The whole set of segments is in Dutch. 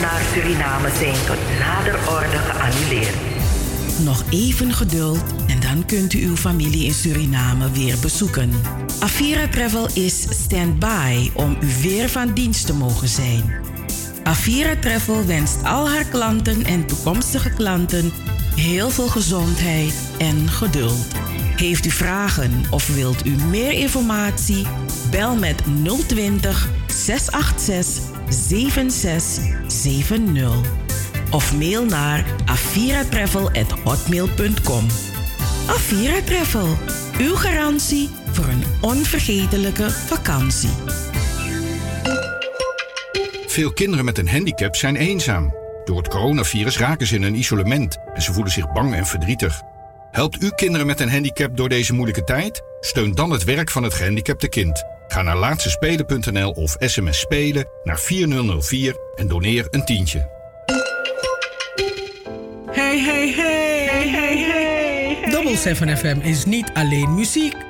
naar Suriname zijn tot nader orde geannuleerd. Nog even geduld en dan kunt u uw familie in Suriname weer bezoeken. Avira Travel is stand-by om u weer van dienst te mogen zijn. Avira Travel wenst al haar klanten en toekomstige klanten heel veel gezondheid en geduld. Heeft u vragen of wilt u meer informatie? Bel met 020 686 7670 of mail naar aviratravel@hotmail.com. Avira Travel, uw garantie voor een onvergetelijke vakantie. Veel kinderen met een handicap zijn eenzaam. Door het coronavirus raken ze in een isolement en ze voelen zich bang en verdrietig. Helpt u kinderen met een handicap door deze moeilijke tijd? Steun dan het werk van het gehandicapte kind. Ga naar laatstespelen.nl of sms spelen naar 4004 en doneer een tientje. Hey, hey, hey, hey, hey, hey. Double 7 FM is niet alleen muziek.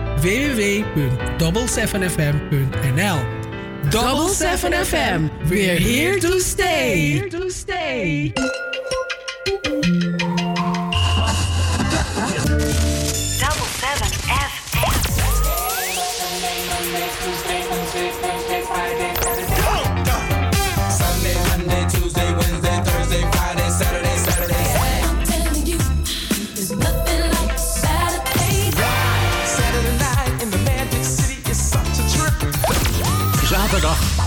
www.double7fm.nl Double 7 FM. We're here to stay. Here to stay.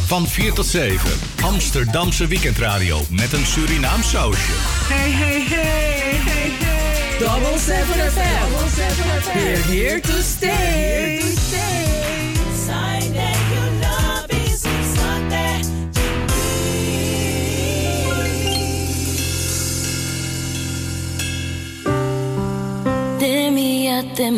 Van 4 tot 7. Amsterdamse weekendradio met een Surinaam sausje. Hey, hey, hey, hey, hey. Double 7 FM. We're here to stay. De mi te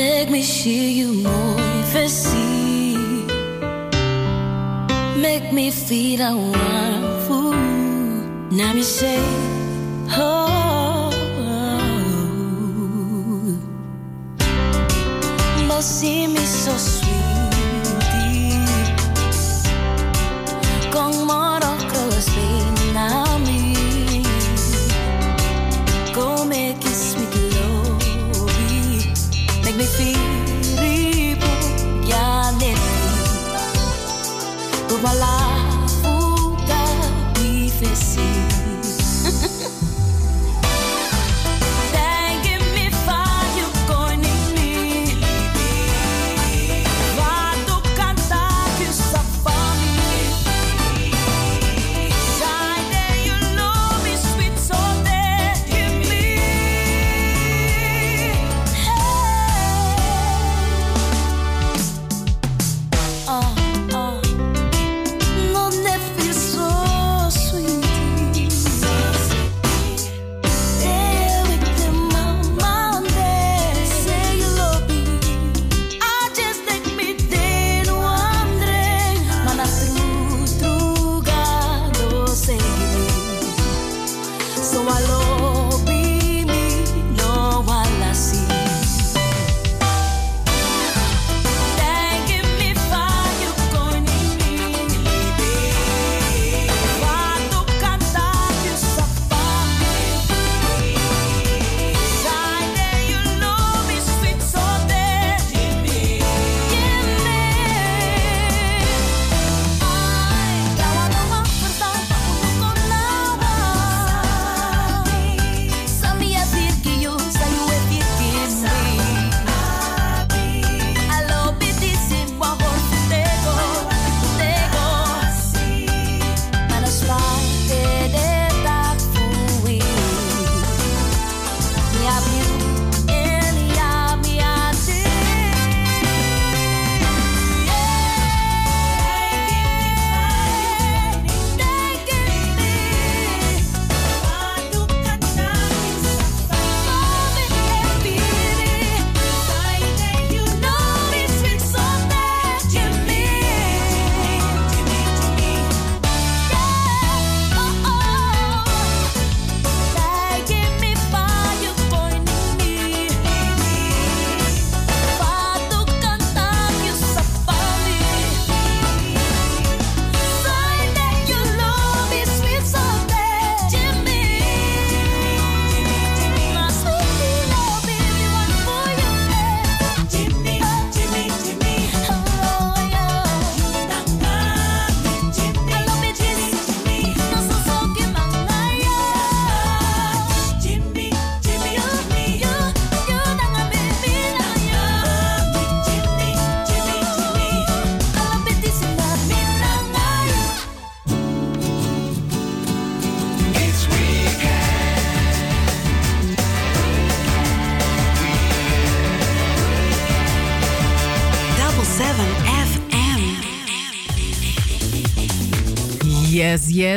Make me see you more fancy Make me feel I want for you Now me say oh, But see me so sweetie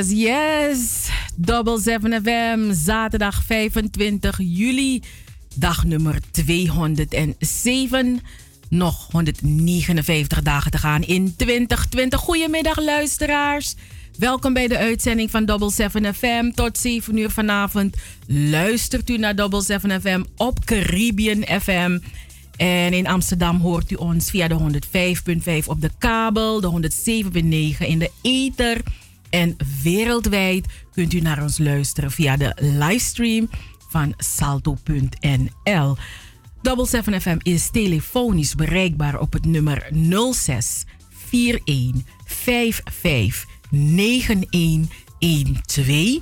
Yes. Double 7 FM, zaterdag 25 juli, dag nummer 207. Nog 159 dagen te gaan in 2020. Goedemiddag, luisteraars. Welkom bij de uitzending van Double 7 FM. Tot 7 uur vanavond luistert u naar Double 7 FM op Caribbean FM. En in Amsterdam hoort u ons via de 105.5 op de kabel, de 107.9 in de ether. En wereldwijd kunt u naar ons luisteren via de livestream van salto.nl. Double 7 FM is telefonisch bereikbaar op het nummer 06 41 55 9112.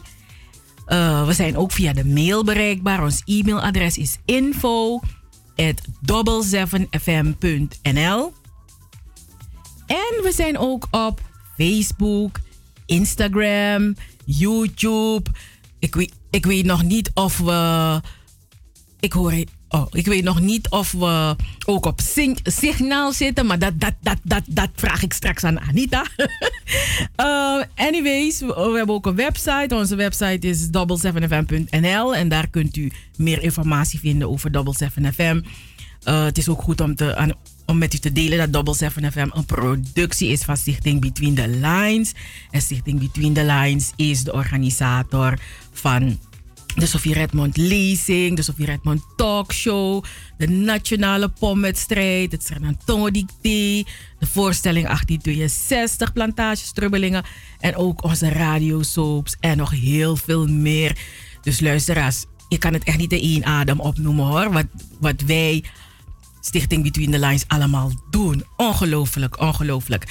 Uh, we zijn ook via de mail bereikbaar. Ons e-mailadres is info at 7fm.nl. En we zijn ook op Facebook, Instagram, YouTube. Ik weet, ik weet nog niet of we. Ik hoor. Oh, ik weet nog niet of we ook op signaal zitten, maar dat, dat, dat, dat, dat vraag ik straks aan Anita. uh, anyways, we, hebben ook een website. Onze website is double7fm.nl en daar kunt u meer informatie vinden over Double 7 FM. Uh, het is ook goed om, te, aan, om met u te delen dat Double 7 FM een productie is van Stichting Between the Lines. En Stichting Between the Lines is de organisator van de Sofie Redmond lezing, de Sofie Redmond talkshow, de nationale pomwedstrijd, het Sernatongo Dicté, de voorstelling 1862, Plantages Trubbelingen en ook onze radiosoaps en nog heel veel meer. Dus luisteraars, ik kan het echt niet in één adem opnoemen hoor, wat, wat wij Stichting Between the Lines allemaal doen. Ongelooflijk, ongelooflijk.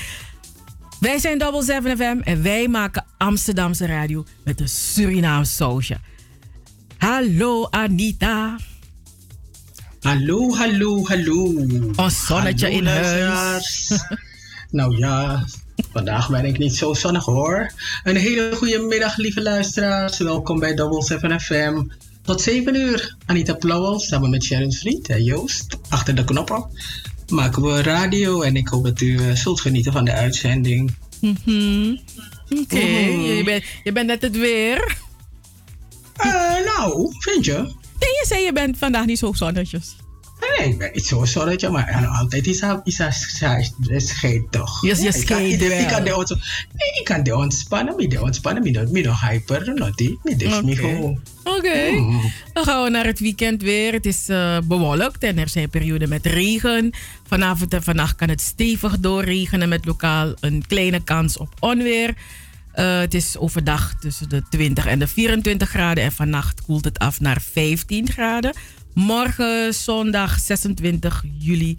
Wij zijn Double 7 FM en wij maken Amsterdamse radio met een Surinaams sausje. Hallo Anita. Hallo, hallo, hallo. Ons zonnetje Hallo, in huis. nou ja, vandaag ben ik niet zo zonnig hoor. Een hele goede middag, lieve luisteraars. Welkom bij Double 7 FM. Tot 7 uur. Anita Plauwel samen met Sharon Vriend en Joost. Achter de knoppen maken we radio en ik hoop dat u eh, zult genieten van de uitzending. Mhm. Oké, je, bent, je bent net het weer. Eh, nou, vind je? Nee, je zei je bent vandaag niet zo zonnetjes. Nee, ik ben niet zo maar eh, altijd is hij schijt toch? Ik kan- scheidt ik-. Ik kan de nee, ik kan de ontspannen, met de ontspannen, de- met de hyper, not de niet Oké. gewoon. Oké, Mm. dan gaan we naar het weekend weer. Het is eh, bewolkt en er zijn perioden met regen. Vanavond en vannacht kan het stevig doorregenen met lokaal een kleine kans op onweer. Eh, het is overdag tussen de 20 en de 24 graden en vannacht koelt het af naar 15 graden. Morgen zondag 26 juli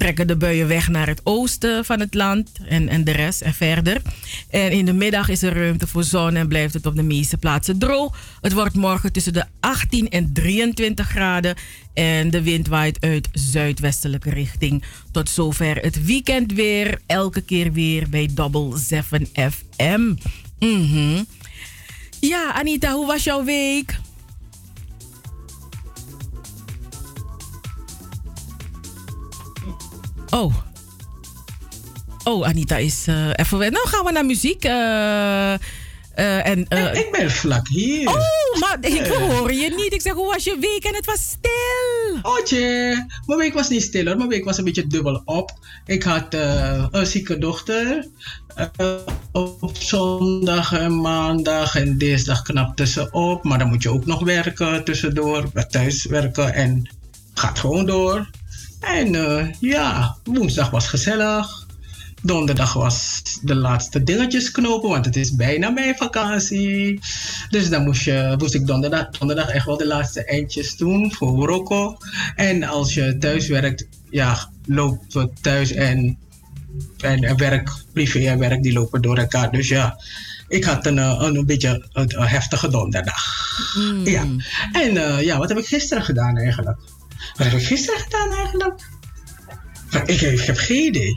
trekken de buien weg naar het oosten van het land en, en de rest en verder. En in de middag is er ruimte voor zon en blijft het op de meeste plaatsen droog. Het wordt morgen tussen de 18 en 23 graden en de wind waait uit zuidwestelijke richting. Tot zover het weekend weer, elke keer weer bij Double 7 FM. Mhm. Ja, Anita, hoe was jouw week? Oh. Oh, Anita is eh, even weg. Nou gaan we naar muziek. eh, eh, en, eh, Ik ben vlak hier. oh, maar ik hoor je niet. Ik zeg, hoe was je week? En het was stil. Otje, mijn week was niet stil hoor. Mijn week was een beetje dubbel op. Ik had een zieke dochter. Op zondag en maandag en dinsdag knap tussenop. Maar dan moet je ook nog werken tussendoor. Thuis werken en gaat gewoon door. En eh, ja, woensdag was gezellig. Donderdag was de laatste dingetjes knopen, want het is bijna mijn vakantie. Dus dan moest, je, moest ik donderdag, donderdag echt wel de laatste eindjes doen voor Marokko. En als je thuis werkt, ja, loopt het thuis en, en, en werk, privé en werk, die lopen door elkaar. Dus ja, ik had een, eh, een, een beetje een, een heftige donderdag. Ja. En eh, ja, wat heb ik gisteren gedaan eigenlijk? Wat heb ik gisteren gedaan eigenlijk? Ik, ik heb geen idee.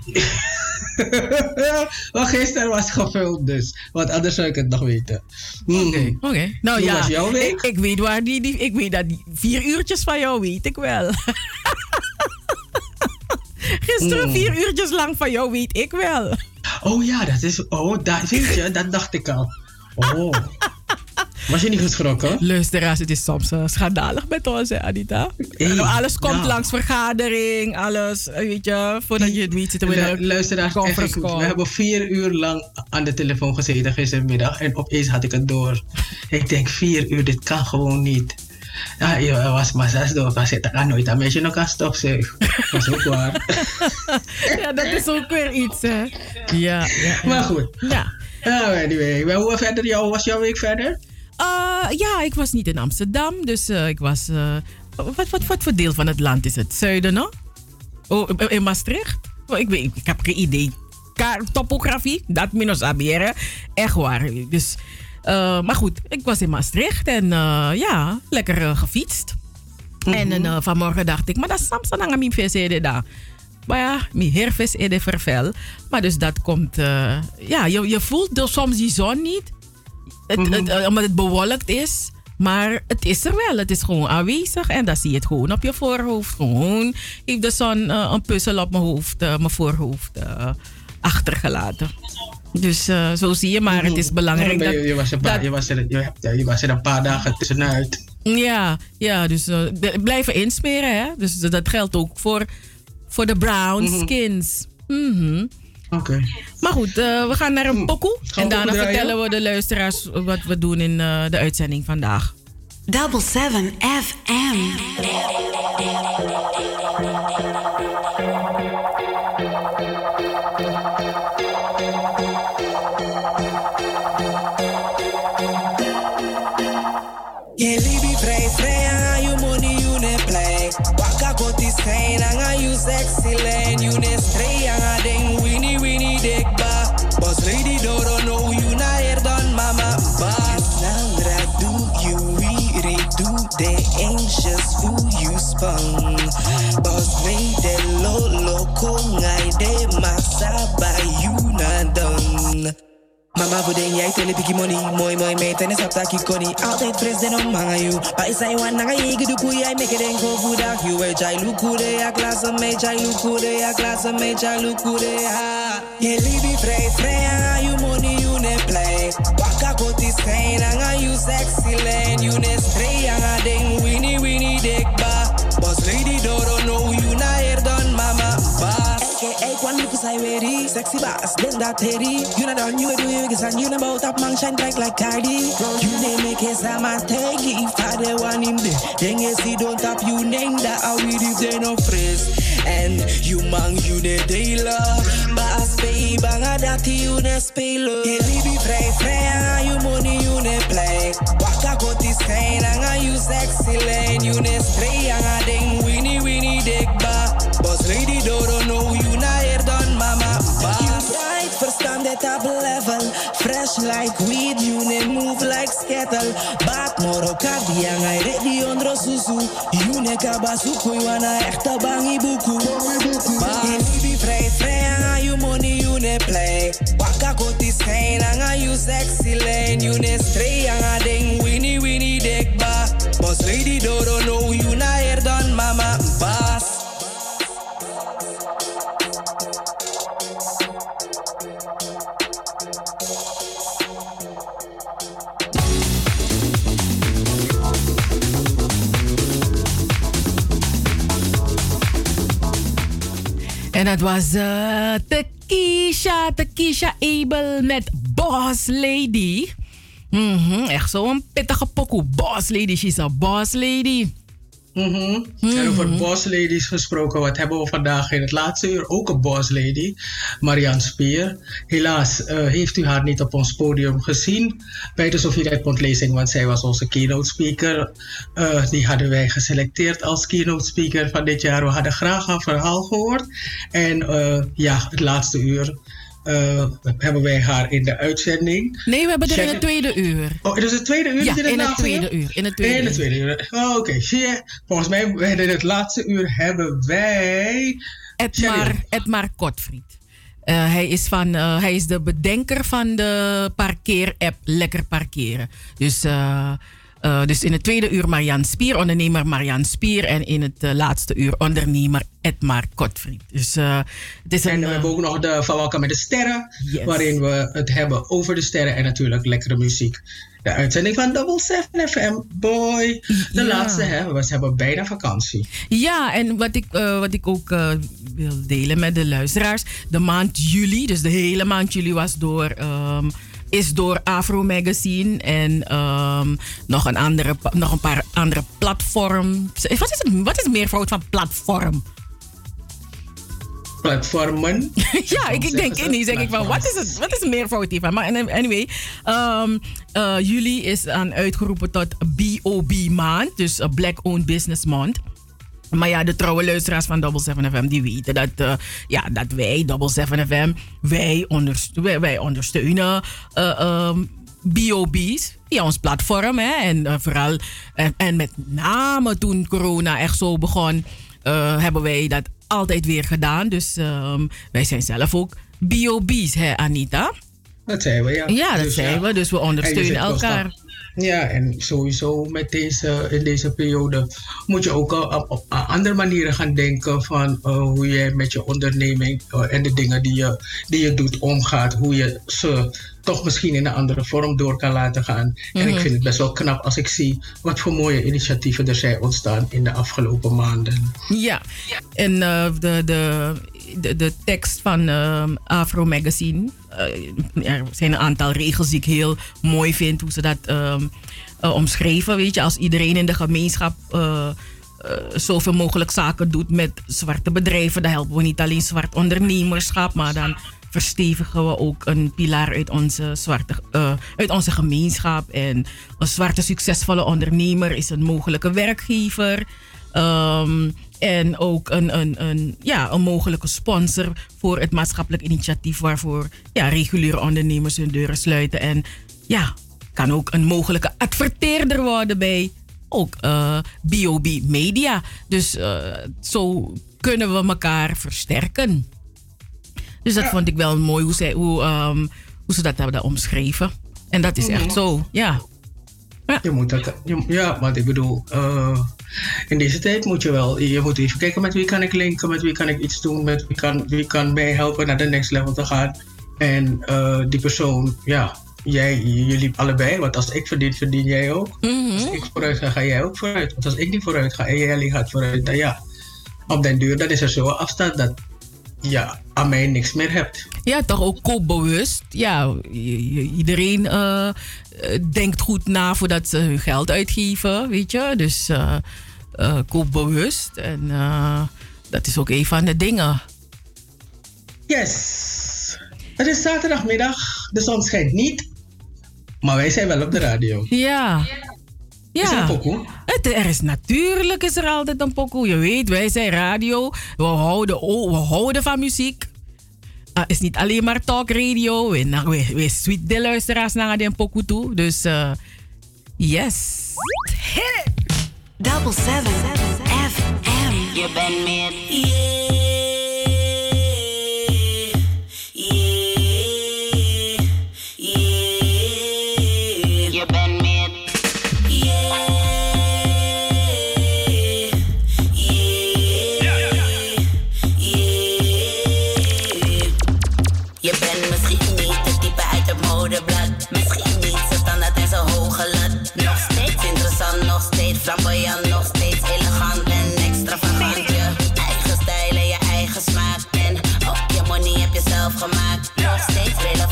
maar gisteren was gevuld dus. Want anders zou ik het nog weten. Oké, oké. Nou Hoe ja, was jouw week? Ik, ik weet waar die, die, ik weet dat die vier uurtjes van jou weet ik wel. Gisteren Mm. vier uurtjes lang van jou weet ik wel. Oh ja, dat is. Oh, dat, weet je, dat dacht ik al. Oh. Was je niet geschrokken? Luisteraars, het is soms eh, schandalig met ons, hè, Anita. Hey, alles komt ja. langs vergadering, alles, eh, weet je, voordat je het we in Lu- Luisteraars, echt goed. we hebben vier uur lang aan de telefoon gezeten gistermiddag en opeens had ik het door. Ik denk vier uur, dit kan gewoon niet. Ja, joh, was maar zes door. Was het kan nooit een meisje nog aan stofzuig. Dat is ook waar. Ja, dat is ook weer iets, hè. Ja, ja, ja. Maar goed. Ja. Ja, anyway. Hoe verder? Jou, was jouw week verder? Eh, ja, ik was niet in Amsterdam, dus eh, ik was... eh, wat, wat, wat voor deel van het land is het? Zuiden, no? Oh, in Maastricht? Oh, ik, weet, ik heb geen idee. Ka- topografie, dat minus aberen. Echt waar. Dus, maar goed, ik was in Maastricht en ja, lekker gefietst. En eh, vanmorgen dacht ik, maar dat is Samson aan mijn vis daar. Maar ja, mijn hervis is de vervel. Maar dus dat komt, ja, je, je voelt dus soms die zon niet. Het, het, eh, omdat het bewolkt is. Maar het is er wel. Het is gewoon aanwezig. En dan zie je het gewoon op je voorhoofd. Gewoon heeft de zon eh, een puzzel op mijn hoofd, eh, mijn voorhoofd achtergelaten. Dus zo zie je. Maar het is belangrijk Ja, maar dat... je, je, was een paar, dat- je, was er, je, hebt- ja, je was er een paar dagen tussenuit. Ja, ja dus b- blijven insmeren. Hè? Dus dat geldt ook voor, voor de brown Mhm. skins. Mhm. Oké. Maar goed, eh, we gaan naar een pokoe. Hm. Gaan En daarna pokoe vertellen we de luisteraars wat we doen in eh, de uitzending vandaag. Double 7 FM. Je you spun? Boss lady, lolo, kongai, de massa, by you na done. Mama voor den jij tele biggie money Mooi mooi meid en is op taki koni Altijd den om hanga you Maar is wan nanga jege du kuya I make it en good dag you Hey chai lukude ya klasa me chai lukude ya klasa me chai lukude ya Je libi vrij vrij hanga you money you ne play Waka koti schijn hanga you sexy lane You ne stray Sexy boss. Den dat teddy. You na done you do you niggas and you na bout up man shine bright like Cardi. You name make it sama tegi If I the one him there. Then you see don't tap you name that. I will if they no freeze And you man you ne dealer. Baas pay banga dat you ne speler Je libi vrij vrij anga you money you ne play. Waka koti schijn anga you sexy lane You ne stray anga ding winnie winnie dik level. Fresh like weed you ne move like skettle. Baat moro kadi anga ready ondro susu. You ne kabasuku you echte bangi buku. Je libi vrij vrij anga you money you ne play. Waka koti schijn anga you sexy lane. You ne stray anga ding winnie winnie dik ba. Boss lady Dodo know you na here don mama baas En dat was eh Tekisha, Tekisha Abel met Boss Lady. Mhm, echt zo'n pittige pokoe. Boss Lady, she's a boss lady. Mhm. En over boss ladies gesproken, wat hebben we vandaag in het laatste uur? Ook een boss lady, Marianne Spier. Helaas eh, heeft u haar niet op ons podium gezien bij de Sofie Redmond-lezing, want zij was onze keynote speaker. Eh, die hadden wij geselecteerd als keynote speaker van dit jaar. We hadden graag haar verhaal gehoord. En eh, ja, het laatste uur eh, hebben wij haar in de uitzending. Nee, we hebben er in het tweede uur. Oh, dus het tweede uur? Ja, in het laatste tweede uur. In het tweede in het tweede uur. Oh, oké. Zie je? Volgens mij in het laatste uur hebben wij... Edmar, Edmar Kotfried. Eh, hij, is van, eh, hij is de bedenker van de parkeer-app Lekker Parkeren. Dus eh, Eh, dus in het tweede uur Marian Spier, ondernemer Marian Spier. En in het eh, laatste uur ondernemer Edmar Kotfried. Dus uh, het is en een, we hebben ook nog de Van Welkom met de Sterren. Yes. Waarin we het hebben over de sterren en natuurlijk lekkere muziek. De uitzending van Double 7 FM. Boy. De Ja. laatste, hè. We hebben bijna vakantie. Ja, en wat ik, eh, wat ik ook eh, wil delen met de luisteraars. De maand juli, dus de hele maand juli was door... ehm, is door Afro Magazine en ehm, nog, een andere, nog een paar andere platforms. Wat is, het, wat is meervoud van platform? Platformen. ja, ik, ik denk ineens denk ik van, wat is het? Wat is meervoud hiervan? Maar anyway, um, uh, juli is aan uitgeroepen tot BOB maand, dus uh, Black Owned Business Month. Maar ja, de trouwe luisteraars van Double 7 FM die weten dat, uh, ja, dat wij, Double 7 FM, wij, wij, wij ondersteunen uh, um, BOB's via ons platform. Hè? En uh, vooral, en, en, met name toen corona echt zo begon, hebben wij dat altijd weer gedaan. Dus um, wij zijn zelf ook BOB's, hè Anita? Dat zijn we, ja. Ja, dat dus, zijn ja. we. Dus we ondersteunen elkaar. Ja, en sowieso met deze, in deze periode moet je ook op, op andere manieren gaan denken van uh, hoe je met je onderneming uh, en de dingen die je, die je doet omgaat. Hoe je ze toch misschien in een andere vorm door kan laten gaan. En ik vind het best wel knap als ik zie wat voor mooie initiatieven er zijn ontstaan in de afgelopen maanden. Ja, en uh, de, de, de, de tekst van Afro Magazine. Uh, er zijn een aantal regels die ik heel mooi vind, hoe ze dat um, uh, omschreven. Weet je, als iedereen in de gemeenschap uh, zoveel mogelijk zaken doet met zwarte bedrijven, dan helpen we niet alleen zwart ondernemerschap, maar dan verstevigen we ook een pilaar uit onze, zwarte, uit onze gemeenschap. En een zwarte succesvolle ondernemer is een mogelijke werkgever. Um, en ook een, een, een, ja, een mogelijke sponsor voor het maatschappelijk initiatief waarvoor ja, reguliere ondernemers hun deuren sluiten. En ja, kan ook een mogelijke adverteerder worden bij ook uh, BOB Media. Dus uh, zo kunnen we elkaar versterken. Dus dat ja. vond ik wel mooi hoe, zij, hoe, um, hoe ze dat hebben omschreven. En dat is echt zo, ja. Ja, je moet dat, je, ja want ik bedoel, uh, in deze tijd moet je wel, je moet even kijken met wie kan ik linken, met wie kan ik iets doen, met wie kan, wie kan mij helpen naar de next level te gaan. En uh, die persoon, ja, jij, jullie allebei, want als ik verdien, verdien jij ook. Mm-hmm. Als ik vooruit ga, ga jij ook vooruit. Want als ik niet vooruit ga en jij gaat vooruit, dan ja, op den duur, dan is er zo'n afstand dat ja, aan mij niks meer hebt. Ja, toch ook koopbewust. Ja, iedereen uh, denkt goed na voordat ze hun geld uitgeven, weet je. Dus uh, uh, koopbewust. En dat is ook een van de dingen. Yes. Het is zaterdagmiddag. De zon schijnt niet. Maar wij zijn wel op de radio. Ja. Ja. Is er een pokoe? Het, er is natuurlijk is er altijd een pokoe. Je weet, wij zijn radio. We houden, oh, we houden van muziek. Het uh, is niet alleen maar talk radio. We, we, we sweet de luisteraars naar de pokoe toe. Dus uh, yes. Hit it! Double 7 FM. Je bent meer. Yeah.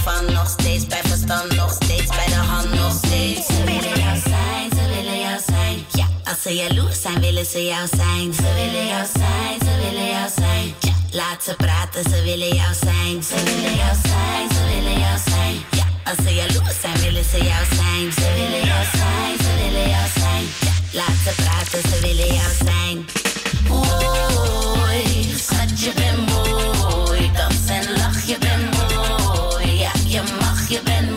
Relevant, nog steeds bij verstand, nog steeds bij de hand, nog steeds. Ze willen jou zijn, ze willen jou zijn. Ja, als ze jaloers zijn, willen ze jou zijn. Ze willen jou zijn, ze willen jou zijn. Ja, laat ze praten, ze willen jou zijn. Ze willen jou zijn, ze willen jou zijn. Ja, als ze jaloers zijn, willen ze jou zijn. Ze willen jou zijn, ze willen jou zijn. Ja, Laat ze praten, ze willen jou zijn. Oei, schat, je bent je mag,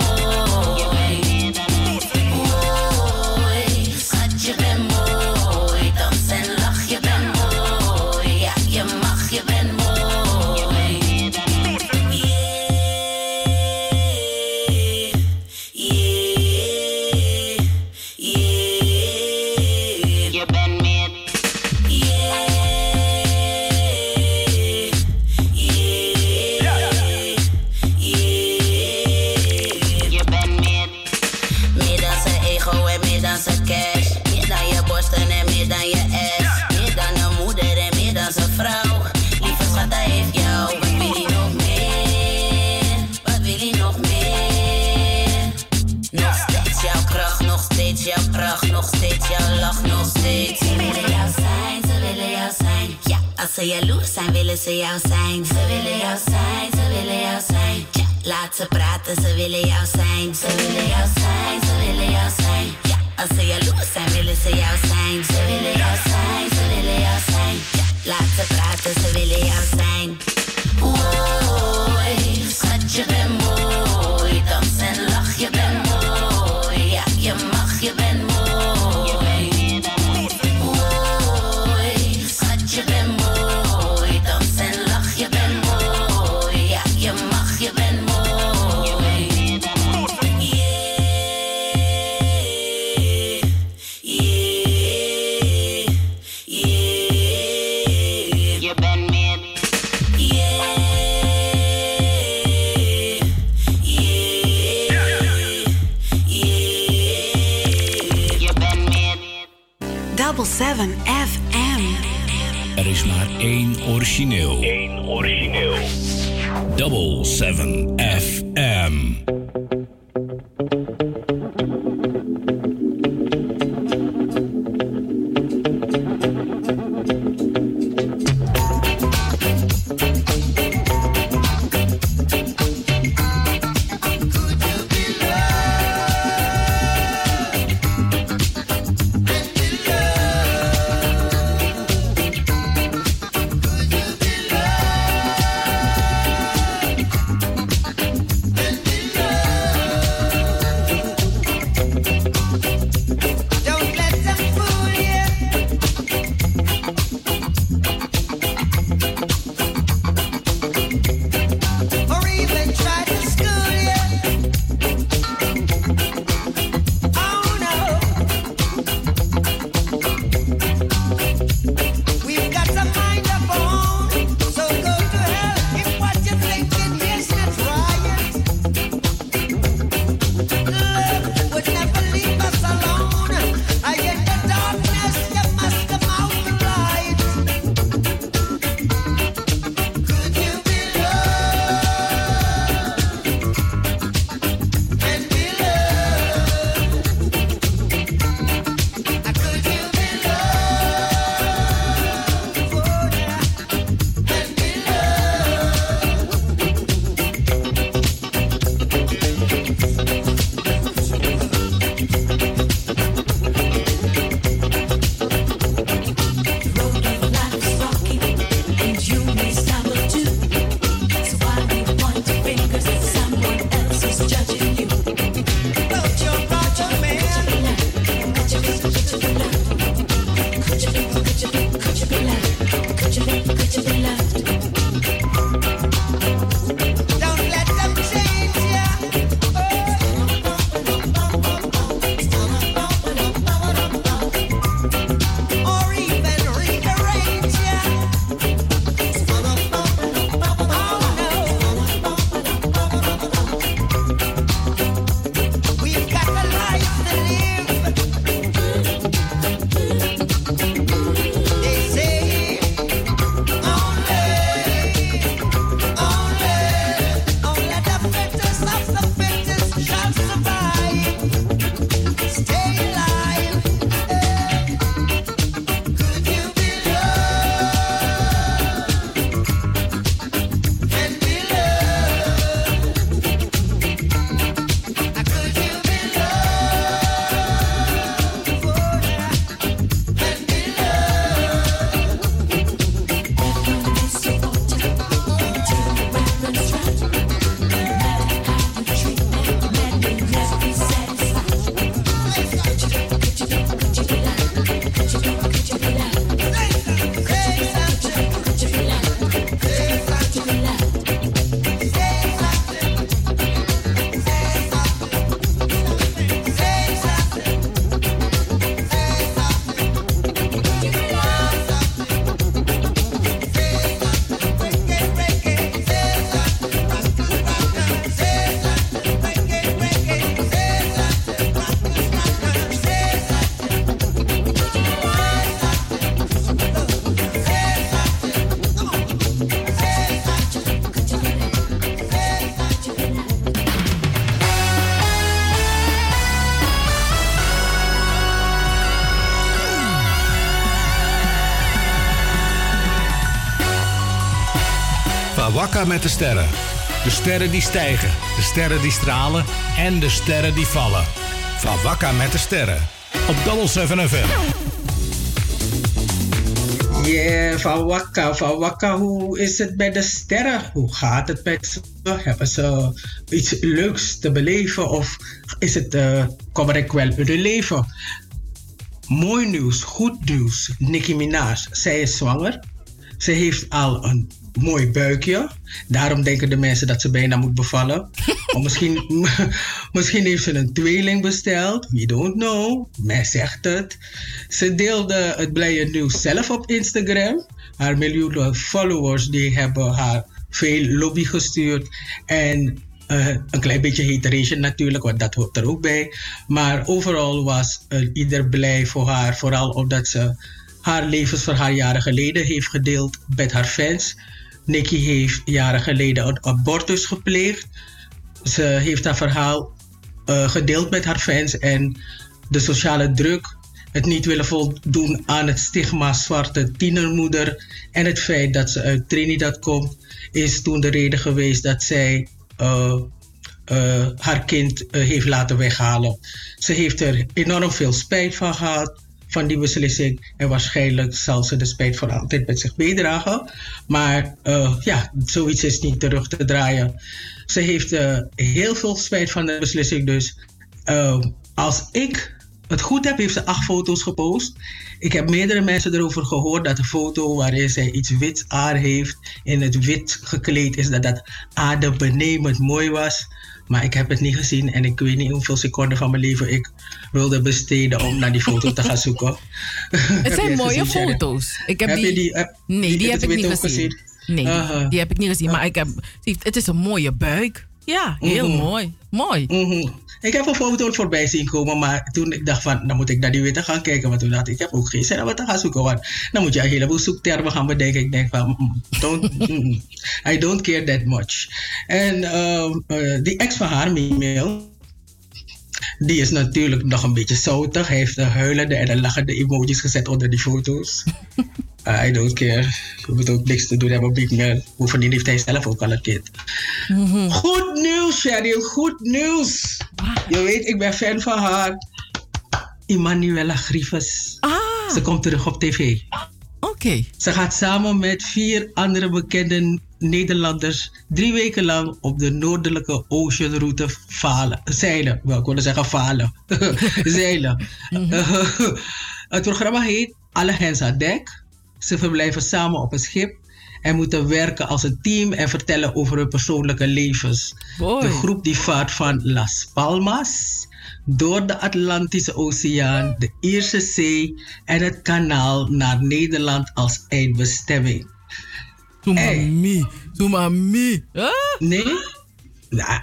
jaloers zijn, willen ze jou zijn. Ze willen jou zijn, ze willen jou zijn. Ja, laat ze praten, ze willen jou zijn. Ze willen jou zijn, ze willen jou zijn. Ja, als ze jaloers zijn, willen ze jou zijn. Ze willen jou zijn, ze willen jou zijn. Ja, laat ze praten, ze willen jou zijn. Oei, schat, je bent mooi. Dans en lach, je bent mooi. Ja, je mag, je bent mooi. Origineel. Double 7 Wakka met de sterren. De sterren die stijgen, de sterren die stralen en de sterren die vallen. Van Wakka met de sterren. Op Double 7 FM. Yeah, van Wakka, van Wakka, hoe is het bij de sterren? Hoe gaat het met ze? Hebben ze iets leuks te beleven of is het uh, kom ik wel in hun leven? Mooi nieuws, goed nieuws. Nicki Minaj, zij is zwanger. Ze heeft al een mooi buikje. Daarom denken de mensen dat ze bijna moet bevallen. of misschien, misschien heeft ze een tweeling besteld. We don't know. Men zegt het. Ze deelde het blije nieuws zelf op Instagram. Haar miljoenen followers die hebben haar veel lobby gestuurd. En uh, een klein beetje hateration natuurlijk, want dat hoort er ook bij. Maar overal was uh, ieder blij voor haar. Vooral omdat ze haar levensverhaal jaren geleden heeft gedeeld met haar fans. Nikki heeft jaren geleden een abortus gepleegd. Ze heeft haar verhaal uh, gedeeld met haar fans en de sociale druk, het niet willen voldoen aan het stigma zwarte tienermoeder en het feit dat ze uit Trinidad komt, is toen de reden geweest dat zij uh, uh, haar kind heeft laten weghalen. Ze heeft er enorm veel spijt van gehad van die beslissing. En waarschijnlijk zal ze de spijt voor altijd met zich meedragen. Maar uh, ja, zoiets is niet terug te draaien. Ze heeft uh, heel veel spijt van de beslissing. Dus uh, als ik het goed heb, heeft ze acht foto's gepost. Ik heb meerdere mensen erover gehoord dat de foto waarin zij iets wits aan heeft, in het wit gekleed is, dat dat adembenemend mooi was. Maar ik heb het niet gezien en ik weet niet hoeveel seconden van mijn leven ik wilde besteden om naar die foto te gaan zoeken. Het zijn mooie foto's. Ik heb, heb die, nee, die, die heb ik niet gezien. gezien. Nee, uh -huh. die heb ik niet gezien. Maar ik heb, het is een mooie buik. Ja, heel mm -hmm. mooi. Mooi. Mm -hmm. Ik heb een foto voorbij zien komen, maar toen ik dacht van, dan moet ik naar die witte gaan kijken. Want toen dacht ik, ik heb ook geen zin om te gaan zoeken. Want dan moet je een heleboel zoektermen gaan bedenken. Ik denk van, mm, don't, I don't care that much. En uh, uh, die ex van haar, Mimeel, die is natuurlijk nog een beetje zoutig. Hij heeft de huilende en de lachende emojis gezet onder die foto's. Uh, I don't care. Je moet ook niks te doen hebben op Big Bovendien heeft hij zelf ook al een kind. Mm -hmm. Goed nieuws, Sheryl. Goed nieuws. Je weet, ik ben fan van haar. Emmanuela Grievous. Ah. Ze komt terug op tv. Oké. Okay. Ze gaat samen met vier andere bekende Nederlanders drie weken lang op de noordelijke oceanroute valen, zeilen. Wel, ik wilde zeggen valen. zeilen. Mm -hmm. het programma heet Alle Hens aan Dek. Ze verblijven samen op een schip en moeten werken als een team en vertellen over hun persoonlijke levens. Boy. De groep die vaart van Las Palmas door de Atlantische Oceaan, de Ierse Zee en het kanaal naar Nederland als eindbestemming. Sumami. Huh? Nee? Nou,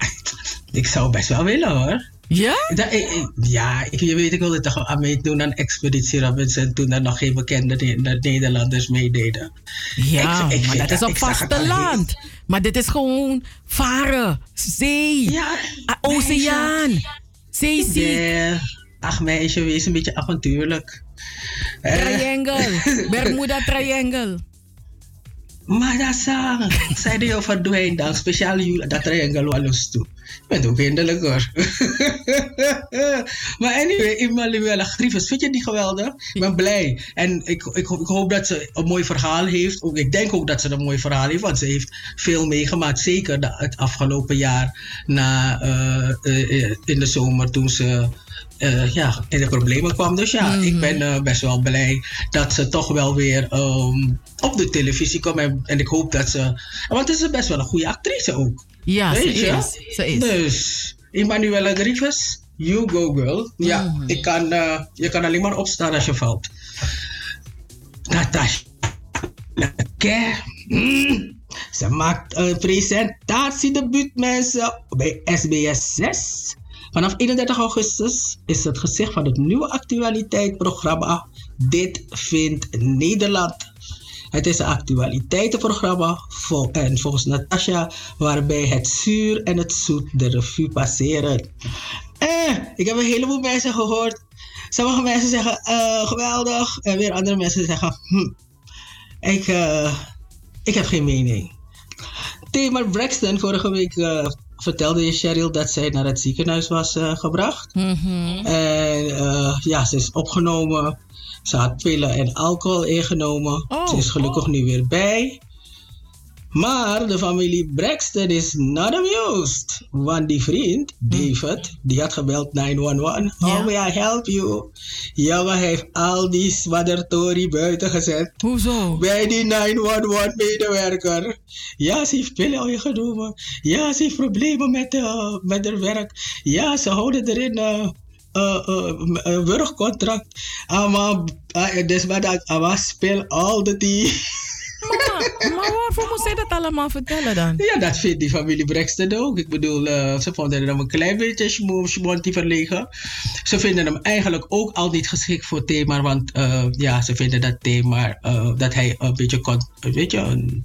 ik zou best wel willen hoor. Ja? Dat, ik, ik, ja, ik, je weet, ik wilde toch aan meedoen aan Expeditie Robinson toen er nog geen bekende ne Nederlanders meededen. Ja, ik, maar dat, dat is op vasteland. Maar dit is gewoon varen, zee, ja, oceaan, zee, zee. Ach meisje, wees een beetje avontuurlijk. Triangle, Bermuda Triangle. Maar dat zijn, zeiden je verdwijnt dan, speciaal jullie, dat triangle wel los toe. Ik ben ook hinderlijk hoor. maar anyway, Emmanuela Grievous, vind je die geweldig? Ik ben blij. En ik, ik, ik, hoop dat ze een mooi verhaal heeft. Ik denk ook dat ze een mooi verhaal heeft, want ze heeft veel meegemaakt. Zeker het afgelopen jaar na, uh, uh, in de zomer toen ze uh, ja, in de problemen kwam. Dus ja, ik ben uh, best wel blij dat ze toch wel weer um, op de televisie komt. En, en, ik hoop dat ze. Want het is best wel een goede actrice ook. Ja, Weet ze je? is. Ze is. Dus, Emmanuela Grievous, you go girl. Ja, Mm-hmm. ik kan, uh, je kan alleen maar opstaan als je valt. Natasha. Lekker. Mm. Ze maakt een presentatiedebuut, mensen, bij SBS 6. Vanaf 31 augustus is het gezicht van het nieuwe actualiteitsprogramma Dit vindt Nederland. Het is een actualiteitenprogramma vol, en volgens Natasha waarbij het zuur en het zoet de revue passeren. Eh, ik heb een heleboel mensen gehoord. Sommige mensen zeggen uh, geweldig en weer andere mensen zeggen hm, ik, uh, ik heb geen mening. Tamar Braxton, vorige week uh, vertelde je Cheryl dat zij naar het ziekenhuis was uh, gebracht. Mhm. En uh, ja, ze is opgenomen. Ze had pillen en alcohol ingenomen. Oh, ze is gelukkig oh. nu weer bij. Maar de familie Braxton is not amused. Want die vriend, David, die had gebeld 911. How Ja. may I help you? Jongen, heeft al die swaddertory buiten gezet. Hoezo? Bij die 911-medewerker. Ja, ze heeft pillen ingenomen. Ja, ze heeft problemen met, eh, met haar werk. Ja, ze houden erin eh, eh, een werkcontract. Maar dus wat ik was speel al de die. Maar, maar waarvoor moet zij dat allemaal vertellen dan? Ja, dat vindt die familie Braxton ook. Ik bedoel, eh, ze vonden hem een klein beetje schmontie verlegen. Ze vinden hem eigenlijk ook al niet geschikt voor Thema, want eh, ja, ze vinden dat Thema, eh, dat hij een beetje, con- weet je, een,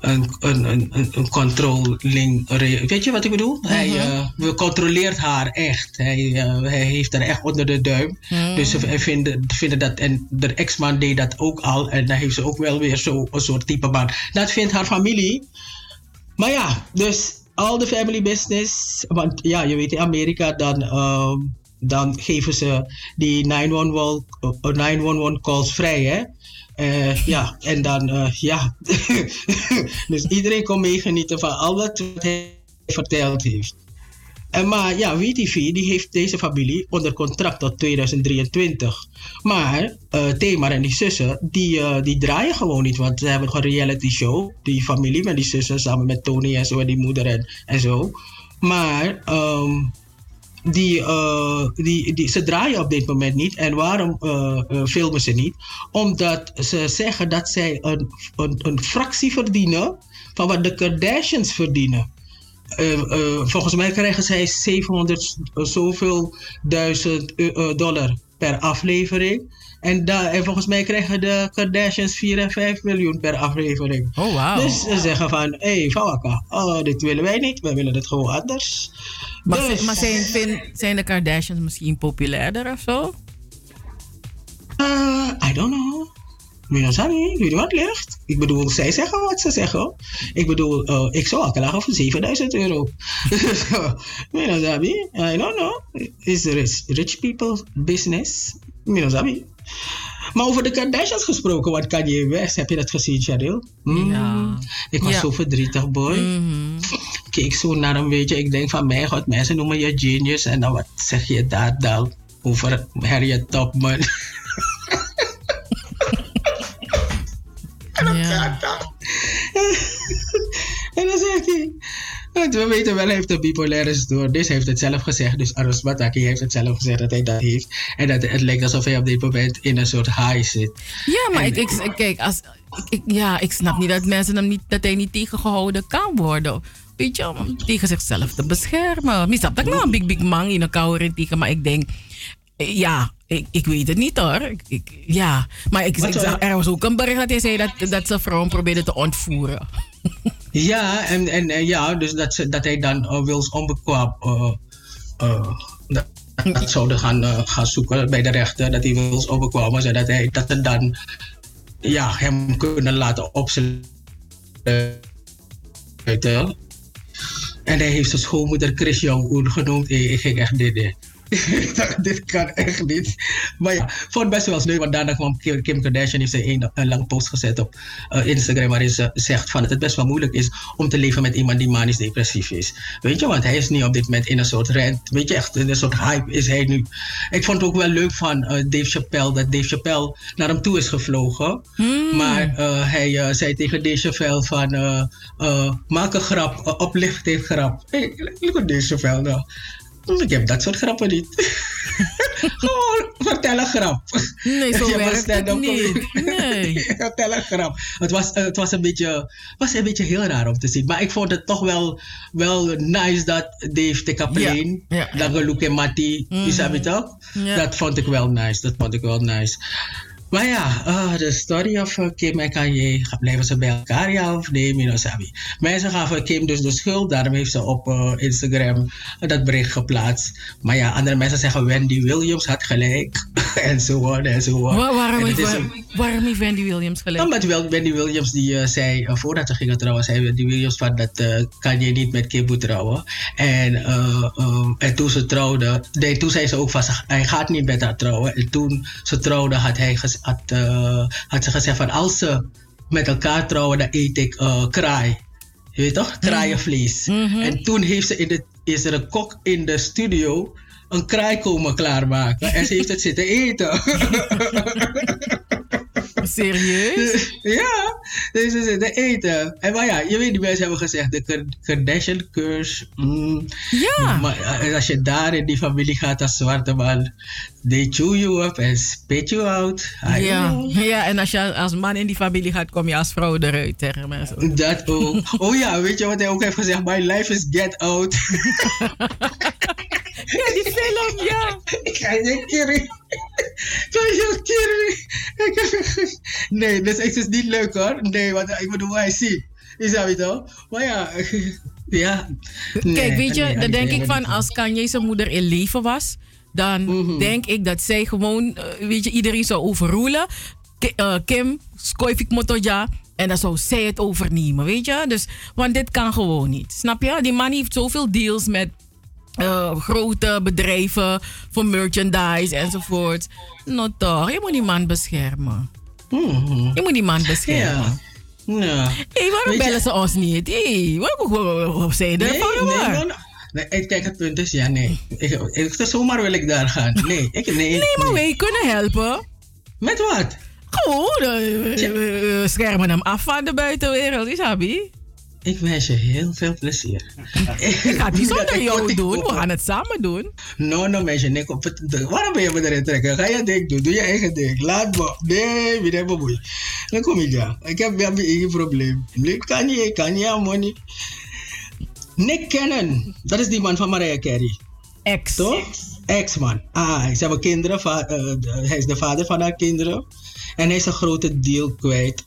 een, een, een, een, controlling, weet je wat ik bedoel? Hij eh, controleert haar echt. Hij, eh, hij heeft haar echt onder de duim. Dus ze vinden, vinden dat, en de ex-man deed dat ook al, en dan heeft ze ook wel weer zo een soort type man. Dat vindt haar familie. Maar ja, dus all the family business. Want ja, je weet in Amerika dan, ehm, dan geven ze die 911, eh, 911 calls vrij, hè? Eh, ja, en dan, eh, ja. dus iedereen kon meegenieten van al wat hij verteld heeft. En maar ja, WTV die heeft deze familie onder contract tot 2023. Maar eh Tamar en die zussen, die, eh, die draaien gewoon niet. Want ze hebben gewoon een reality show. Die familie met die zussen samen met Tony en zo en die moeder en, en zo. Maar ehm, die, eh, die, die, ze draaien op dit moment niet. En waarom eh, eh, filmen ze niet? Omdat ze zeggen dat zij een, een, een fractie verdienen van wat de Kardashians verdienen. Volgens mij krijgen zij 700 zoveel duizend dollar per aflevering. En, da- en volgens mij krijgen de Kardashians 4 en 5 miljoen per aflevering. Oh, wauw. Dus ze zeggen van, hé, hey, oh, dit willen wij niet, wij willen het gewoon anders. Maar, Dus- maar zijn, vind- zijn de Kardashians misschien populairder of zo? Uh, I don't know. Minasani, ik weet niet wat ligt. Ik bedoel, zij zeggen wat ze zeggen. Ik bedoel, uh, ik zou ook lachen voor 7000 euro. Minasani, I don't know. Is rich, rich people business? Minasani. Maar over de Kardashians gesproken, wat kan je West? Heb je dat gezien, Cheryl? Hmm, Ja. Ik was Ja. zo verdrietig, boy. Ik keek zo naar een beetje. Ik denk van, mijn god, mensen noemen je genius. En dan wat zeg je daar dan over Harriet Topman? Ja. en dan zegt hij. Want we weten wel, hij heeft een bipolaire stoornis. Dus hij heeft het zelf gezegd. Dus Aros Bataki heeft het zelf gezegd dat hij dat heeft. En dat het lijkt alsof hij op dit moment in een soort high zit. Ja, maar En- ik, ik, kijk, als, ik, ja, ik snap niet dat mensen hem niet, dat hij niet tegengehouden kan worden. Weet je, om tegen zichzelf te beschermen. Misschien dat ik nou een big big man in een koude tegen, maar ik denk, eh, ja, ik, ik weet het niet hoor. Ik, ik- ja, maar ik, ik zag, er was ook een bericht dat hij zei dat, dat ze vrouwen probeerden te ontvoeren. Ja, en, en, en ja, dus dat, ze, dat hij dan uh, wils onbekwaam uh, uh, dat, dat zouden gaan, gaan zoeken bij de rechter. Dat hij wils onbekwaam was en dat, hij, dat ze dan ja, hem kunnen laten opsluiten. En hij heeft zijn schoonmoeder Chris Jong-un genoemd. Ik ging echt dit, dit. Ik dacht, dit kan echt niet. Maar ja, ik vond het best wel sneu, want daarna kwam Kim Kardashian heeft ze een, een lang post gezet op eh, Instagram waarin ze zegt van dat het best wel moeilijk is om te leven met iemand die manisch depressief is. Weet je, want hij is nu op dit moment in een soort rent, weet je, echt in een soort hype is hij nu. Ik vond het ook wel leuk van eh, Dave Chappelle dat Dave Chappelle naar hem toe is gevlogen. Maar eh, hij zei tegen Dave Chappelle van maak een grap, uh, uplifting grap. Hey, look at Dave Chappelle nou. Ik heb dat soort grappen niet. Gewoon vertel een grap. Nee, zo werkt het niet. Nee. vertel een grap. Het was, het was, een beetje, was een beetje heel raar om te zien. Maar ik vond het toch wel, wel nice dat Dave de Kapelin, Ja, ja, ja. dat Luke en Matti, is dat toch? Dat vond ik wel nice. Dat vond ik wel nice. Maar ja, uh, de story of uh, Kim en Kanye, blijven ze bij elkaar, ja of nee, Minosabi. Mensen gaven Kim dus de schuld, daarom heeft ze op uh, Instagram dat bericht geplaatst. Maar ja, andere mensen zeggen Wendy Williams had gelijk, en zo on en zo waarom, heeft, waarom Wendy Williams gelijk? Omdat wel, Wendy Williams, die zei, voordat ze gingen trouwen, zei Wendy Williams van dat Kanye niet met Kim moet trouwen. En, um, en toen ze trouwde, nee, toen zei ze ook van, hij gaat niet met haar trouwen. En toen ze trouwde, had hij gezegd had, uh, had ze gezegd van als ze met elkaar trouwen, dan eet ik uh, kraai. Je weet toch? Kraaienvlees. Mm -hmm. En toen heeft ze in de, is er een kok in de studio een kraai komen klaarmaken. En ze heeft het zitten eten. Serieus? ja, dus ze zitten eten. En maar ja, je weet, die mensen hebben gezegd, de Kardashian curse. Mm, ja. Maar als je daar in die familie gaat als zwarte man, they chew you up en spit you out. Ja. ja, en als je als man in die familie gaat, kom je als vrouw eruit tegen mensen. Dat ook. Oh ja, weet je wat hij ook heeft gezegd? My life is get out. ja, die film, ja. Ik ga je keren. Kan je keren? Nee, dat is, is niet leuk hoor. Nee, want ik bedoel, hij ziet. Is dat toch? Maar ja, ja. Nee, Kijk, weet je, dan denk ik van als Kanye zijn moeder in leven was, dan mm -hmm. denk ik dat zij gewoon, weet je, iedereen zou overroelen. Uh, Kim, Skoifik Motoja. En dan zou zij het overnemen, weet je? Dus, want dit kan gewoon niet. Snap je? Die man heeft zoveel deals met uh, grote bedrijven voor merchandise enzovoort. Nou toch, je moet die man beschermen. Mm-hmm. Je moet die man beschermen. Ja. ja. Hé, waarom bellen je... ze ons niet? Hé, wat zijn er nee, nee, nee, nee, kijk, het punt is, ja, nee. Ik, ik, zomaar wil ik daar gaan. Nee, ik, nee, nee maar wij kunnen helpen. Met wat? Gewoon, uh, schermen hem af van de buitenwereld, Isabi. Ik wens je heel veel plezier. Ik ga het niet zonder jou doen. We gaan het samen doen. No, no, meisje. Nee, waarom ben je me erin trekken? Ga je ding doen. Doe je eigen ding. Laat me. Nee, wie hebben moeite. Dan kom ik ja. Ik heb mijn eigen probleem. Ik kan niet, ik kan niet aan money. Nick Cannon. Dat is die man van Mariah Carey. Ex. Toch? Ex-man. Ah, ze hebben kinderen. Uh, hij is de vader van haar kinderen. En hij is een grote deal kwijt.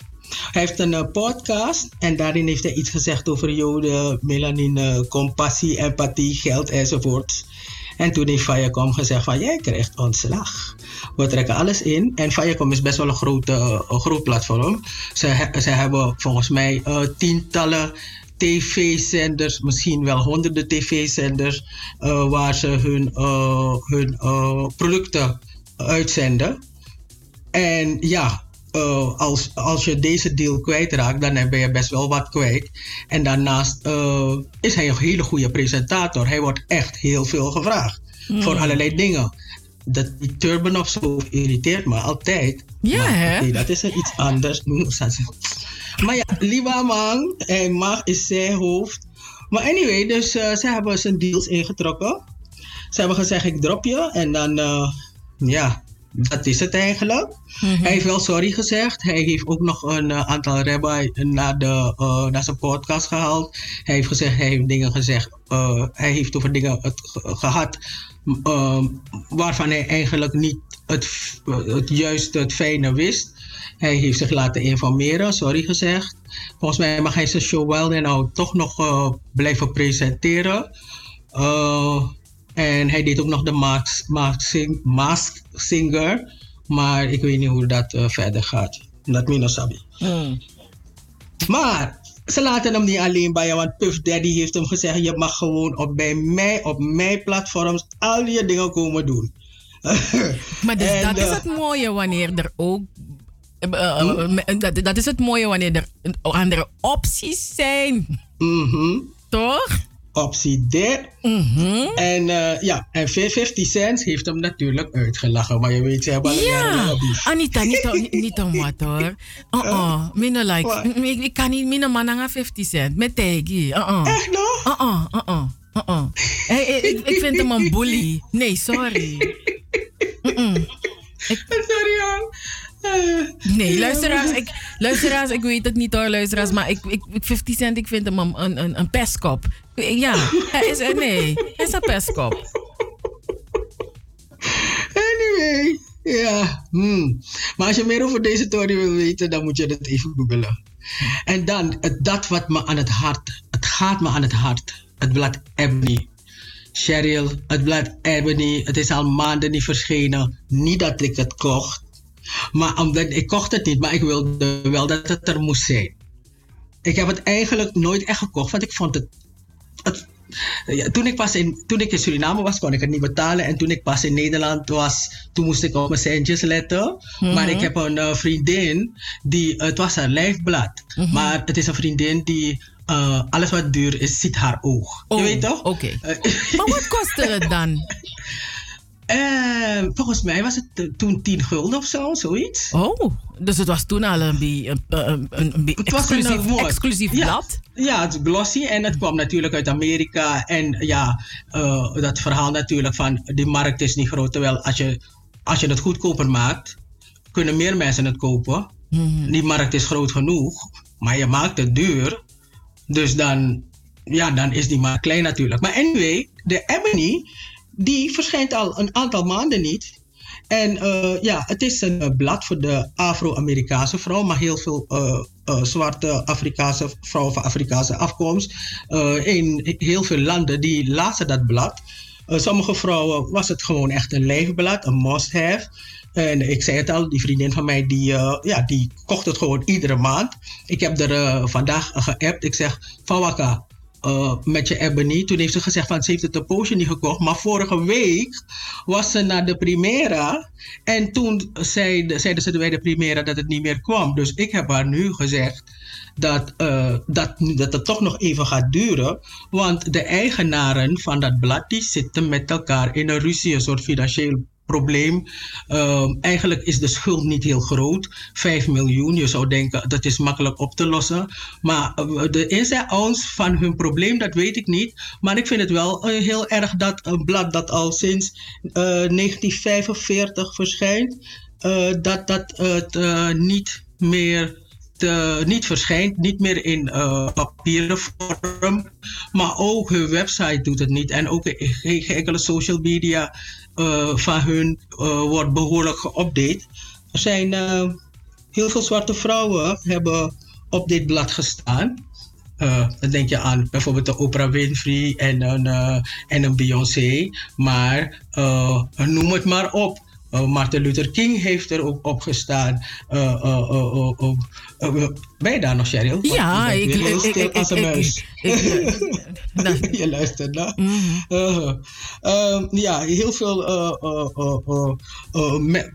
Hij heeft een uh, podcast en daarin heeft hij iets gezegd over Joden, melanine, compassie, empathie, geld enzovoort. En toen heeft Viacom gezegd van jij krijgt ontslag. We trekken alles in. En Viacom is best wel een groot, uh, een groot platform. Ze, ze hebben volgens mij uh, tientallen tv-zenders, misschien wel honderden tv-zenders, waar ze hun, hun producten uitzenden. En ja, uh, als, als je deze deal kwijtraakt, dan ben je best wel wat kwijt. En daarnaast uh, is hij een hele goede presentator. Hij wordt echt heel veel gevraagd mm. voor allerlei dingen. Dat die turban of zo irriteert me altijd. Ja, hè? Okay, dat is er iets anders. maar ja, Liba man, hij mag is zijn hoofd. Maar anyway, dus uh, ze hebben zijn deals ingetrokken. Ze hebben gezegd, ik drop je. En dan, ja, dat is het eigenlijk. Mm-hmm. Hij heeft wel sorry gezegd. Hij heeft ook nog een uh, aantal rabbi naar, de, uh, naar zijn podcast gehaald. Hij heeft gezegd, hij heeft dingen gezegd. Uh, hij heeft over dingen het, gehad waarvan hij eigenlijk niet het, het juiste, het fijne wist. Hij heeft zich laten informeren, sorry gezegd. Volgens mij mag hij zijn show wel en nou toch nog blijven presenteren. En hij deed ook nog de Mask, Mask, Mask Singer. Maar ik weet niet hoe dat uh, verder gaat. Dat Mino Sabi. Hmm. Maar ze laten hem niet alleen bij je, want Puff Daddy heeft hem gezegd: je mag gewoon op, bij mij, op mijn platforms al je dingen komen doen. maar dus en, dat is het mooie wanneer er ook. Uh, hmm? dat, dat, is het mooie wanneer er andere opties zijn. Mm -hmm. Toch? Optie D. Mm-hmm. En uh, ja, en 50 Cent heeft hem natuurlijk uitgelachen. Maar je weet, ze hebben al Ja, Anita, niet, niet om wat hoor. Uh, minder like. Ik, ik kan niet minder man aan 50 Cent. Met Tegi. Uh uh. Echt nog? Uh uh, uh uh. Uh -uh. Hey, ik, ik vind hem een bully. Nee, sorry. Mm -mm. Ik... Sorry, Jan. Nee, luisteraars ik, luisteraars, ik weet het niet hoor, luisteraars. Maar ik, ik, 50 Cent, ik vind hem een, een, een pestkop. Ja, hij is, nee, hij is een pestkop. Anyway, Ja, hmm. maar als je meer over deze story wil weten, dan moet je het even googelen. En dan, dat wat me aan het hart, het gaat me aan het hart. Het blad Ebony. Cheryl, het blad Ebony, het is al maanden niet verschenen. Niet dat ik het kocht, maar omdat ik kocht het niet, maar ik wilde wel dat het er moest zijn. Ik heb het eigenlijk nooit echt gekocht, want ik vond het. het ja, toen, ik pas in, toen ik in Suriname was, kon ik het niet betalen. En toen ik pas in Nederland was, toen moest ik op mijn centjes letten. Maar ik heb een uh, vriendin, die, het was haar lijfblad. Maar het is een vriendin die uh, alles wat duur is, ziet haar oog. Oh, je weet toch? Oké. maar wat kostte het dan? Uh, volgens mij was het uh, toen 10 gulden of zo, zoiets. Oh, dus het was toen al een beetje een, een, een, exclusief, een exclusief blad? Ja, ja, het is glossy en het kwam natuurlijk uit Amerika. En ja, uh, dat verhaal natuurlijk van de markt is niet groot. Terwijl als je, als je het goedkoper maakt, kunnen meer mensen het kopen. Mm. Die markt is groot genoeg, maar je maakt het duur. Dus dan, ja, dan is die markt klein natuurlijk. Maar anyway, de Ebony die verschijnt al een aantal maanden niet. En uh, ja, het is een uh, blad voor de Afro-Amerikaanse vrouw, maar heel veel uh, zwarte Afrikaanse vrouwen van Afrikaanse afkomst. in heel veel landen die lazen dat blad. sommige vrouwen was het gewoon echt een lijfblad, een must-have. En ik zei het al, die vriendin van mij, die, ja, die kocht het gewoon iedere maand. Ik heb er vandaag geappt. Ik zeg, Fawaka, uh, met je Ebony. Toen heeft ze gezegd van ze heeft het een poosje niet gekocht. Maar vorige week was ze naar de Primera. En toen zeiden, zeiden ze bij de Primera dat het niet meer kwam. Dus ik heb haar nu gezegd dat, uh, dat, dat het toch nog even gaat duren. Want de eigenaren van dat blad zitten met elkaar in een ruzie. Een soort financieel probleem. Uh, eigenlijk is de schuld niet heel groot. 5 miljoen, je zou denken dat is makkelijk op te lossen. Maar de ins en outs van hun probleem, dat weet ik niet. Maar ik vind het wel uh, heel erg dat een blad dat al sinds uh, 1945 verschijnt, dat dat het niet meer niet verschijnt, niet meer in papieren vorm, maar ook hun website doet het niet en ook geen enkele social media van hun uh, wordt behoorlijk geüpdate. Er zijn heel veel zwarte vrouwen hebben op dit blad gestaan. dan denk je aan bijvoorbeeld de Oprah Winfrey en een, en een Beyoncé, maar noem het maar op. Uh, Martin Luther King heeft er ook op gestaan. Uh, uh, ben je daar nog, Cheryl? Ja, ik, ik, ik, als een muis. je luistert, nou. Mm. -hmm. ja, heel veel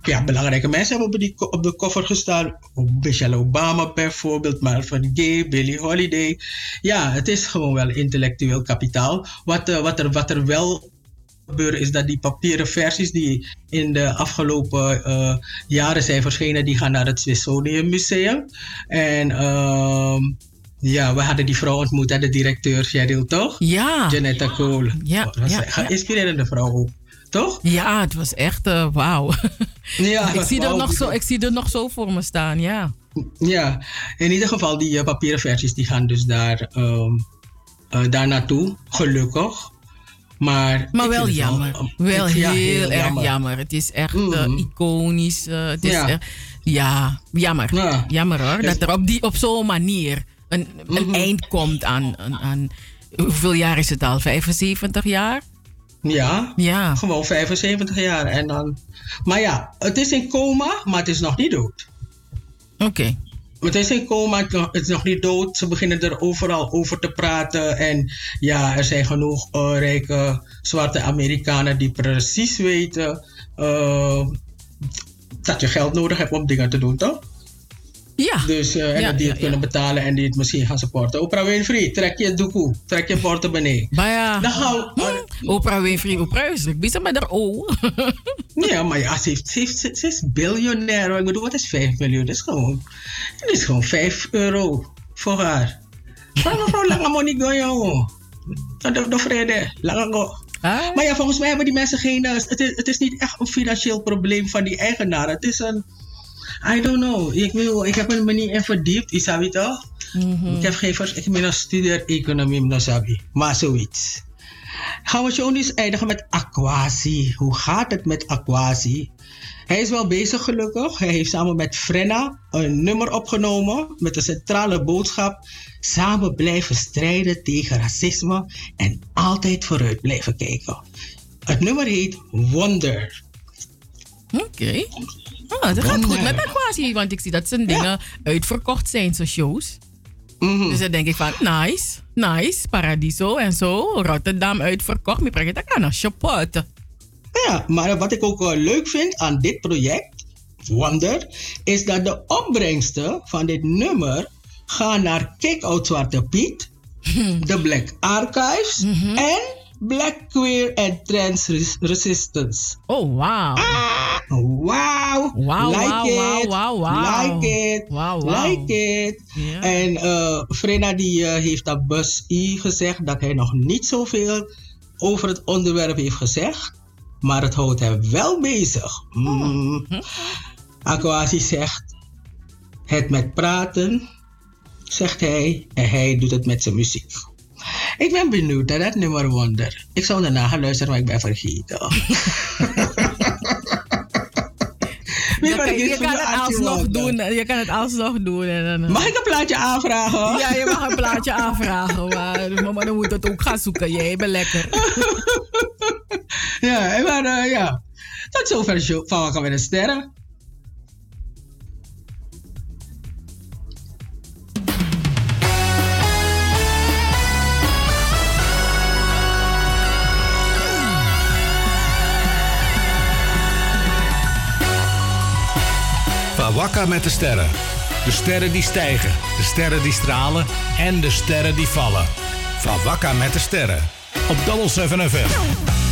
ja, belangrijke mensen hebben op, die, op de koffer gestaan. Michelle Obama bijvoorbeeld, Marvin Gaye, Billie Holiday. Ja, het is gewoon wel intellectueel kapitaal. Wat, wat, er, wat er wel gebeuren is dat die papieren versies die in de afgelopen uh, jaren zijn verschenen, die gaan naar het Smithsonian Museum. En uh, ja, we hadden die vrouw ontmoet, de directeur Cheryl, toch? Ja. Janetta Cole. Ja. Dat was ja, een vrouw ook. Toch? Ja, het was echt uh, wauw. Ja, ik, zie er nog zo, ik zie er nog zo voor me staan, ja. Ja, in ieder geval die uh, papieren versies die gaan dus daar, um, uh, daar naartoe, gelukkig. Maar, maar wel jammer. Wel, wel heel, heel, erg jammer. jammer. Het is echt mm. uh, iconisch. Uh, het is ja. Echt, ja, jammer. Ja. Jammer hoor. Dat er op, die, op zo'n manier een, een mm -hmm. eind komt aan, aan, aan, Hoeveel jaar is het al? 75 jaar? Ja, ja. gewoon 75 jaar. En dan, maar ja, het is in coma, maar het is nog niet dood. Oké. Okay. Het is in coma, het is nog niet dood. Ze beginnen er overal over te praten. En ja, er zijn genoeg uh, rijke zwarte Amerikanen die precies weten uh, dat je geld nodig hebt om dingen te doen, toch? Ja. Dus, uh, en ja, die ja, het kunnen betalen en die het misschien gaan supporten. Oprah Winfrey, trek je doekoe, trek je portemonnee. Maar ja. Dan gaan we. Oprah Winfrey, Oprah is bezig met haar O. ja, maar ja, ze, heeft, ze, heeft, ze, is biljonair. Ik bedoel, wat is 5 miljoen? Dat is gewoon, dat is gewoon 5 euro voor haar. Maar mevrouw Lange Money go, jongen. De, de vrede, Lange go. Ah. Maar ja, volgens mij hebben die mensen geen... Het is, het is niet echt een financieel probleem van die eigenaar. Het is een... I don't know. Ik, wil, ik heb me niet in verdiept, Isabi toch? Mm -hmm. Ik heb geen ik ben een studeer economie, Mnasabi. Maar zoiets. Gaan we zo eens eindigen met Aquasi. Hoe gaat het met Aquasi? Hij is wel bezig gelukkig. Hij heeft samen met Frenna een nummer opgenomen met de centrale boodschap: samen blijven strijden tegen racisme en altijd vooruit blijven kijken. Het nummer heet Wonder. Oké. Ah, dat gaat goed met Aquasi, want ik zie dat zijn dingen uitverkocht zijn, zijn shows. Mhm. Dus dan denk ik van, nice, nice, Paradiso en zo, Rotterdam uitverkocht. Maar ik dat kan een chapeau. Ja, maar wat ik ook wel leuk vind aan dit project, Wonder, is dat de opbrengsten van dit nummer gaan naar Kick-Out Zwarte Piet, de Black Archives en Black Queer and Trans Res- Resistance. Oh, wow. Wow. Wow, like wow, it. wow, wow, wow. Like it. Wow, wow. Like it. En Frena die eh, heeft op Bus I gezegd dat hij nog niet zoveel over het onderwerp heeft gezegd. Maar het houdt hem wel bezig. Mm. Aquasi zegt het met praten, zegt hij. En hij doet het met zijn muziek. Ik ben benieuwd naar dat nummer Wonder. Ik zou daarna gaan luisteren, maar ik ben vergeten. Je kan, je kan het alsnog doen. Je kan het alsnog doen. En dan, Mag ik een plaatje aanvragen? Ja, je mag een plaatje aanvragen. Maar, maar dan moet het ook gaan zoeken. Jij bent lekker. Ja, maar eh, ja. Tot zover show van Wakker met de Sterren. Wakka met de sterren. De sterren die stijgen, de sterren die stralen en de sterren die vallen. Van Wakka met de sterren. Op Double 7 FM.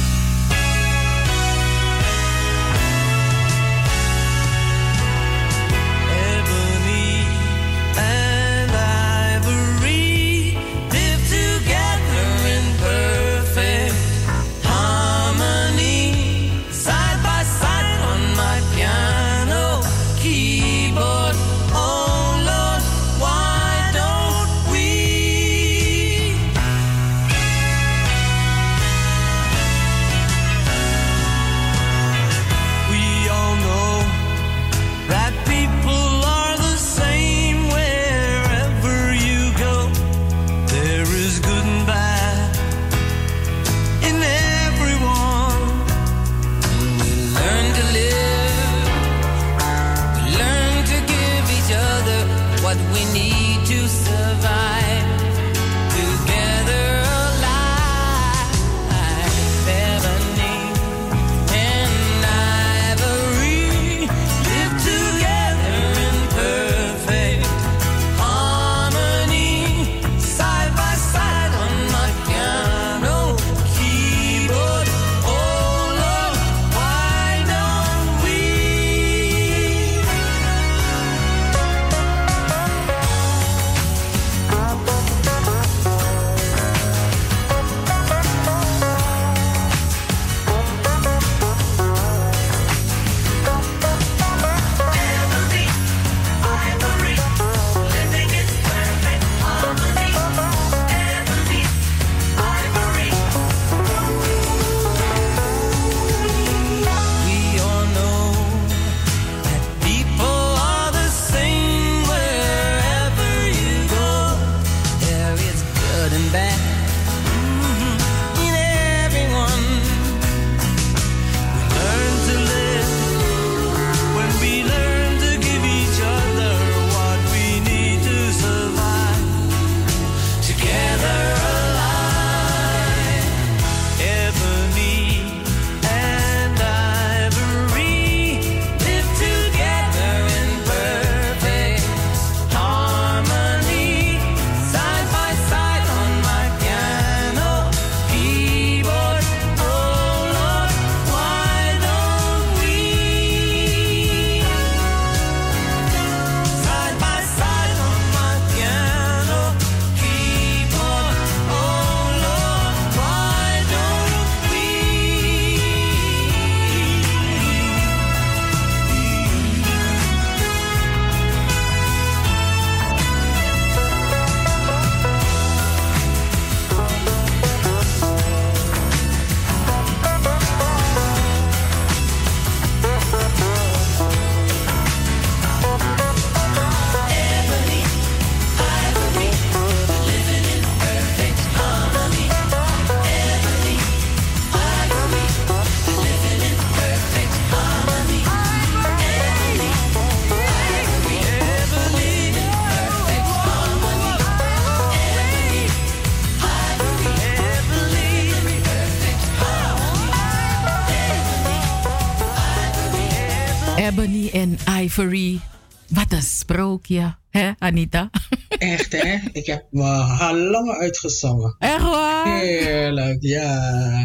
Wat een sprookje, hè, Anita? Echt, hè? Ik heb me lang uitgezongen. Echt waar? Heerlijk, ja.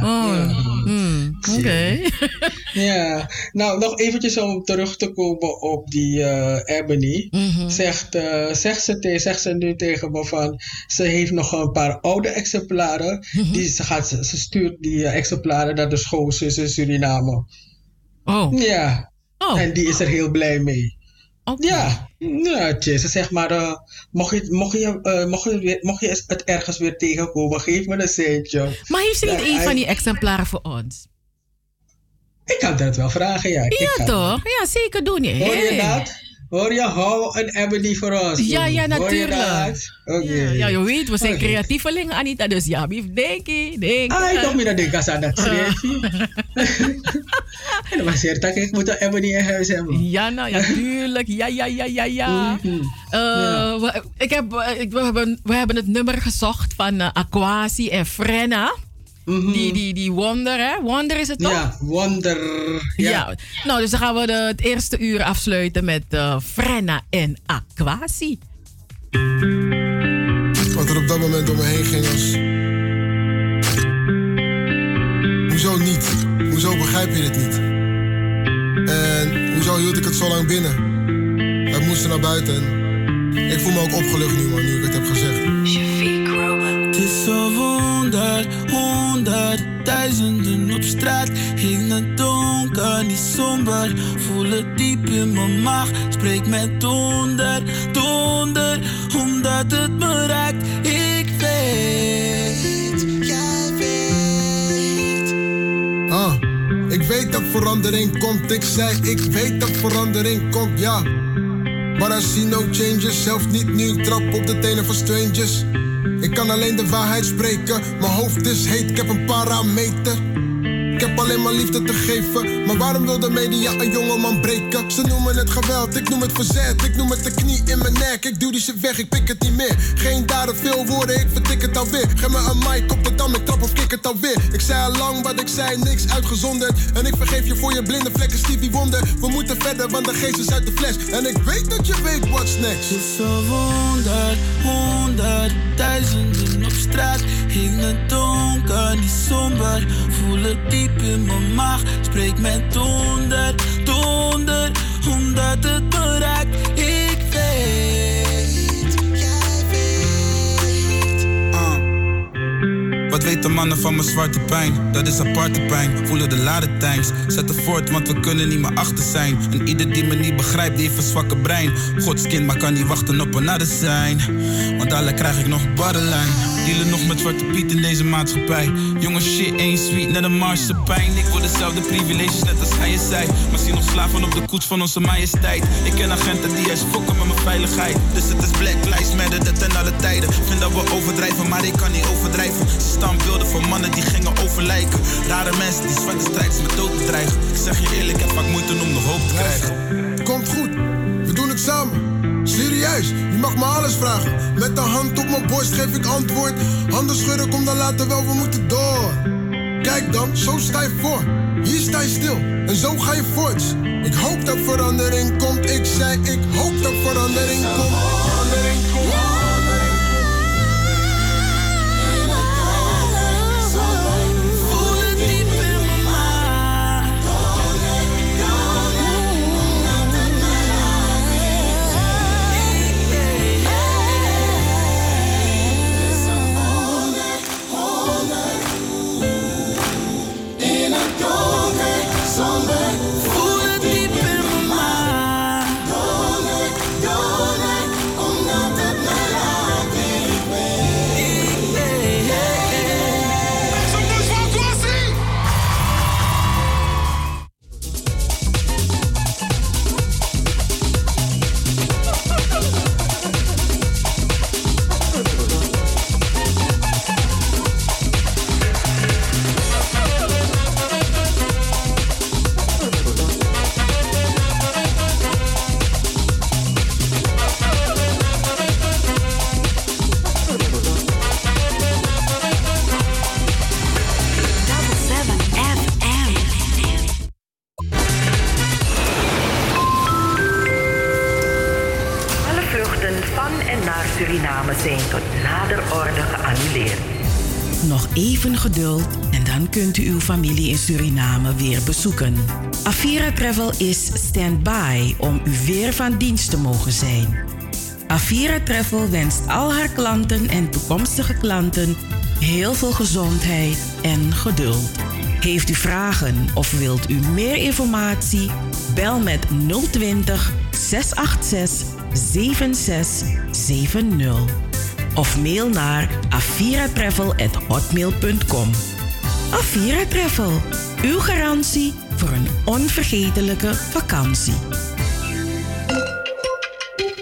Oh, ja. hmm, Oké. Ja, nou nog eventjes om terug te komen op die eh, Ebony. Mhm. zegt, eh, zegt, ze te, zegt ze nu tegen me van, ze heeft nog een paar oude exemplaren. Mhm. die ze, gaat, ze stuurt die eh, exemplaren naar de schoolzus in Suriname. Oh. Ja, Oh. en die is er heel blij mee. Ja, ja tje, ze zegt maar, eh, mocht, je, mocht, je, eh, mocht, je, mocht je het ergens weer tegenkomen, geef me een centje. Maar heeft ze niet Ja, een hij- van die exemplaren voor ons? Ik kan dat wel vragen, ja. Ja, toch? Ja, zeker doen. Ja. Hoor je dat? Hoor je, hou een Ebony voor ons. Ja, ja, natuurlijk. Ja, ja, je weet, we zijn creatievelingen, Anita. Dus ja, wie denk je? Denk Ah, ik dacht meer dat ik aan dat schreef. En dan was ik moet een Ebony in huis hebben. Ja, nou ja, tuurlijk. Ja, ja, ja, ja, ja. Mhm. Eh, we, ik heb, eh, ik- we, hebben, we hebben het nummer gezocht van eh, Aquasi en Frenna. Die, die, die Wonder, hè? Wonder is het toch? Mhm. Ja, Wonder. Ja. Ja. Nou, dus dan gaan we de, het eerste uur afsluiten met eh Frenna en Aquasi. Wat er op dat moment door me heen ging was. Hoezo niet? Hoezo begrijp je dit niet? En hoezo hield ik het zo lang binnen? We moesten naar buiten en ik voel me ook opgelucht nu, man, nu ik het heb gezegd. Het is zo honderd, honderdduizenden op straat. In het donker, niet somber. Voel het diep in mijn maag. Spreek met donder, donder. Omdat het me raakt. Ik weet, jij weet. Ah, ik weet dat verandering komt. Ik zei, ik weet dat verandering komt, ja. Maar I see no changes, zelfs niet nu ik trap op de tenen van strangers. Kan alleen de waarheid spreken, mijn hoofd is heet, ik heb een parameter. Heb alleen maar liefde te geven, maar waarom wil de media een jongeman breken? Ze noemen het geweld, ik noem het verzet, ik noem het de knie in mijn nek. Ik duw die shit weg, ik pik het niet meer. Geen daden, veel woorden, ik vertik het alweer. Geef me een mic op de dam, ik trap of kick het alweer. Ik zei al lang wat ik zei, niks uitgezonderd. En ik vergeef je voor je blinde vlekken, Stevie Wonder. We moeten verder, want de geest is uit de fles. En ik weet dat je weet what's next. Honderd, honderdduizenden op straat. In het donker, niet somber. Voel het diep in mijn maag. Spreek met donder, donder. Omdat het me raakt. Wat weten mannen van mijn zwarte pijn? Dat is aparte pijn. Voelen de lade times. Zetten voort, want we kunnen niet meer achter zijn. En ieder die me niet begrijpt, die heeft een zwakke brein. Godskind, maar kan niet wachten op een ander zijn. Want alle krijg ik nog barrelijn. Dealen nog met zwarte piet in deze maatschappij. Jongens, shit ain't sweet, net een marsepein. Ik wil dezelfde privileges, net als hij je zei. Maar zie nog slaven op de koets van onze majesteit. Ik ken agenten die eens fokken met mijn veiligheid. Dus het is Black Lives Matter, dat ten alle tijden. Vind dat we overdrijven, maar ik kan niet overdrijven. Standbeelden van mannen die gingen overlijken. Rare mensen die zwarte strijders met dood bedreigen. Ik zeg je eerlijk, ik heb vaak moeite om nog hoop te krijgen. Komt goed, we doen het samen. Serieus, je mag me alles vragen. Met de hand op mijn borst geef ik antwoord. Handen schudden, kom dan later wel, we moeten door. Kijk dan, zo sta je voor. Hier sta je stil en zo ga je voorts. Ik hoop dat verandering komt. Ik zei, ik hoop dat verandering komt. Bezoeken. Avira Travel is stand-by om u weer van dienst te mogen zijn. Avira Travel wenst al haar klanten en toekomstige klanten heel veel gezondheid en geduld. Heeft u vragen of wilt u meer informatie? Bel met 020 686 7670 of mail naar aviratravel@hotmail.com. Avira Travel, uw garantie voor een onvergetelijke vakantie.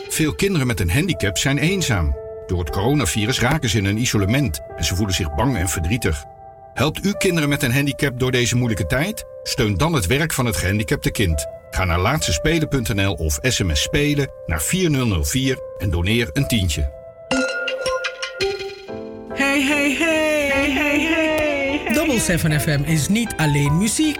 Veel kinderen met een handicap zijn eenzaam. Door het coronavirus raken ze in een isolement en ze voelen zich bang en verdrietig. Helpt u kinderen met een handicap door deze moeilijke tijd? Steun dan het werk van het gehandicapte kind. Ga naar laatstespelen.nl of sms spelen naar 4004 en doneer een tientje. Hey, hey, hey, hey, hey, hey. Double 7 FM is niet alleen muziek.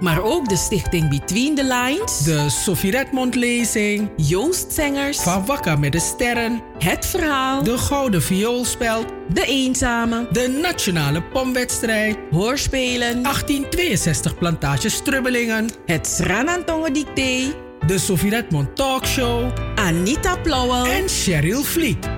Maar ook de stichting Between the Lines. De Sophie Redmond lezing. Joost Zengers. Van Wakka met de Sterren. Het Verhaal. De Gouden Vioolspeld. De Eenzame. De Nationale Pomwedstrijd. Hoorspelen. 1862 Plantage Strubbelingen. Het Sranantongen Dicté. De Sophie Redmond Talkshow. Anita Plauwel. En Cheryl Vliet.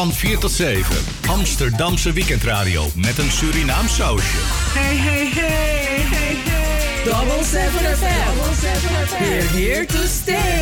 Van 4 tot 7. Amsterdamse weekendradio met een Surinaam sausje. Hey, hey, hey, hey, hey. Double 7 FM. Double 7 FM. We're here to stay.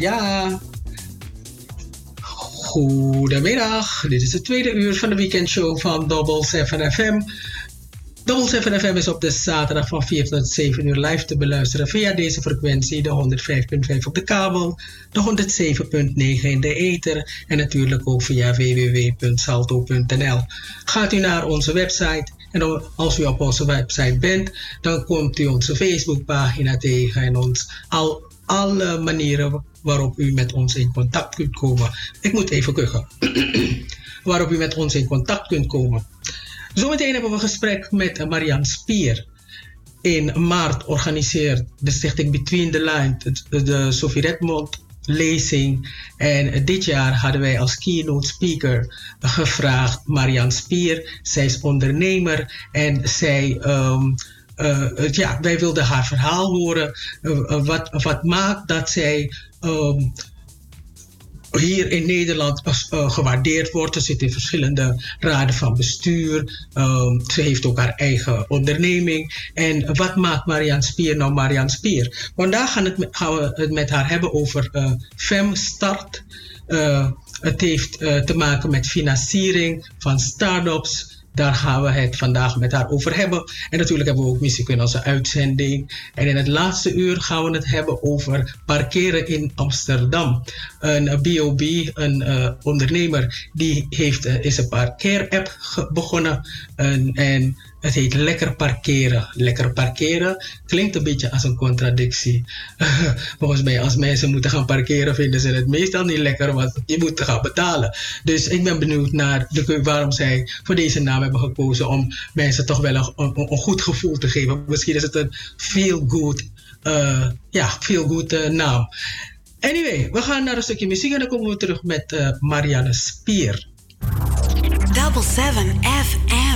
Ja. Goedemiddag. Dit is het tweede uur van de weekendshow van Double 7 FM. Double 7 FM is op de zaterdag van 4 tot 7 uur live te beluisteren via deze frequentie, de 105.5 op de kabel, de 107.9 in de ether en natuurlijk ook via www.salto.nl. Gaat u naar onze website en als u op onze website bent, dan komt u onze Facebookpagina tegen en ons al alle manieren waarop u met ons in contact kunt komen. Ik moet even kuchen. waarop u met ons in contact kunt komen. Zometeen hebben we een gesprek met Marianne Spier. In maart organiseert de stichting Between the Lines de, Sophie Redmond lezing. En dit jaar hadden wij als keynote speaker gevraagd Marianne Spier. Zij is ondernemer en zij... Uh, ja, wij wilden haar verhaal horen. Uh, wat, wat maakt dat zij um, hier in Nederland gewaardeerd wordt. Ze zit in verschillende raden van bestuur. Um, ze heeft ook haar eigen onderneming. En wat maakt Marianne Spier nou Marianne Spier? Vandaag gaan, het, gaan we het met haar hebben over uh, FemStart. Het heeft te maken met financiering van start-ups daar gaan we het vandaag met haar over hebben. En natuurlijk hebben we ook muziek in onze uitzending. En in het laatste uur gaan we het hebben over parkeren in Amsterdam. Een BOB, een uh, ondernemer, die heeft, uh, is een parkeer-app begonnen. En, en het heet lekker parkeren. Lekker parkeren klinkt een beetje als een contradictie. Volgens mij, als mensen moeten gaan parkeren, vinden ze het meestal niet lekker, want je moet gaan betalen. Dus ik ben benieuwd naar de, waarom zij voor deze naam hebben gekozen om mensen toch wel een, goed gevoel te geven. Misschien is het een feel good, uh, ja, feel good uh, naam. Anyway, we gaan naar een stukje muziek en dan komen we terug met uh, Marianne Spier. Double 7 FM.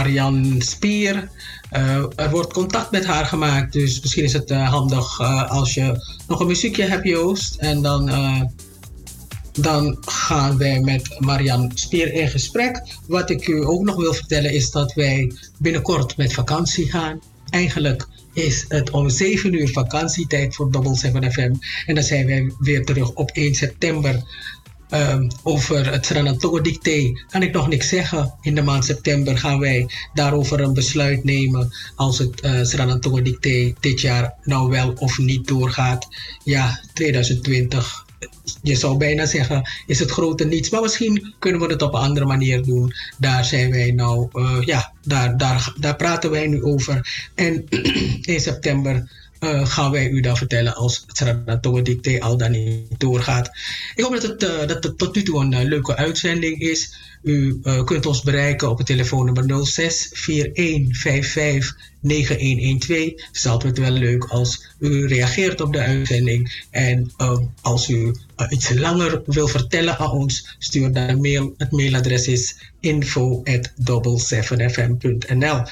Marian Spier. Uh, er wordt contact met haar gemaakt, dus misschien is het uh, handig uh, als je nog een muziekje hebt, Joost. En dan, dan gaan wij met Marian Spier in gesprek. Wat ik u ook nog wil vertellen is dat wij binnenkort met vakantie gaan. Eigenlijk is het om 7 uur vakantietijd voor Double 7 FM. En dan zijn wij weer terug op 1 september Um, over het Sranatogo-dicté kan ik nog niks zeggen. In de maand september gaan wij daarover een besluit nemen als het uh, Sranatogo-dicté dit jaar nou wel of niet doorgaat. Ja, 2020. Je zou bijna zeggen, is het grote niets. Maar misschien kunnen we het op een andere manier doen. Daar zijn wij nou, uh, ja, daar, daar, daar praten wij nu over. En in september uh, gaan wij u dan vertellen als het Sranatogo-dicté al dan niet doorgaat. Ik hoop dat het, uh, dat tot nu toe een uh, leuke uitzending is. U kunt ons bereiken op het telefoonnummer 06 4155 9112. Het wel leuk als u reageert op de uitzending. En als u iets langer wil vertellen aan ons, stuur dan een mail. Het mailadres is info at 7fm.nl.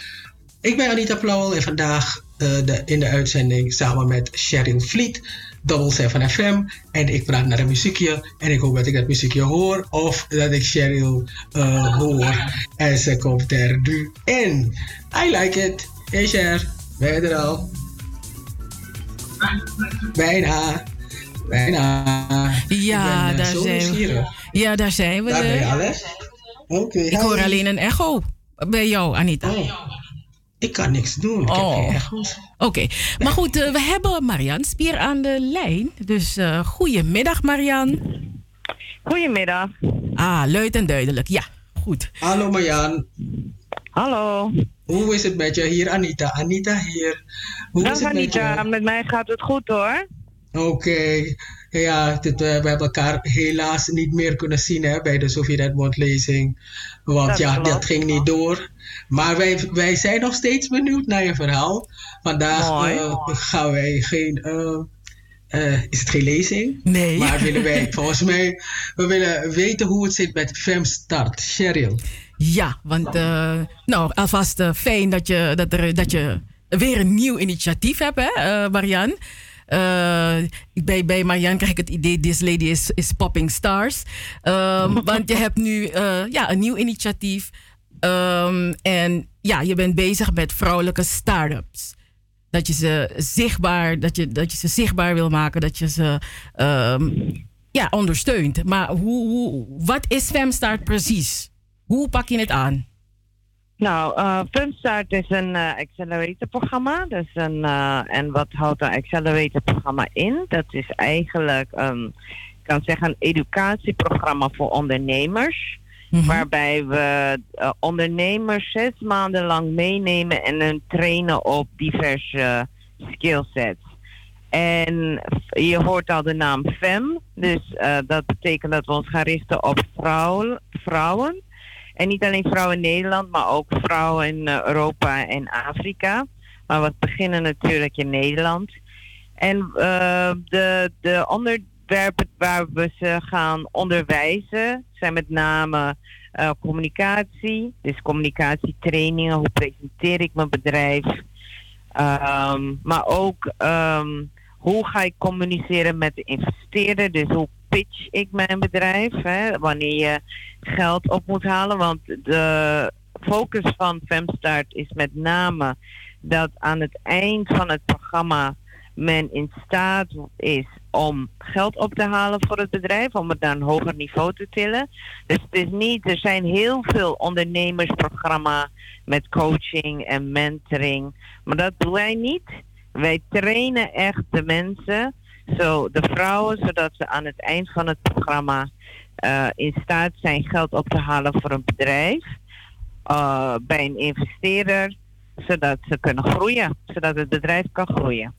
Ik ben Anita Plauwel en vandaag de, in de uitzending samen met Cheryl Vliet, Double 7 FM. En ik praat naar een muziekje en ik hoop dat ik dat muziekje hoor of dat ik Cheryl uh, hoor. En ze komt er nu in. I like it. Hey Cher, ben je er al? Bijna. Bijna. Ja, ben, uh, daar zijn we. Ja, daar zijn we. Daar ben je alles? Oké. Okay, ik hoor alleen een echo bij jou, Anita. Oh. Ik kan niks doen. Ik oh. heb geen Oké, okay. maar goed, uh, we hebben Marian Spier aan de lijn. Dus uh, goedemiddag, Marian. Goedemiddag. Ah, luid en duidelijk. Ja, goed. Hallo, Marian. Hallo. Hoe is het met je hier, Anita? Anita hier. Hoe Dag, is het Anita. met, je? met mij gaat het goed hoor. Oké. Okay. Ja, dit, uh, we hebben elkaar helaas niet meer kunnen zien hè, bij de Sofie Redmond lezing. Want dat ja, dat ging niet door. Maar wij, wij zijn nog steeds benieuwd naar je verhaal. Vandaag uh, gaan wij geen. Uh, uh, is het geen lezing? Nee. Maar willen wij, volgens mij, we willen weten hoe het zit met Femstart. Cheryl. Ja, want nou, alvast fijn dat je, dat, er, dat je weer een nieuw initiatief hebt, hè, Marianne. Uh, bij, bij Marianne krijg ik het idee, this lady is, is popping stars. Um, want je hebt nu uh, ja, een nieuw initiatief. Um, en ja, je bent bezig met vrouwelijke start-ups. Dat je ze zichtbaar, dat je, dat je ze zichtbaar wil maken, dat je ze um, ja, ondersteunt. Maar hoe, hoe, wat is Femstart precies? Hoe pak je het aan? Nou, uh, Femstart is een uh, accelerator-programma. Dus een, uh, en wat houdt een accelerator-programma in? Dat is eigenlijk, um, ik kan zeggen, een educatieprogramma voor ondernemers. -hmm. Waarbij we uh, ondernemers zes maanden lang meenemen en hun trainen op diverse skillsets. En je hoort al de naam FEM, dus uh, dat betekent dat we ons gaan richten op vrouw, vrouwen. En niet alleen vrouwen in Nederland, maar ook vrouwen in uh, Europa en Afrika. Maar we beginnen natuurlijk in Nederland. En de, de waar we ze gaan onderwijzen zijn met name uh, communicatie. Dus communicatietrainingen, hoe presenteer ik mijn bedrijf. Um, maar ook um, hoe ga ik communiceren met de investeerder. Dus hoe pitch ik mijn bedrijf. Hè, wanneer je geld op moet halen. Want de focus van Femstart is met name dat aan het eind van het programma men in staat is om geld op te halen voor het bedrijf, om het naar een hoger niveau te tillen. Dus het is niet, er zijn heel veel ondernemersprogramma's met coaching en mentoring, maar dat doen wij niet. Wij trainen echt de mensen, zo de vrouwen, zodat ze aan het eind van het programma uh, in staat zijn geld op te halen voor een bedrijf. eh, bij een investeerder, zodat ze kunnen groeien, zodat het bedrijf kan groeien.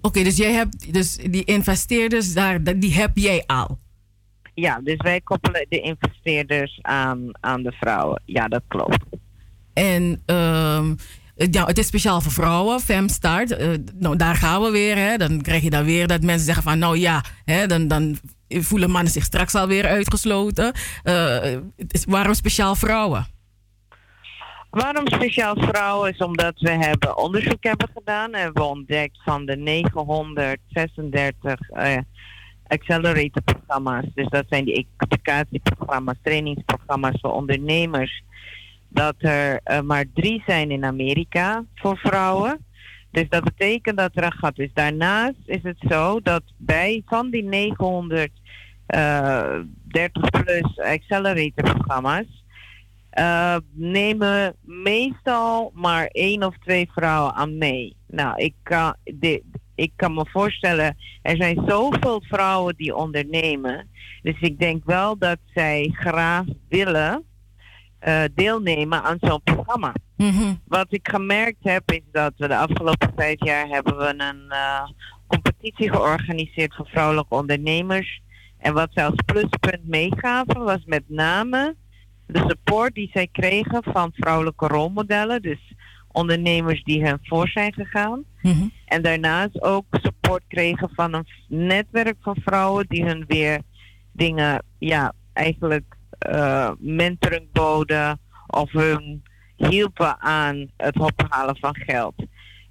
Oké, dus jij hebt dus die investeerders daar, die heb jij al. Ja, dus wij koppelen de investeerders aan, aan de vrouwen. Ja, dat klopt. En ehm, ja, het is speciaal voor vrouwen, Femstart. Uh, nou, daar gaan we weer. Hè. Dan krijg je dan weer dat mensen zeggen van... nou ja, hè, dan, dan voelen mannen zich straks alweer uitgesloten. Uh, is, waarom speciaal vrouwen? Waarom speciaal vrouwen is omdat we hebben onderzoek hebben gedaan. En we ontdekt van de 936 uh, accelerator programma's. Dus dat zijn die educatieprogramma's, trainingsprogramma's voor ondernemers. Dat er uh, maar drie zijn in Amerika voor vrouwen. Dus dat betekent dat er een gat is. Daarnaast is het zo dat bij van die 930 plus accelerator programma's uh, nemen meestal maar één of twee vrouwen aan mee. Nou, ik kan, de, ik kan me voorstellen, er zijn zoveel vrouwen die ondernemen. Dus ik denk wel dat zij graag willen uh, deelnemen aan zo'n programma. Mm-hmm. Wat ik gemerkt heb is dat we de afgelopen vijf jaar hebben we een uh, competitie georganiseerd voor vrouwelijke ondernemers. En wat zij als pluspunt meegaven was met name de support die zij kregen van vrouwelijke rolmodellen. Dus ondernemers die hen voor zijn gegaan. Mm-hmm. En daarnaast ook support kregen van een netwerk van vrouwen die hun weer dingen, ja, eigenlijk uh, mentoring boden of hun hielpen aan het ophalen van geld.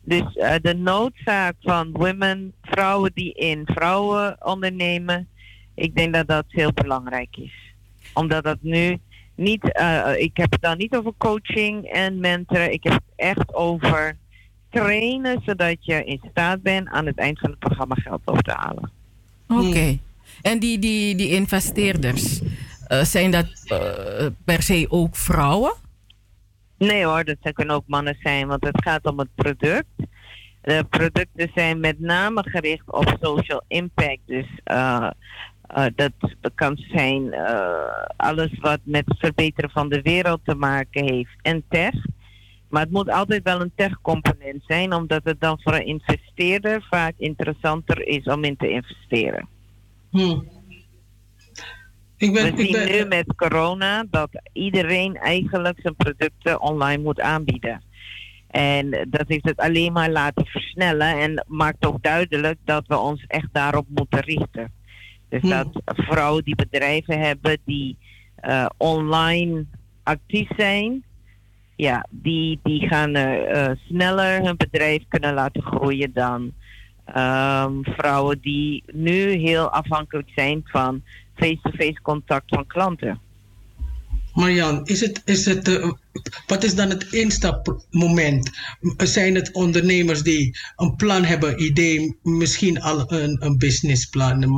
Dus uh, de noodzaak van women, vrouwen die in vrouwen ondernemen, ik denk dat dat heel belangrijk is. Omdat dat nu niet, uh, ik heb het dan niet over coaching en mentoren, ik heb het echt over trainen zodat je in staat bent aan het eind van het programma geld op te halen. Oké. Okay. En die, die, die investeerders, uh, zijn dat uh, per se ook vrouwen? Nee hoor, dat kunnen ook mannen zijn, want het gaat om het product. De producten zijn met name gericht op social impact. Dus uh, dat kan zijn alles wat met het verbeteren van de wereld te maken heeft en tech. Maar het moet altijd wel een tech-component zijn, omdat het dan voor een investeerder vaak interessanter is om in te investeren. Hmm. Ik ben, We zien ik ben, nu met corona dat iedereen eigenlijk zijn producten online moet aanbieden. En dat heeft het alleen maar laten versnellen en maakt ook duidelijk dat we ons echt daarop moeten richten. Dus Hmm. dat vrouwen die bedrijven hebben die uh, online actief zijn, ja, die, die gaan uh, sneller hun bedrijf kunnen laten groeien dan um, vrouwen die nu heel afhankelijk zijn van face-to-face contact van klanten. Marjan, is het, is het, uh, wat is dan het instapmoment? Zijn het ondernemers die een plan hebben, idee, misschien al een, een businessplan, een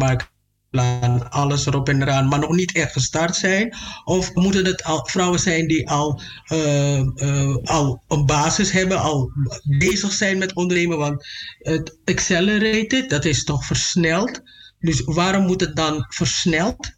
marktplan, alles erop en eraan, maar nog niet echt gestart zijn? Of moeten het al vrouwen zijn die al, uh, uh, al een basis hebben, al bezig zijn met ondernemen? Want het accelerated, dat is toch versneld? Dus waarom moet het dan versneld?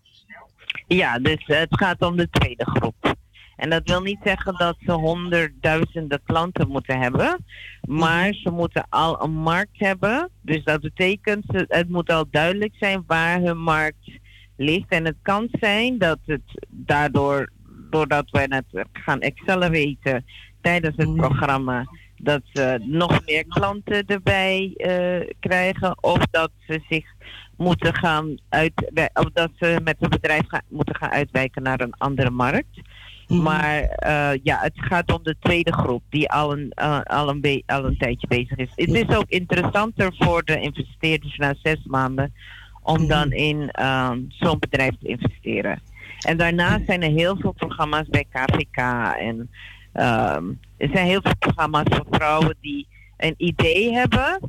Ja, dus het gaat om de tweede groep. En dat wil niet zeggen dat ze honderdduizenden klanten moeten hebben, maar ze moeten al een markt hebben. Dus dat betekent, het moet al duidelijk zijn waar hun markt ligt. En het kan zijn dat het daardoor, doordat wij het gaan accelereren tijdens het programma, dat ze nog meer klanten erbij uh, krijgen of dat ze zich moeten gaan uit, of dat ze met het bedrijf gaan, moeten gaan uitwijken naar een andere markt. Mm-hmm. Maar uh, ja, het gaat om de tweede groep die al een, uh, al een, be- al een tijdje bezig is. Het is ook interessanter voor de investeerders na zes maanden om dan in um, zo'n bedrijf te investeren. En daarnaast zijn er heel veel programma's bij KVK en um, er zijn heel veel programma's voor vrouwen die een idee hebben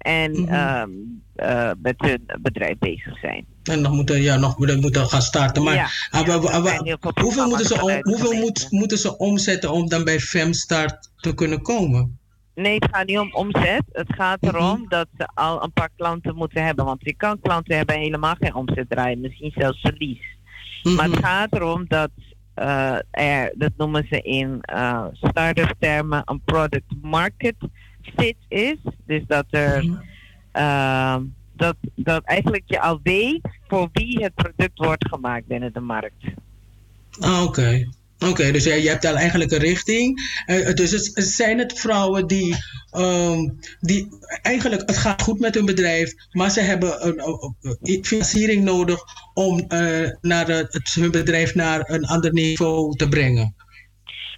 en mm-hmm. um, uh, met hun bedrijf bezig zijn. En dan moeten, ja, nog moeten gaan starten. Maar ja, ah, ja, hoeveel, moeten ze, om, hoeveel moet, moeten ze omzetten om dan bij Femstart te kunnen komen? Nee, het gaat niet om omzet. Het gaat erom mm-hmm. dat ze al een paar klanten moeten hebben. Want je kan klanten hebben en helemaal geen omzet draaien. Misschien zelfs verlies. Mm-hmm. Maar het gaat erom dat eh, er, dat noemen ze in uh, start-up termen, een product market fit is. Dus dat er uh, dat, dat eigenlijk je al weet voor wie het product wordt gemaakt binnen de markt. Ah, oké. Oké, dus je, je hebt al eigenlijk een richting. Uh, dus het, zijn het vrouwen die, um, die eigenlijk, het gaat goed met hun bedrijf, maar ze hebben een, een financiering nodig om uh, naar het, hun bedrijf naar een ander niveau te brengen.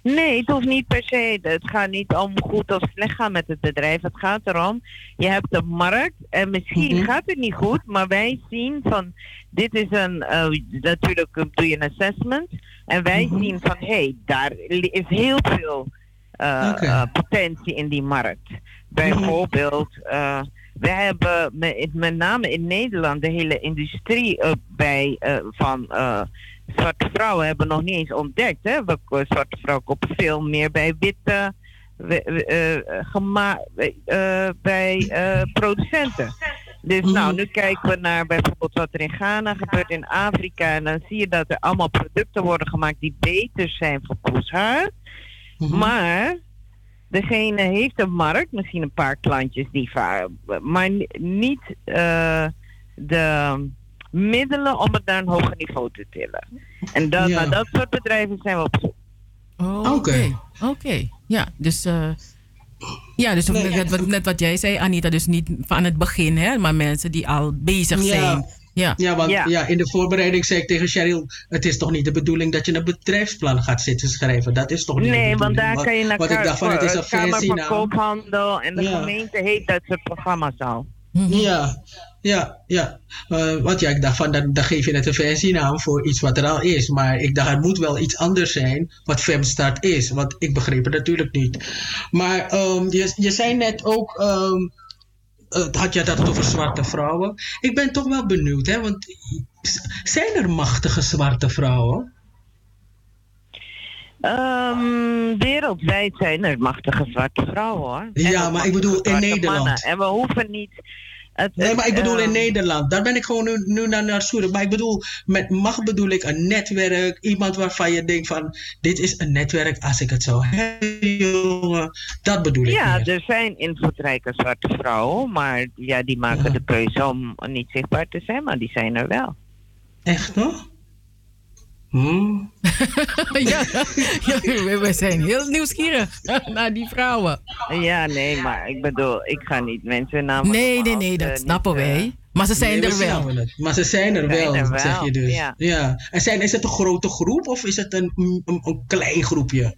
Nee, het hoeft niet per se. Het gaat niet om goed of slecht gaan met het bedrijf. Het gaat erom, je hebt een markt en misschien mm -hmm. gaat het niet goed, maar wij zien van, dit is een, uh, natuurlijk doe je een assessment. En wij mm -hmm. zien van, hé, hey, daar is heel veel uh, okay. uh, potentie in die markt. Bijvoorbeeld, uh, we hebben met, met, name in Nederland de hele industrie bij, van zwarte vrouwen hebben nog niet eens ontdekt. Hè? We, zwarte vrouwen kopen veel meer bij witte, gema- bij producenten. Dus nou, nu kijken we naar bijvoorbeeld wat er in Ghana gebeurt, in Afrika. En dan zie je dat er allemaal producten worden gemaakt die beter zijn voor poeshaar. Mm-hmm. Maar degene heeft een markt, misschien een paar klantjes die varen, maar niet de middelen om het naar een hoger niveau te tillen. En dat, ja. naar dat soort bedrijven zijn we op zoek. Oh, Oké, okay. oké. Okay. Ja, dus... Uh, ja, dus nee, net, wat, net wat jij zei, Anita, dus niet van het begin, hè, maar mensen die al bezig ja. zijn. Ja, ja want ja. ja. in de voorbereiding zei ik tegen Cheryl: Het is toch niet de bedoeling dat je een bedrijfsplan gaat zitten schrijven? Dat is toch niet Nee, de want daar kan je naar wat ik dacht van, het is een Kamer van. Koophandel en de ja. gemeente heeft dat soort programma's al. Ja, ja, ja. Uh, want ja, ik dacht van, dan, dan geef je net een versienaam voor iets wat er al is. Maar ik dacht, er moet wel iets anders zijn wat Femstart is. Want ik begreep het natuurlijk niet. Maar um, je, je zei net ook, um, uh, had je dat over zwarte vrouwen. Ik ben toch wel benieuwd, hè. Want zijn er machtige zwarte vrouwen? Um, wereldwijd zijn er machtige zwarte vrouwen hoor. Ja, maar ik bedoel in Nederland. Mannen. En we hoeven niet. Het, nee, maar ik bedoel in Nederland. Daar ben ik gewoon nu, nu naar, naar zoeken. Maar ik bedoel, met macht bedoel ik een netwerk. Iemand waarvan je denkt van, dit is een netwerk als ik het zou hebben, jongen. Dat bedoel ik Ja, meer. er zijn invloedrijke zwarte vrouwen. Maar ja, die maken ja. de keuze om niet zichtbaar te zijn. Maar die zijn er wel. Echt nog? Hmm. ja, ja, we zijn heel nieuwsgierig naar die vrouwen. Ja, nee, maar ik bedoel, ik ga niet mensen namen. Nee, nee, nee, dat snappen wij. Maar ze zijn nee, er wel. Maar ze zijn er, zijn wel, er wel, zeg je dus. ja. ja. En zijn, is het een grote groep of is het een, een, een klein groepje?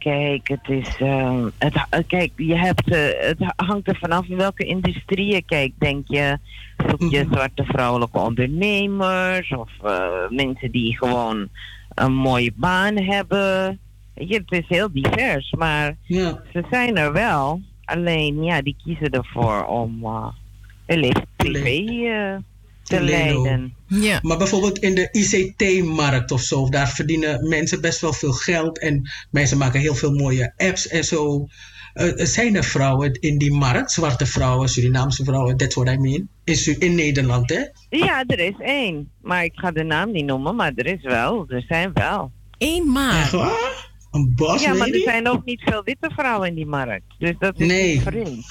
Kijk, het is. Uh, het, kijk, je hebt. Uh, het hangt er vanaf in welke industrie je kijkt. Denk je. Zoek je zwarte vrouwelijke ondernemers of uh, mensen die gewoon een mooie baan hebben. Je, het is heel divers, maar ja. ze zijn er wel. Alleen, ja, die kiezen ervoor om hun leven privé te leiden. Ja. Maar bijvoorbeeld in de ICT-markt of zo, daar verdienen mensen best wel veel geld en mensen maken heel veel mooie apps en zo. Uh, zijn er vrouwen in die markt, zwarte vrouwen, Surinaamse vrouwen, that's what I mean, in, in Nederland, hè? Ja, er is één. Maar ik ga de naam niet noemen, maar er is wel. Er zijn wel. Eén maar. Echt waar? Een boss Ja, maar lady? er zijn ook niet veel witte vrouwen in die markt. Dus dat is Nee. niet vreemd.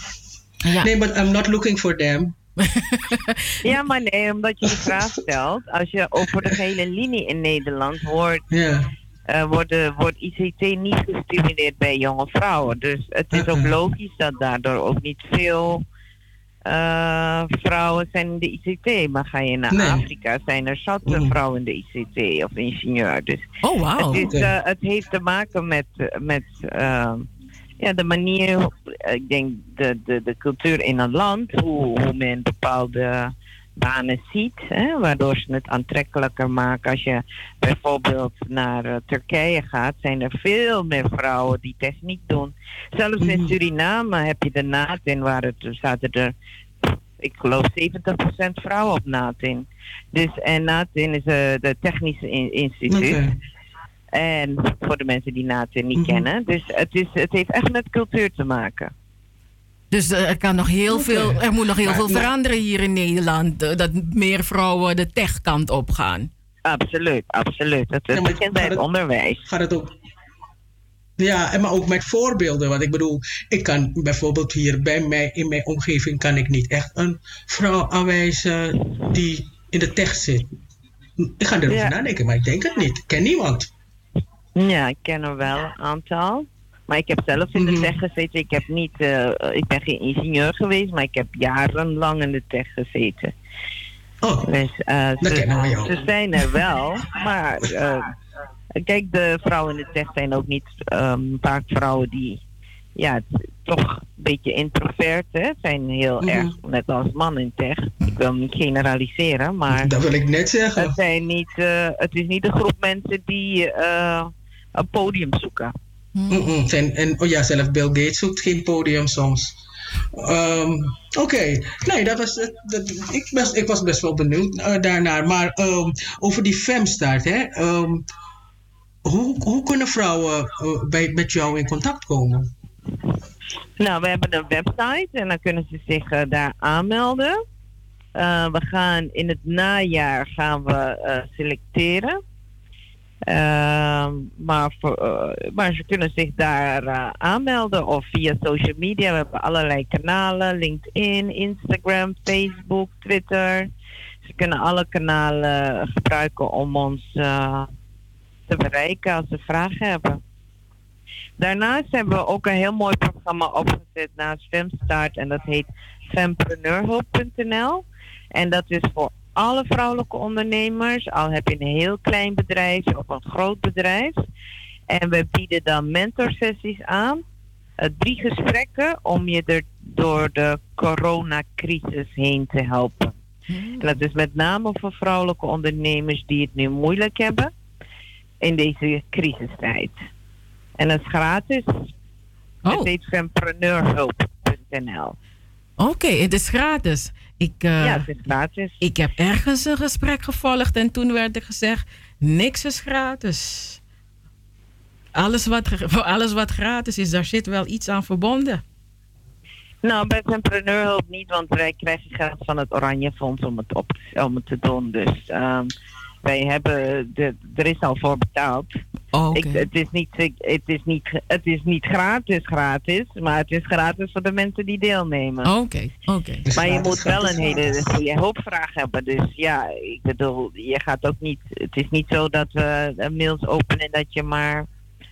Ja. Nee, but I'm not looking for them. Ja, maar nee, omdat je de vraag stelt. Als je over de hele linie in Nederland hoort, Ja. eh, worden, wordt ICT niet gestimuleerd bij jonge vrouwen. Dus het is ook logisch dat daardoor ook niet veel eh, vrouwen zijn in de ICT. Maar ga je naar Nee. Afrika, zijn er zat Mm. vrouwen in de ICT of ingenieur. Dus Oh, wauw. het, is, eh, het heeft te maken met, met eh, ja, de manier, ik denk de, de, de cultuur in een land, hoe, hoe men bepaalde banen ziet, hè, waardoor ze het aantrekkelijker maken. Als je bijvoorbeeld naar eh, Turkije gaat, zijn er veel meer vrouwen die techniek doen. Zelfs in Mhm. Suriname heb je de NATIN, waar het zaten er, ik geloof 70% vrouwen op NATIN. Dus, en NATIN is eh, de technische in- instituut. En voor de mensen die NATIN niet Mhm. kennen. Dus het, is, het heeft echt met cultuur te maken. Dus eh, er, kan nog heel veel, er moet nog heel Maar- veel veranderen hier in Nederland. eh, Dat meer vrouwen de techkant op gaan. Absoluut, absoluut. Het, het begint bij het, onderwijs. Gaat het ook ja, en maar ook met voorbeelden. Want ik bedoel, ik kan bijvoorbeeld hier bij mij in mijn omgeving kan ik niet echt een vrouw aanwijzen die in de tekst zit. Ik ga erover ja. nadenken, maar ik denk het niet. Ik ken niemand. Ja, ik ken er wel een aantal. Maar ik heb zelf in de mm tech gezeten. Ik, heb niet, uh, ik ben geen ingenieur geweest, maar ik heb jarenlang in de tech gezeten. Oh, dus, uh, jou. Ze zijn er wel, maar uh, kijk, de vrouwen in de tech zijn ook niet um, vaak vrouwen die ja, toch een beetje introvert hè, zijn heel Mhm. erg, net als mannen in tech. Ik wil niet generaliseren, maar Dat wil ik net zeggen. het, zijn niet, eh, het is niet een groep mensen die eh, een podium zoeken. Zijn, en oh ja, zelf Bill Gates zoekt geen podium soms. Ehm, Oké, nee, dat was, dat, ik, was, ik was best wel benieuwd eh, daarnaar. Maar ehm, over die femstart, hè? ehm, hoe, hoe kunnen vrouwen eh, bij, met jou in contact komen? Nou, we hebben een website en dan kunnen ze zich eh, daar aanmelden. We gaan in het najaar gaan we selecteren. Ehm, maar, voor, eh, maar ze kunnen zich daar eh, aanmelden of via social media. We hebben allerlei kanalen: LinkedIn, Instagram, Facebook, Twitter. Ze kunnen alle kanalen gebruiken om ons eh, te bereiken als ze vragen hebben. Daarnaast hebben we ook een heel mooi programma opgezet naast Femstart en dat heet fempreneurhulp.nl. En dat is voor alle vrouwelijke ondernemers, al heb je een heel klein bedrijf of een groot bedrijf. En we bieden dan mentorsessies aan, eh, drie gesprekken om je er door de coronacrisis heen te helpen. En dat is met name voor vrouwelijke ondernemers die het nu moeilijk hebben in deze crisistijd. En dat is gratis. Het heet fempreneurhulp.nl. Oké, het is gratis. Ik, eh, Ja, het is gratis. Ik heb ergens een gesprek gevolgd en toen werd er gezegd: niks is gratis. Alles wat, alles wat gratis is, daar zit wel iets aan verbonden. Nou, bij Fempreneurhulp niet, want wij krijgen geld van het Oranje Fonds om het, op, te- om het te doen. Dus ehm, wij hebben, de, er is al voor betaald. Oh, Ik, het, is niet, ik- het, is niet, het is niet gratis gratis, maar het is gratis voor de mensen die deelnemen. Oké, oké. Maar je moet wel een hele goede hulpvraag hebben. Dus ja, ik bedoel, je gaat ook niet. Het is niet zo dat we een mails openen en dat je maar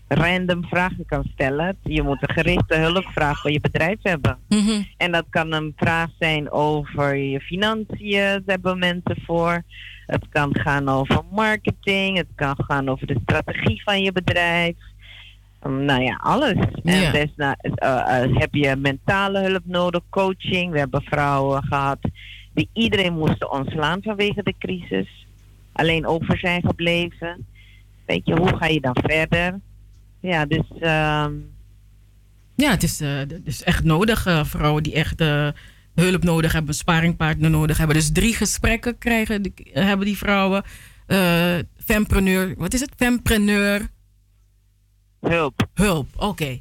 random vragen kan stellen. Je moet een gerichte hulpvraag voor je bedrijf hebben. Mhm. En dat kan een vraag zijn over je financiën, daar hebben mensen voor. Het kan gaan over marketing, het kan gaan over de strategie van je bedrijf. Um, nou ja, alles. En Ja. desna, eh, eh, heb je mentale hulp nodig, coaching. We hebben vrouwen gehad die iedereen moesten ontslaan vanwege de crisis. Alleen over zijn gebleven. Weet je, hoe ga je dan verder? Ja, dus ehm, Ja, het is, eh, het is echt nodig. vrouwen die echt hulp nodig hebben, sparingpartner nodig hebben. Dus drie gesprekken krijgen, die- hebben die vrouwen. Eh fempreneur, wat is het? Fempreneur. Hulp. Hulp, oké.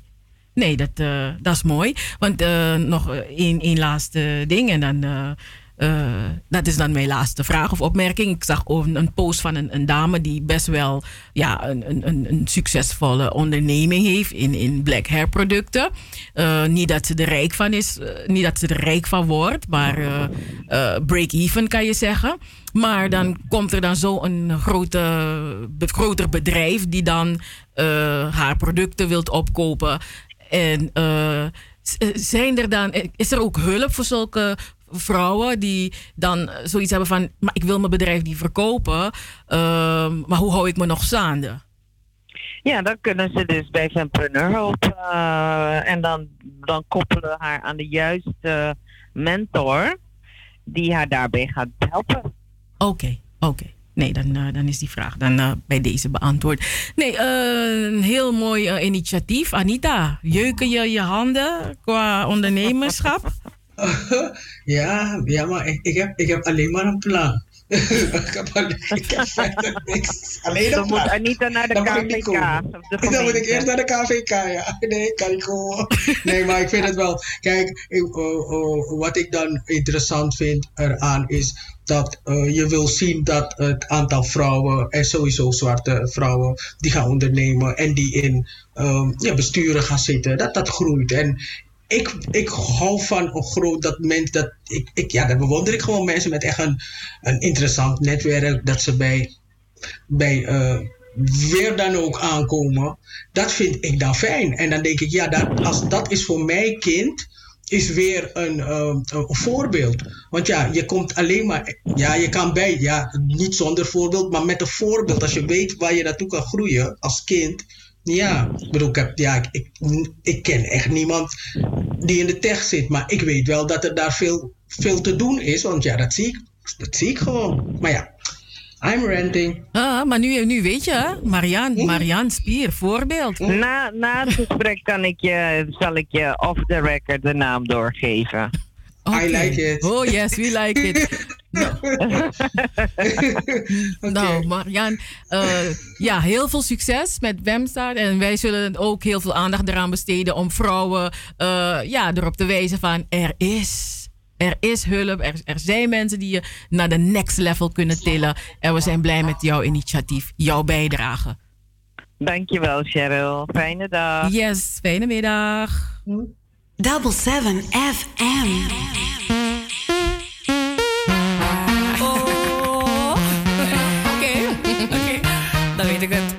Nee, dat, eh, dat is mooi. Want eh, nog één, één laatste ding en dan... eh, dat is dan mijn laatste vraag of opmerking. Ik zag een, een post van een, een dame die best wel ja, een, een- een, succesvolle onderneming heeft in, in black hair producten. Eh, niet dat ze er rijk van is, eh, niet dat ze er rijk van wordt, maar break-even kan je zeggen. Maar dan komt er dan zo een grote, be- groter bedrijf die dan haar producten wilt opkopen. En zijn er dan, is er ook hulp voor zulke vrouwen die dan zoiets hebben van, maar ik wil mijn bedrijf niet verkopen, ehm, maar hoe hou ik me nog staande? Ja, dan kunnen ze dus bij Fempreneurhulp eh en dan, dan koppelen we haar aan de juiste mentor die haar daarbij gaat helpen. Oké, oké. Nee, dan, eh, dan is die vraag dan eh, bij deze beantwoord. Nee, eh, een heel mooi eh, initiatief. Anita, jeuken je je handen qua ondernemerschap? ja, ja, maar ik, ik, heb, ik heb alleen maar een plan. ik heb verder niks. Alleen Dan een moet plaat. Anita naar de Dan ik KVK. de Dan moet ik eerst naar de KVK, ja. Nee, kan ik komen. Nee, maar ik vind het wel. Kijk, ik, oh, oh, wat ik dan interessant vind eraan is dat eh, je wil zien dat het aantal vrouwen, en sowieso zwarte vrouwen, die gaan ondernemen en die in ehm, ja, besturen gaan zitten, dat dat groeit. En ik, ik hou van een groot dat mensen dat ik, ik ja, dan bewonder ik gewoon mensen met echt een, een interessant netwerk dat ze bij bij eh, weer dan ook aankomen, dat vind ik dan fijn. En dan denk ik, ja, dat, als dat is voor mijn kind, is weer een, eh, een voorbeeld. Want ja, je komt alleen maar, ja, je kan bij, ja, niet zonder voorbeeld, maar met een voorbeeld, als je weet waar je naartoe kan groeien als kind. Ja, ik bedoel, ik, heb, ja, ik, ik, ik ken echt niemand die in de tech zit, maar ik weet wel dat er daar veel, veel te doen is, want ja, dat zie ik, dat zie ik gewoon. Maar ja, I'm ranting. Ah, maar nu, nu weet je, hè? Marianne, Marianne Spier, voorbeeld. Na, na het gesprek kan ik je, zal ik je off the record de naam doorgeven. I like it. Oh yes, we like it. Nou, Marianne, eh, ja, heel veel succes met Wemstart. En wij zullen ook heel veel aandacht eraan besteden om vrouwen eh, ja, erop te wijzen van er is. Er is hulp, er, er zijn mensen die je naar de next level kunnen tillen. En we zijn blij met jouw initiatief, jouw bijdrage. Dankjewel, Cheryl. Fijne dag. Yes, fijne middag. Double 7 FM. Weet ik.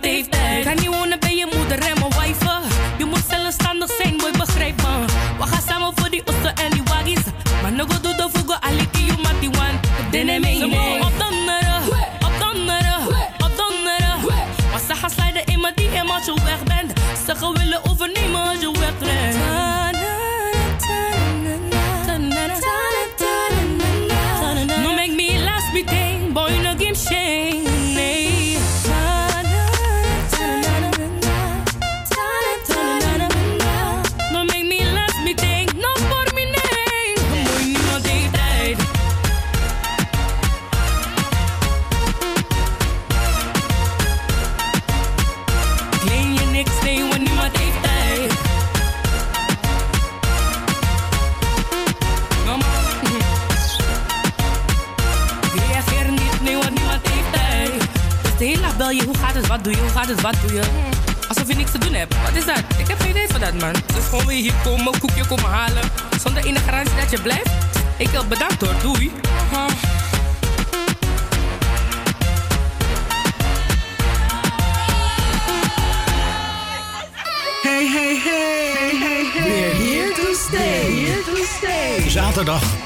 Niemand heeft tijd. Kan niet wonen bij je moeder en mijn wijven. Je moet zelfstandig zijn, boy, begrijp me. We gaan samen voor die ossen en die waggies. Maar no go do the fugo, aliki, you mat die one. Dene mee, wat doe je, hoe gaat het, wat doe je? Alsof je niks te doen hebt. Wat is dat? Ik heb geen idee van dat, man. Dus gewoon weer hier komen, koekje komen halen. Zonder enige garantie dat je blijft. Ik wil bedankt hoor, doei. Hey, hey, hey, hey, hey. We're here to stay. Here to stay. Zaterdag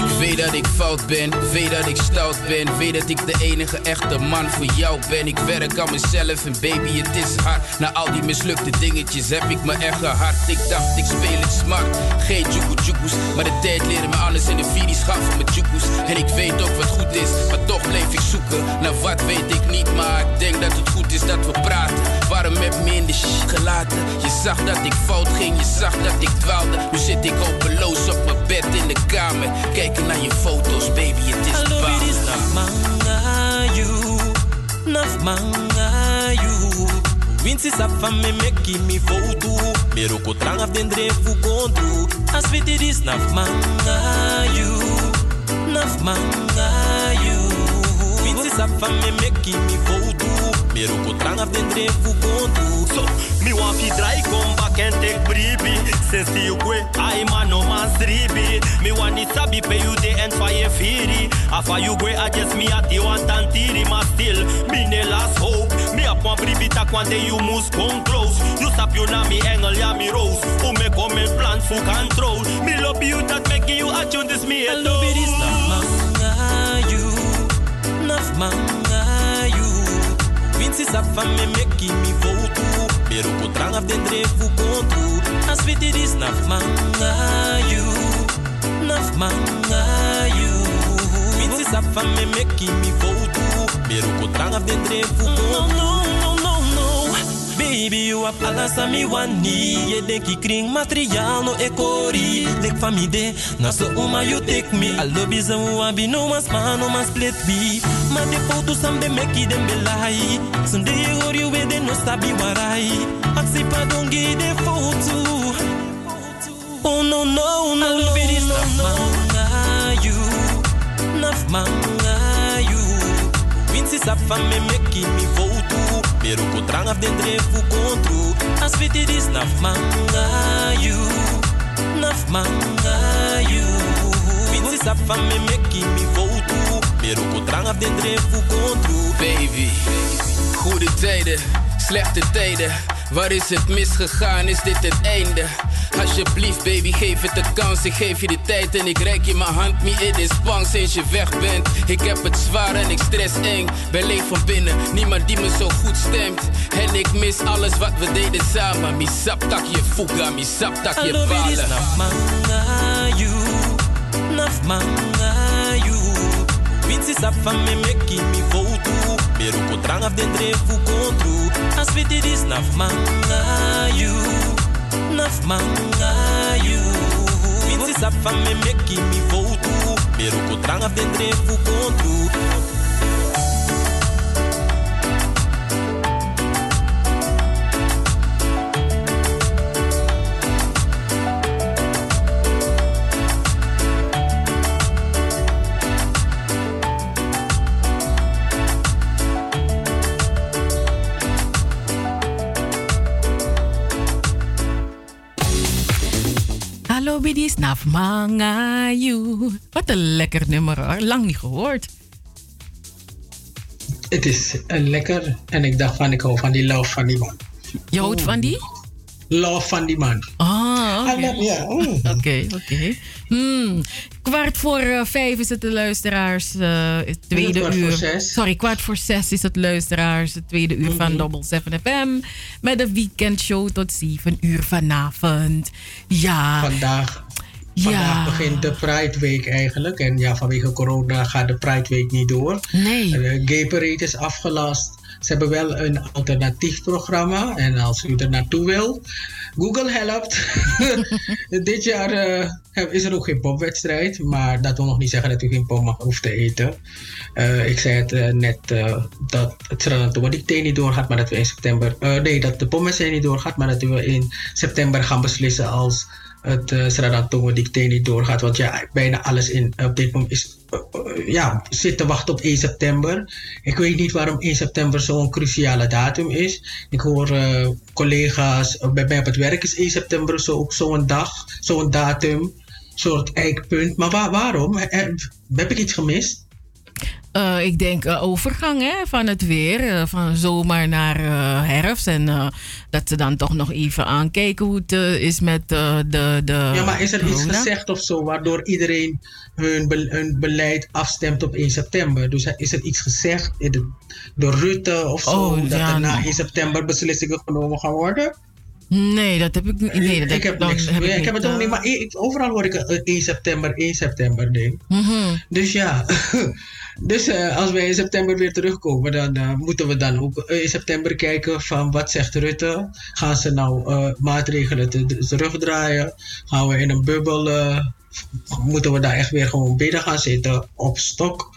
weet dat ik fout ben, weet dat ik stout ben. Weet dat ik de enige echte man voor jou ben. Ik werk aan mezelf en baby, het is hard. Na al die mislukte dingetjes heb ik me echt gehard. Ik dacht, ik speel het smart. Geen joekoe joekoes, maar de tijd leerde me alles en de video's gaf van mijn joekoes. En ik weet ook wat goed is, maar toch bleef ik zoeken. Naar wat weet ik niet, maar ik denk dat het goed is dat we praten. Waarom heb hebt me in de gelaten. Je zag dat ik fout ging, je zag dat ik dwaalde. Nu zit ik hopeloos op mijn bed in de kamer. Kijken naar je foto's, baby, het is Hallo, balen. dit is. Winsi safa me meki mi foto. Pero ko trang af den drefu kontru. As we dit is Naf Mangayu. Naf Mangayu. Winsi safa me meki mi So, fi dry take bribi. You I man no sabi you firi. You just you tantiri. Ma still, me ne last hope. Me up one bribi tak one day you must come close. You stop you na me engel ya me rose. Who me come plan for control. Me love you that making you attune this me I love it is Mangayu. Naf Mangayu. Winsi safa me meki mi foto. Pero ko trang af den drefu kontru. As we dit is Naf Mangayu. Naf Mangayu. Winsi safa me meki mi foto. Pero ko trang af den drefu kontru. No, no, no, no. Baby, you have alles aan me wani. Je denk ik kring materiaal no ekori. Lek van de, na so uma you take me. I love you wabi no mas man no mas split be. Maar de foto's aan be meki dem belai. Sunday je hoor je weer de no sabi warai. De foto. Oh no no no. I love it is naf mangayu, naf mangayu. Winsi safa me meki mi foto. Pero ko trang af den drefu kontru. As we dit is naf mangayu, naf mangayu. Winsi safa me meki mi foto. Pero ko trang af den drefu kontru. Baby, goede tijden, slechte tijden. Waar is het misgegaan? Is dit het einde? Alsjeblieft, baby, geef het de kans. Ik geef je de tijd en ik reik je mijn hand. Me it is bang sinds je weg bent. Ik heb het zwaar en ik stress eng. Ben leeg van binnen, niemand die me zo goed stemt. En ik mis alles wat we deden samen. Mi saptak je fuga, mi saptak je I love it is balen. naf mangayu, naf mangayu. Winsi safa me meki mi foto. Pero trang af den kontru. As we dit is naf mangayu, naf mangayu. Winsi safa me meki mi foto. Pero ko trang af bidis, naf mangayu. Wat een lekker nummer hoor. Lang niet gehoord. Het is lekker. En ik dacht van, ik hou van die love van die man. Je houdt van die? Love van die man. Ah, oké. Ja, mm. Oké, oké. Hmm. Kwart voor eh, vijf is het de luisteraars. eh, het tweede kwart voor uur. zes. Sorry, kwart voor zes is het luisteraars. Het tweede uur van Double 7 FM. Met de weekendshow tot 7 uur vanavond. Ja. Vandaag, vandaag Ja. begint de Pride Week eigenlijk. En ja, vanwege corona gaat de Pride Week niet door. Nee. De Gay Parade is afgelast. Ze hebben wel een alternatief programma. En als u er naartoe wil, Google helpt. Dit jaar eh, is er ook geen popwedstrijd. Maar dat wil nog niet zeggen dat u geen pop hoeft te eten. Eh, ik zei het eh, net dat het Sranatomo dicté niet doorgaat. Maar dat we in september... nee, dat de pomwedstrijd niet doorgaat. Maar dat we in september gaan beslissen als het uh, Sranatomo dicté niet doorgaat. Want ja, bijna alles in, op dit moment is, eh, eh, ja, zit te wachten op 1 september. Ik weet niet waarom 1 september zo'n cruciale datum is. Ik hoor eh, collega's, eh, bij mij op het werk is 1 september zo, ook zo'n dag, zo'n datum, soort eikpunt. Maar waar, waarom? Eh, eh, heb ik iets gemist? Eh, ik denk eh, overgang hè, van het weer, eh, van zomer naar herfst. En dat ze dan toch nog even aankijken hoe het is met de, de. Ja, maar is er iets gezegd of zo waardoor iedereen hun, be- hun beleid afstemt op 1 september? Dus is er iets gezegd door Rutte of zo Oh, dat ja, er na nou. 1 september beslissingen genomen gaan worden? Nee, dat heb ik niet. Nee, dat ik heb, dan niks. heb ja, ik ik heb het ook eh, niet, maar ik- overal hoor ik eh, 1 september, 1 september ding. mhm. Dus ja, dus eh, als wij in september weer terugkomen, dan eh, moeten we dan ook in september kijken van wat zegt Rutte. Gaan ze nou eh, maatregelen te- terugdraaien? Gaan we in een bubbel, eh, moeten we daar echt weer gewoon binnen gaan zitten op stok?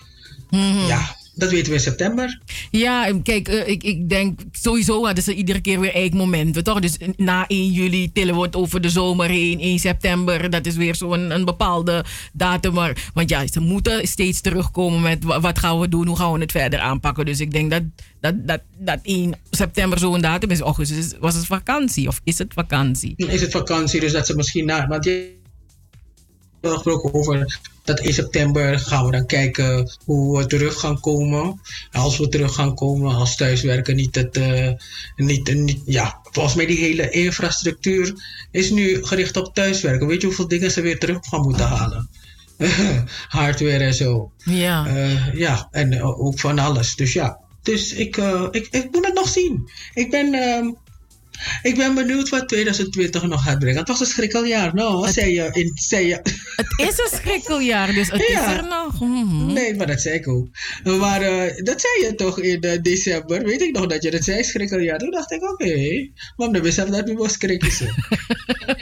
Mhm. Ja, dat weten we in september. Ja, kijk, eh, ik, ik denk sowieso hadden ze iedere keer weer eigen momenten, toch? Dus na 1 juli tillen we het over de zomer heen. 1 september, dat is weer zo'n een bepaalde datum. Maar, want ja, ze moeten steeds terugkomen met wa- wat gaan we doen, hoe gaan we het verder aanpakken. Dus ik denk dat, dat, dat, dat 1 september zo'n datum is. Augustus was het vakantie of is het vakantie? Is het vakantie, dus dat ze misschien na. Want je gesproken over dat in september gaan we dan kijken hoe we terug gaan komen. Als we terug gaan komen, als thuiswerken niet het. eh, niet, niet, ja, volgens mij die hele infrastructuur is nu gericht op thuiswerken. Weet je hoeveel dingen ze weer terug gaan moeten halen? Hardware en zo. Ja. Eh, ja, en eh, ook van alles. Dus ja, dus ik, ik, ik moet het nog zien. Ik ben, ehm, ik ben benieuwd wat 2020 nog gaat brengen. Het was een schrikkeljaar, nou, zei je. In, zei je. Het is een schrikkeljaar, dus het Ja. is er nog. Mhm. Nee, maar dat zei ik ook. Maar eh, dat zei je toch in eh, december. Weet ik nog dat je dat zei, schrikkeljaar. Toen dacht ik, oké, maar dan wist ik dat we was schrikken.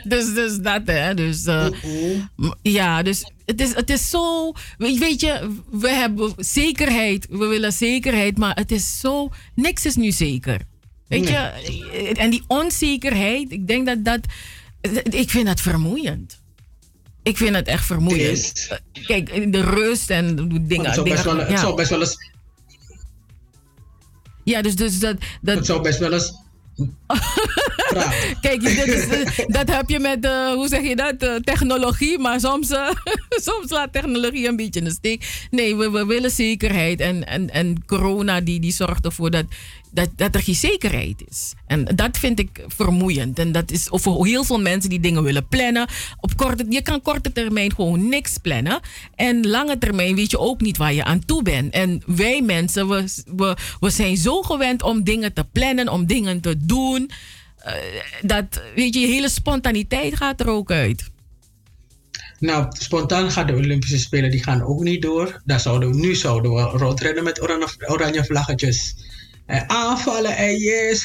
dus, dus dat, hè. Dus, eh, m- ja, dus het is, het is zo... Weet je, we hebben zekerheid. We willen zekerheid, maar het is zo... Niks is nu zeker. Weet je? En die onzekerheid, ik denk dat dat... Ik vind dat vermoeiend. Ik vind het echt vermoeiend. Kijk, de rust en de dingen... het, zou best wel, het ja. zou best wel eens... Ja, dus, dus dat, dat... Het zou best wel eens... Kijk, dit is, eh, dat heb je met, eh, hoe zeg je dat, eh, technologie. Maar soms, soms laat technologie een beetje in de steek. Nee, we, we willen zekerheid. En, en, en corona die, die zorgt ervoor dat, dat, dat er geen zekerheid is. En dat vind ik vermoeiend. En dat is voor heel veel mensen die dingen willen plannen. Op korte, je kan korte termijn gewoon niks plannen. En lange termijn weet je ook niet waar je aan toe bent. En wij mensen, we, we zijn zo gewend om dingen te plannen, om dingen te doen. Eh, dat, weet je, hele spontaniteit gaat er ook uit. Nou, spontaan gaan de Olympische Spelen die gaan ook niet door. Daar zouden we, nu zouden we rondrennen met oranje, oranje vlaggetjes. En aanvallen en yes,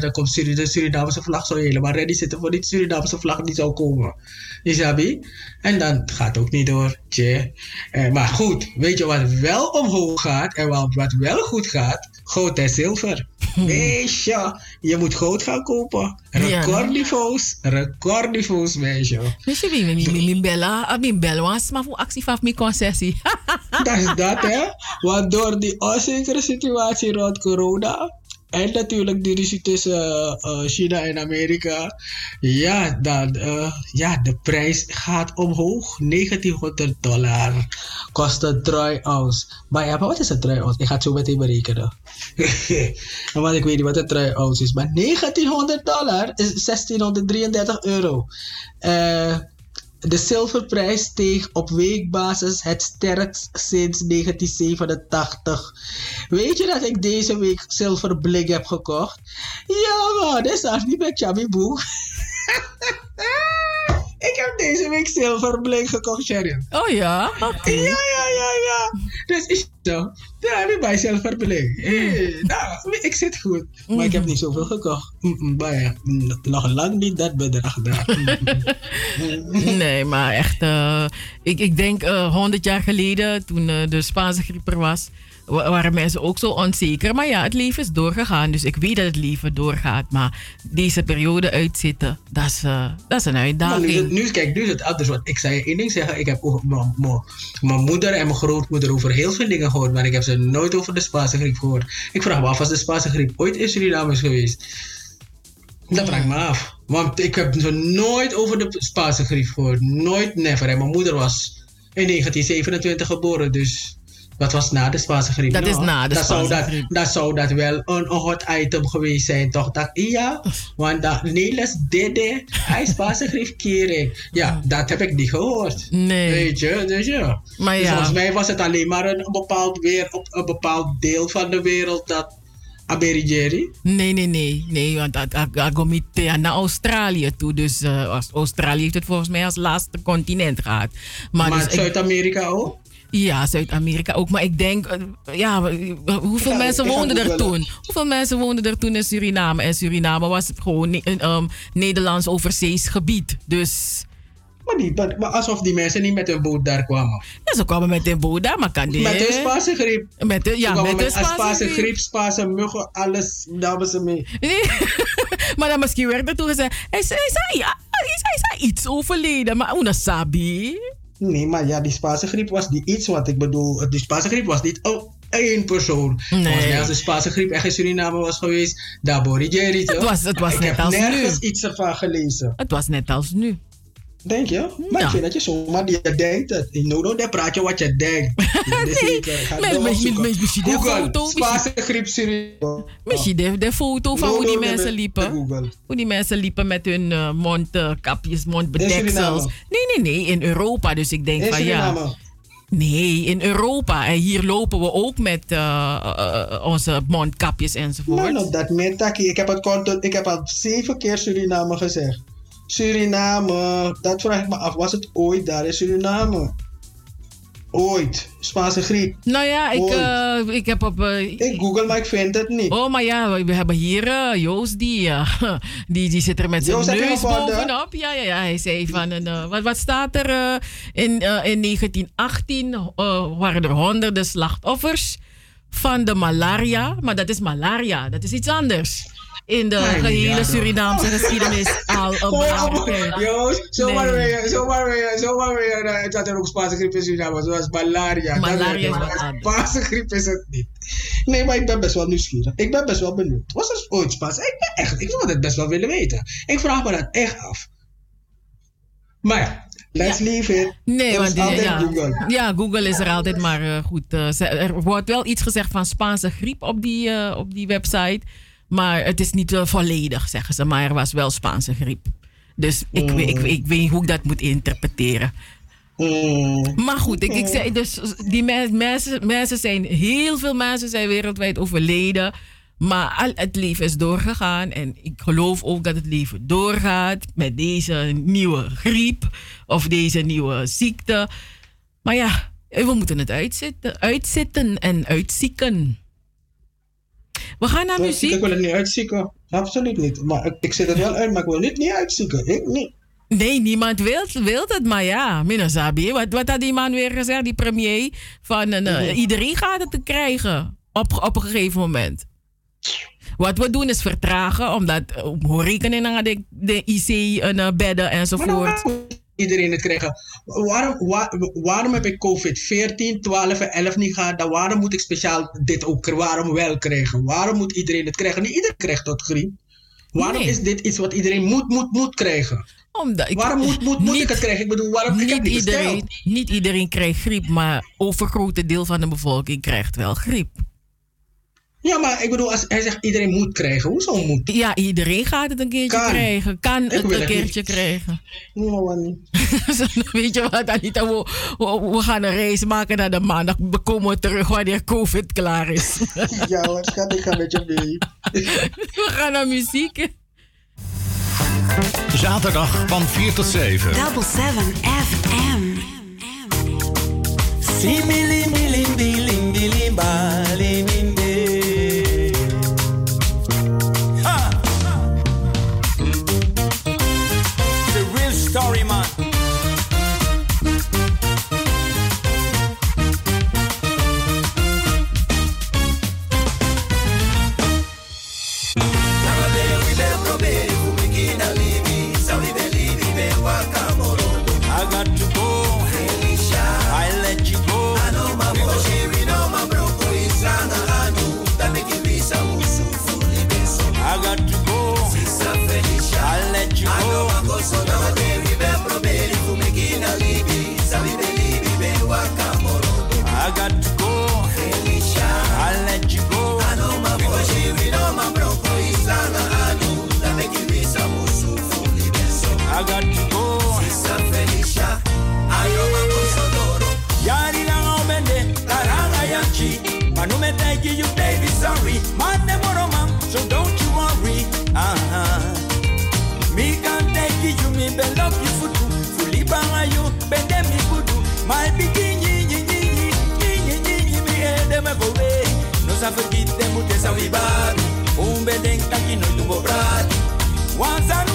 dan komt Suri- de Surinamese vlag zo helemaal ready zitten voor die Surinamese vlag die zou komen. Isabi. En dan gaat het ook niet door. Tje. Eh, maar goed, weet je wat wel omhoog gaat en wat wel goed gaat? Goud en zilver. Meisje, je moet goud gaan kopen. Recordniveaus, recordniveaus, meisje. Je weet, mijn- mijn mijn bella, ah, was maar voor actie van mijn concessie. Dat is dat, hè? Want door die onzekere situatie rond corona. En natuurlijk die ruzie tussen eh, China en Amerika. Ja, dan, eh, ja, de prijs gaat omhoog. 1900 dollar kost een trui ounce. Maar ja, maar wat is een trui ounce? Ik ga het zo meteen berekenen. Want ik weet niet wat een trui ounce is. Maar 1900 dollar is 1633 euro. Eh de zilverprijs steeg op weekbasis het sterkst sinds 1987. Weet je dat ik deze week zilverblik heb gekocht? Ja man, dat is niet met Chubby Boe. ik heb deze week zilverblik gekocht, Sharon. Oh ja? Ja, ja, ja, ja. Dus is zo. Ja, nu bij zilverblik. Eh, nou, ik zit goed. Maar ik heb niet zoveel gekocht. Mm, mm, maar ja, mm, nog lang niet dat bedrag daar. Mm. Nee, maar echt. eh, ik, ik denk eh 100 jaar geleden, toen eh, de Spaanse griep er was, wa- waren mensen ook zo onzeker. Maar ja, het leven is doorgegaan. Dus ik weet dat het leven doorgaat. Maar deze periode uitzitten, dat is, eh, dat is een uitdaging. het- nu, kijk, nu is het anders. Want ik je één ding zeggen. Ik heb mijn moeder en mijn grootmoeder over heel veel dingen gehoord. Maar ik heb ze nooit over de Spaanse griep gehoord. Ik vraag me af, was de Spaanse griep ooit in Suriname is geweest? Dat vraag ik me af. Want ik heb ze nooit over de Spaanse griep gehoord. Nooit, never. En mijn moeder was in 1927 geboren. Dus dat was na de Spaanse griep. Dat is na de Spaanse dat, griep. dat zou dat wel een, een hot item geweest zijn, toch? Dat, ja, want dat Nelis dede, hij Spaanse griep kering. Ja, dat heb ik niet gehoord. Nee. Weet je, dus ja. Maar Dus ja. volgens mij was het alleen maar een, een bepaald weer op een bepaald deel van de wereld dat Aberigeri? Nee, nee, nee. Nee, want Agomite naar Australië toe. Dus uh, Australië heeft het volgens mij als laatste continent gehad. Maar, maar dus Zuid-Amerika ook? Ja, Zuid-Amerika ook. Maar ik denk, uh, ja, hoeveel mensen woonden er toen? Hoeveel mensen woonden er toen in Suriname? En Suriname was gewoon een um, Nederlands overzees gebied. Dus maar, niet, maar alsof die mensen niet met een boot daar kwamen. Ja, ze kwamen met een boot daar, maar kan die... Met een Spaanse griep. Met de, ja, met, een Spaanse griep. Spaanse muggen, alles namen ze mee. maar dan misschien werd er toen gezegd, hij zei, hij zei iets overleden, maar una sabi. Nee, maar ja, die Spaanse griep was niet iets wat ik bedoel. Die Spaanse griep was niet oh, één persoon. Nee. Volgens mij als de Spaanse griep echt in Suriname was geweest, daar Jerry. Het was, het was net als nu. Ik heb nergens iets ervan gelezen. Het was net als nu. Denk je? Maar ja. ik vind dat je zomaar die denkt. Het. No, dan praat je wat je denkt. Google, Spaanse griep Misschien de, de foto van hoe die mensen liepen. Hoe die mensen liepen met hun uh, mondkapjes, mondbedeksels. Nee, nee, nee, in Europa. Dus ik denk van ja. Nee, in Europa. En hier lopen we ook met uh, uh, onze mondkapjes enzovoort. Nou, no, dat meer Ik heb, het, ik heb al zeven keer Suriname gezegd. Suriname, dat vraag ik me af. Was het ooit daar in Suriname? Ooit. Spaanse griep. Nou ja, ik, uh, ik heb op... Uh, ik google, maar ik vind het niet. Oh, maar ja, we hebben hier uh, Joost, die, die, die zit er met zijn neus bovenop. Ja, ja, ja, hij zei van... Een, wat, wat staat er? in, in 1918 waren er honderden slachtoffers van de malaria. Maar dat is malaria, dat is iets anders in de gehele Surinaamse geschiedenis al een belangrijke Joost, zomaar weer, zomaar weer, zomaar weer. Het had er ook Spaanse griep in Suriname, zoals malaria. Malaria is wat Spaanse griep is het niet. Nee, maar ik ben best wel nieuwsgierig. Ik ben best wel benieuwd. Was er ooit Spaans? Ik ben echt, ik zou het best wel willen weten. Ik vraag me dat echt af. Maar ja, Let's ja. leave it. Nee, want ja, Google. ja, Google is er altijd, maar uh, goed. Uh, er wordt wel iets gezegd van Spaanse griep op die, uh, op die website. Maar het is niet uh, volledig, zeggen ze. Maar er was wel Spaanse griep. Dus ik, mm. ik, ik, weet niet hoe ik dat moet interpreteren. Mm. Maar goed, ik, ik zei dus, die mensen, mensen zijn, heel veel mensen zijn wereldwijd overleden. Maar al het leven is doorgegaan. En ik geloof ook dat het leven doorgaat met deze nieuwe griep of deze nieuwe ziekte. Maar ja, we moeten het uitzitten, uitzitten en uitzieken. We gaan naar muziek. Ik wil het niet uitzieken. Absoluut niet. Maar ik, zet het wel uit, maar ik wil het niet uitzieken. Ik niet. Nee, niemand wil, wil het, maar ja, Minasabi. Wat, wat had die man weer gezegd, die premier? Van uh, iedereen gaat het te krijgen op, op een gegeven moment. Wat we doen is vertragen, omdat we uh, rekenen naar de, de IC-bedden uh, enzovoort iedereen het krijgen. Waarom, waarom heb ik COVID 14, 12 en 11 niet gehad? Dan waarom moet ik speciaal dit ook waarom wel krijgen? Waarom moet iedereen het krijgen? Niet iedereen krijgt dat griep. Waarom is dit iets wat iedereen moet, moet, moet krijgen? Omdat ik, waarom moet, moet, moet ik het krijgen? Ik bedoel, waarom niet ik heb iedereen, niet iedereen krijgt griep, maar overgrote deel van de bevolking krijgt wel griep. Ja, maar ik bedoel, als hij zegt iedereen moet krijgen, hoezo moet? Ja, iedereen gaat het een keertje kan. krijgen. Kan het een keertje niet. krijgen. No, niet. Weet je wat, Anita? We, we, we, gaan een reis maken naar de maandag. We komen terug wanneer COVID klaar is. ja hoor, schat, ik ga met je mee. we gaan naar muziek. Zaterdag van 4 tot 7. Double 7 FM. Simili, mili, bili, bili, mutesa wibari umbe denkaki noitumbo brati wansanu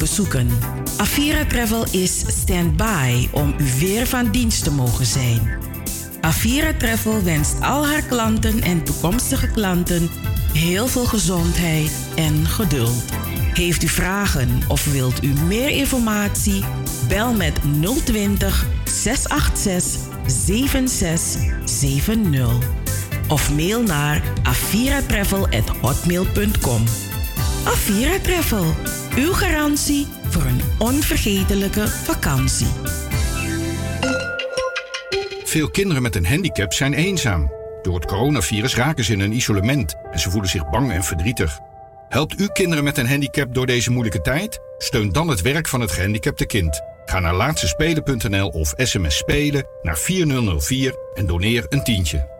bezoeken. Avira Travel is stand-by om u weer van dienst te mogen zijn. Avira Travel wenst al haar klanten en toekomstige klanten heel veel gezondheid en geduld. Heeft u vragen of wilt u meer informatie? Bel met 020 686 7670 of mail naar aviratravel@hotmail.com. Avira Travel uw garantie voor een onvergetelijke vakantie. Veel kinderen met een handicap zijn eenzaam. Door het coronavirus raken ze in een isolement en ze voelen zich bang en verdrietig. Helpt u kinderen met een handicap door deze moeilijke tijd? Steun dan het werk van het gehandicapte kind. Ga naar laatstespelen.nl of sms spelen naar 4004 en doneer een tientje.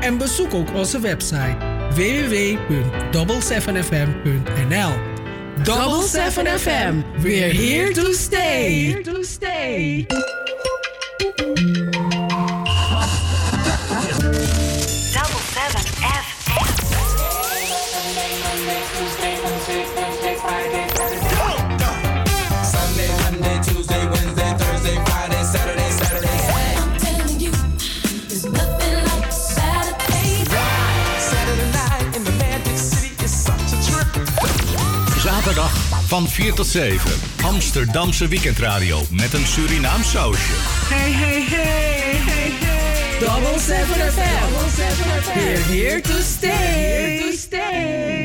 en bezoek ook onze website www.double7fm.nl. Double 7FM, we're here to stay. Here to stay. Van 4 tot 7. Amsterdamse weekendradio met een Surinaam sausje. Hey, hey, hey, hey, hey. Double FM. We're here to stay. To stay.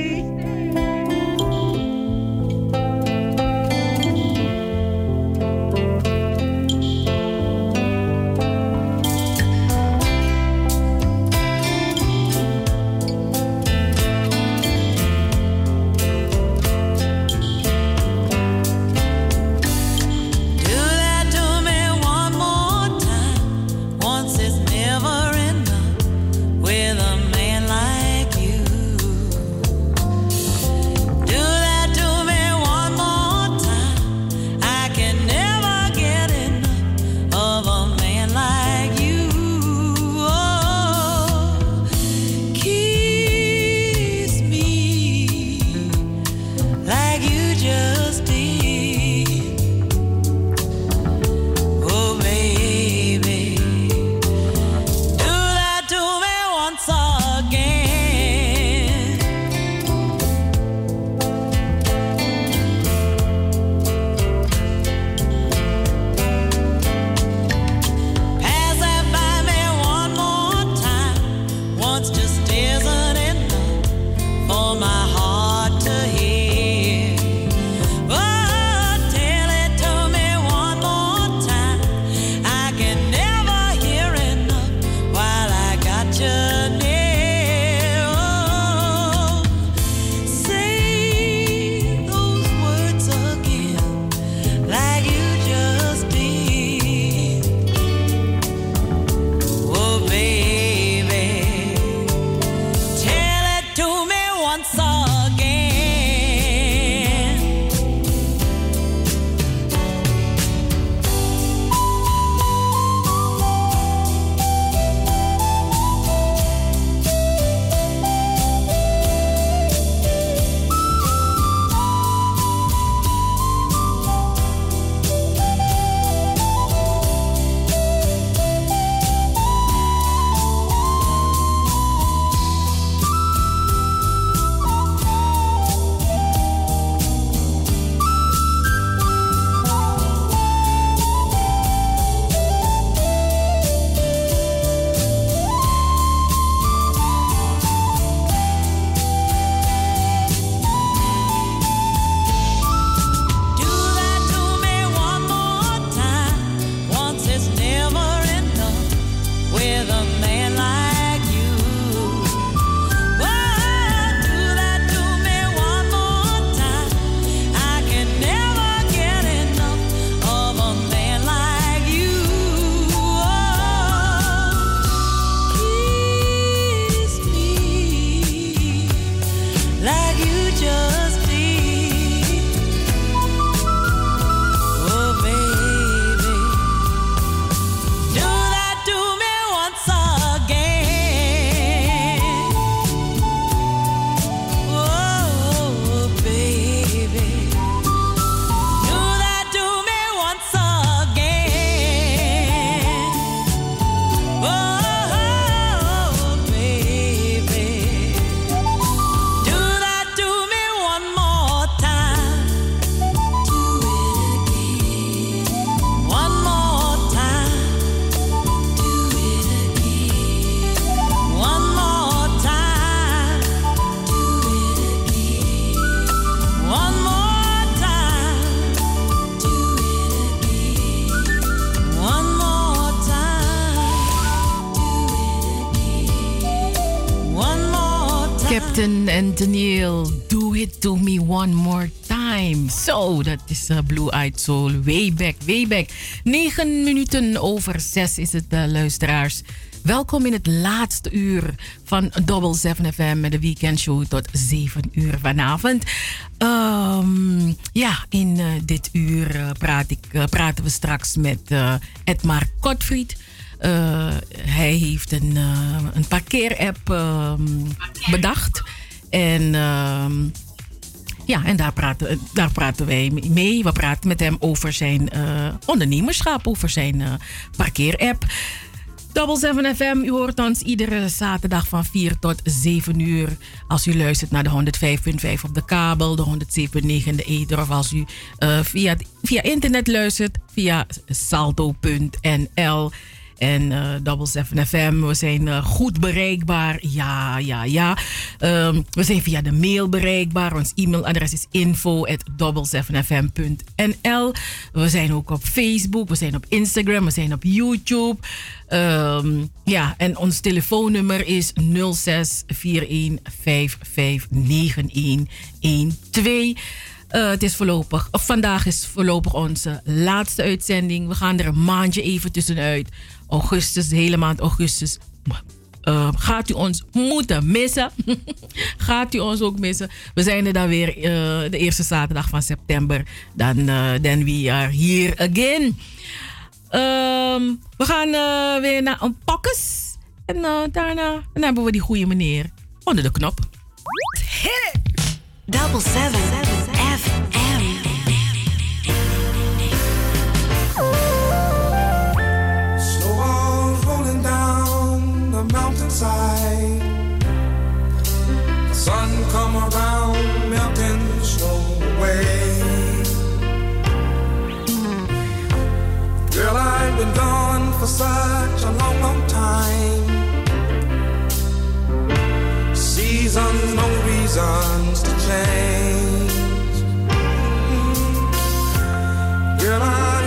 uit Way back, way back. 9 minuten over 6 is het, uh, luisteraars. Welkom in het laatste uur van Double 7 FM met de weekendshow tot 7 uur vanavond. Um, ja, in eh, dit uur eh, praat ik, praten we straks met Edmar Kotfried. hij heeft een, een parkeerapp ehm, bedacht. En ehm, ja, en daar praten, daar praten wij mee. We praten met hem over zijn eh, ondernemerschap, over zijn uh, parkeerapp. Double 7 FM, u hoort ons iedere zaterdag van 4 tot 7 uur. Als u luistert naar de 105.5 op de kabel, de 107.9 in de of als u eh, via, via internet luistert, via salto.nl... En uh, Double 7 FM, we zijn uh, goed bereikbaar. Ja, ja, ja. Um, we zijn via de mail bereikbaar. Ons e-mailadres is info.double7fm.nl. We zijn ook op Facebook, we zijn op Instagram, we zijn op YouTube. Um, ja, en ons telefoonnummer is 06 41 Uh, het is voorlopig, vandaag is voorlopig onze laatste uitzending. We gaan er een maandje even tussenuit augustus, de hele maand augustus. Uh, gaat u ons moeten missen? gaat u ons ook missen? We zijn er dan weer uh, de eerste zaterdag van september. Dan uh, then we are here again. Um, we gaan weer naar een pakkes. En daarna hebben we die goede meneer onder de knop. Hit it! Double 7 mountainside. The sun come around, melting snow away. Girl, I've been gone for such a long, long time. Seasons, no reasons to change. Girl, I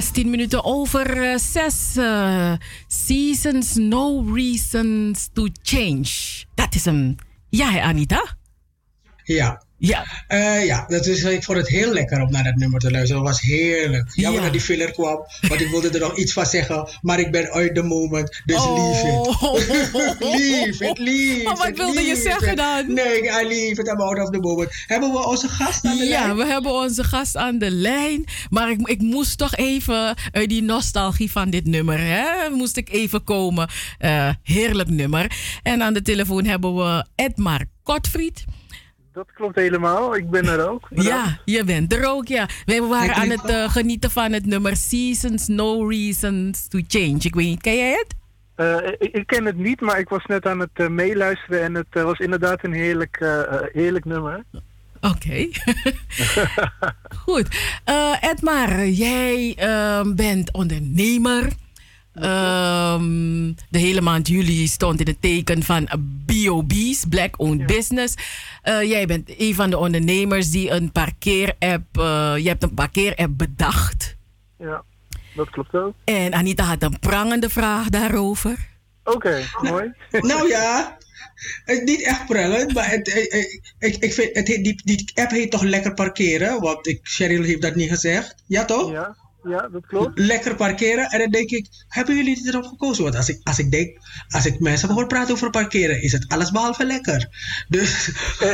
16 minuten over 6. seasons, no reasons to change. Dat is hem. Ja, Anita? Ja. Ja. Eh, ja, dat is, ik vond het heel lekker om naar dat nummer te luisteren. Dat was heerlijk. Jammer Ja. dat die filler kwam, want ik wilde er nog iets van zeggen. Maar ik ben uit de moment, dus lief het. lief het, lief Oh, wat het, wilde je zeggen het. dan? Nee, I leave it, I'm out of the moment. Hebben we onze gast aan de Ja, lijn? we hebben onze gast aan de lijn. Maar ik, ik moest toch even uit die nostalgie van dit nummer. Hè? Moest ik even komen. Eh, heerlijk nummer. En aan de telefoon hebben we Edmar Kotfried. Dat klopt helemaal. Ik ben er ook. Ja, je bent er ook, ja. Wij waren aan het eh, genieten van het nummer Seasons, No Reasons to Change. Ik weet niet, ken jij het? Eh, ik, ik ken het niet, maar ik was net aan het eh, meeluisteren en het was inderdaad een heerlijk, heerlijk nummer. Oké. Goed. Eh, Edmar, jij ehm, bent ondernemer. Ehm, de hele maand juli stond in het teken van BOB's, Black Owned Business. Eh, jij bent een van de ondernemers die een parkeerapp, eh je hebt een parkeerapp bedacht. Ja, dat klopt ook. En Anita had een prangende vraag daarover. Oké, mooi. Nou ja, het niet echt prellend, maar het, eh, ik, ik vind, het, die, die app heet toch lekker parkeren? Want ik, Cheryl heeft dat niet gezegd. Ja toch? Ja, ja dat klopt. Lekker parkeren. En dan denk ik, hebben jullie erop gekozen? Want als ik, als ik denk, als ik mensen hoor praten over parkeren, is het alles behalve lekker. Dus,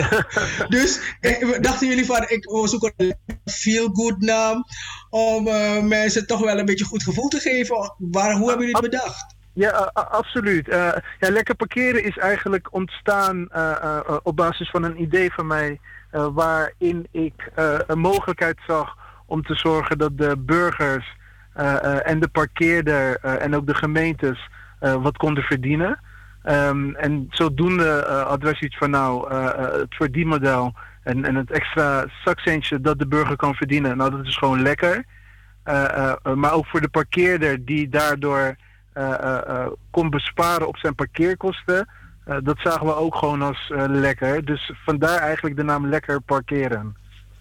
dus eh, dachten jullie van, ik we zoeken een feel-good naam om eh, mensen toch wel een beetje goed gevoel te geven. Waar, hoe hebben jullie het bedacht? Ja, a- absoluut. Eh, ja, lekker parkeren is eigenlijk ontstaan eh, eh, eh, op basis van een idee van mij, eh, waarin ik eh, een mogelijkheid zag om te zorgen dat de burgers eh, eh, en de parkeerder eh, en ook de gemeentes wat konden verdienen. Ehm, en zodoende hadden zoiets van nou, het verdienmodel en, en het extra zakcentje dat de burger kan verdienen, nou dat is gewoon lekker. Maar ook voor de parkeerder die daardoor kon besparen op zijn parkeerkosten. dat zagen we ook gewoon als lekker. Dus vandaar eigenlijk de naam Lekker Parkeren.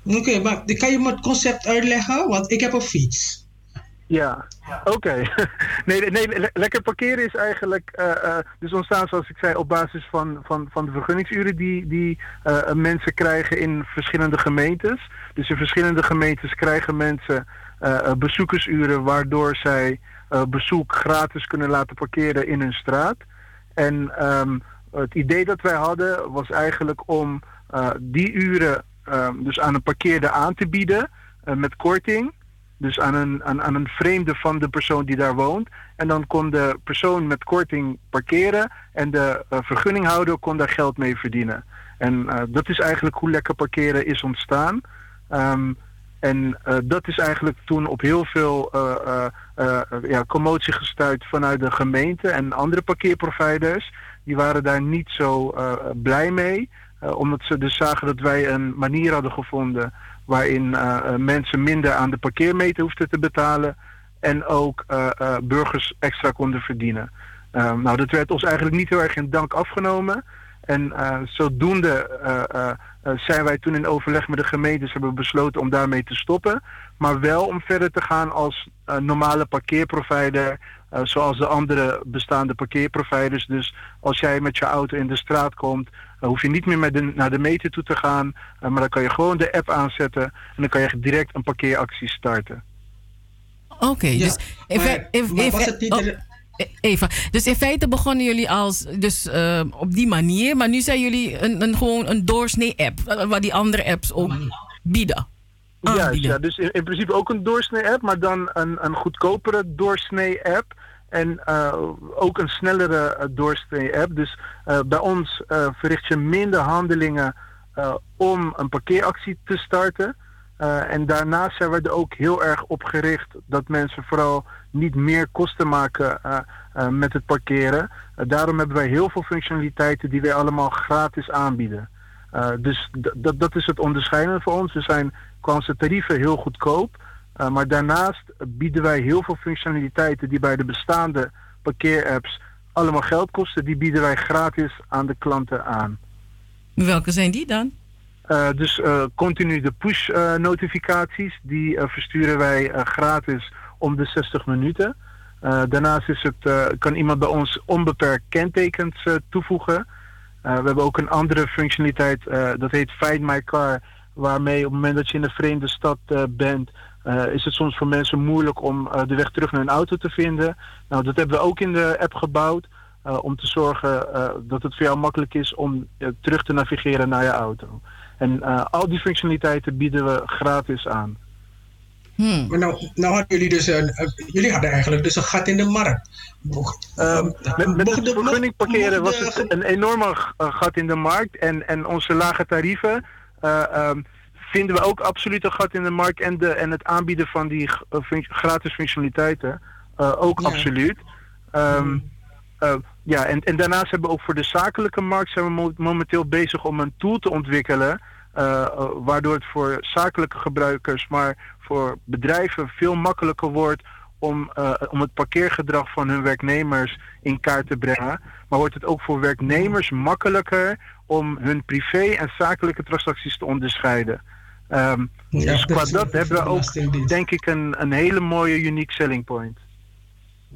Oké, maar kan je me het concept uitleggen? Want ik heb een fiets. Ja, oké. nee, nee, le- lekker parkeren is eigenlijk eh, eh, dus ontstaan zoals ik zei op basis van, van, van de vergunningsuren die, die eh, mensen krijgen in verschillende gemeentes. Dus in verschillende gemeentes krijgen mensen bezoekersuren waardoor zij bezoek gratis kunnen laten parkeren in hun straat. En ehm, het idee dat wij hadden was eigenlijk om die uren ehm, dus aan een parkeerder aan te bieden eh, met korting. Dus aan een, aan, een vreemde van de persoon die daar woont. En dan kon de persoon met korting parkeren en de eh, vergunninghouder kon daar geld mee verdienen. En eh, dat is eigenlijk hoe lekker parkeren is ontstaan. Ehm, en dat is eigenlijk toen op heel veel ja, commotie gestuurd vanuit de gemeente en andere parkeerproviders. Die waren daar niet zo blij mee. Eh, omdat ze dus zagen dat wij een manier hadden gevonden waarin eh, eh, mensen minder aan de parkeermeter hoefden te betalen. En ook burgers extra konden verdienen. Nou, dat werd ons eigenlijk niet heel erg in dank afgenomen. En zodoende zijn wij toen in overleg met de gemeentes hebben besloten om daarmee te stoppen. Maar wel om verder te gaan als normale parkeerprovider. zoals de andere bestaande parkeerproviders. Dus als jij met je auto in de straat komt, eh, hoef je niet meer met de, naar de meter toe te gaan. eh, maar dan kan je gewoon de app aanzetten en dan kan je direct een parkeeractie starten. Oké, dus maar- maar was het niet oh, e- Even. Dus in feite begonnen jullie als dus eh, op die manier, maar nu zijn jullie een, een gewoon een doorsnee app, eh, waar die andere apps ook bieden. Juist, ja. Dus in, in principe ook een doorsnee-app, maar dan een, een goedkopere doorsnee-app. En eh, ook een snellere eh, doorsnee-app. Dus eh, bij ons verricht je minder handelingen om een parkeeractie te starten. En daarnaast zijn we er ook heel erg op gericht dat mensen vooral niet meer kosten maken met het parkeren. Daarom hebben wij heel veel functionaliteiten die wij allemaal gratis aanbieden. Dus dat is het onderscheidende voor ons. We zijn qua onze tarieven heel goedkoop. Uh, maar daarnaast bieden wij heel veel functionaliteiten die bij de bestaande parkeerapps allemaal geld kosten. Die bieden wij gratis aan de klanten aan. Welke zijn die dan? Uh, dus uh, continu de push uh, notificaties, die versturen wij gratis om de 60 minuten. Eh, daarnaast is het, eh, kan iemand bij ons onbeperkt kentekens eh, toevoegen. Eh, we hebben ook een andere functionaliteit, eh, dat heet Find My Car. Waarmee op het moment dat je in een vreemde stad eh, bent, eh, is het soms voor mensen moeilijk om eh, de weg terug naar een auto te vinden. Nou, dat hebben we ook in de app gebouwd. eh, om te zorgen eh, dat het voor jou makkelijk is om terug te navigeren naar je auto. En eh, al die functionaliteiten bieden we gratis aan. Maar nou, nou hadden jullie dus een, jullie hadden eigenlijk dus een gat in de markt. Mocht- Ehm, met met het de- vergunning parkeren was het een enorme gat in de markt. En, en onze lage tarieven eh, ehm, vinden we ook absoluut een gat in de markt. En, de, en het aanbieden van die eh, gratis functionaliteiten eh, ook Ja. absoluut. Ehm, eh, ja, en, en daarnaast hebben we ook voor de zakelijke markt zijn we mo- momenteel bezig om een tool te ontwikkelen. waardoor het voor zakelijke gebruikers, maar voor bedrijven veel makkelijker wordt om, om het parkeergedrag van hun werknemers in kaart te brengen. Maar wordt het ook voor werknemers makkelijker om hun privé en zakelijke transacties te onderscheiden. Ehm, Ja, dus qua dat hebben we ook, denk ik, een, een hele mooie unique selling point.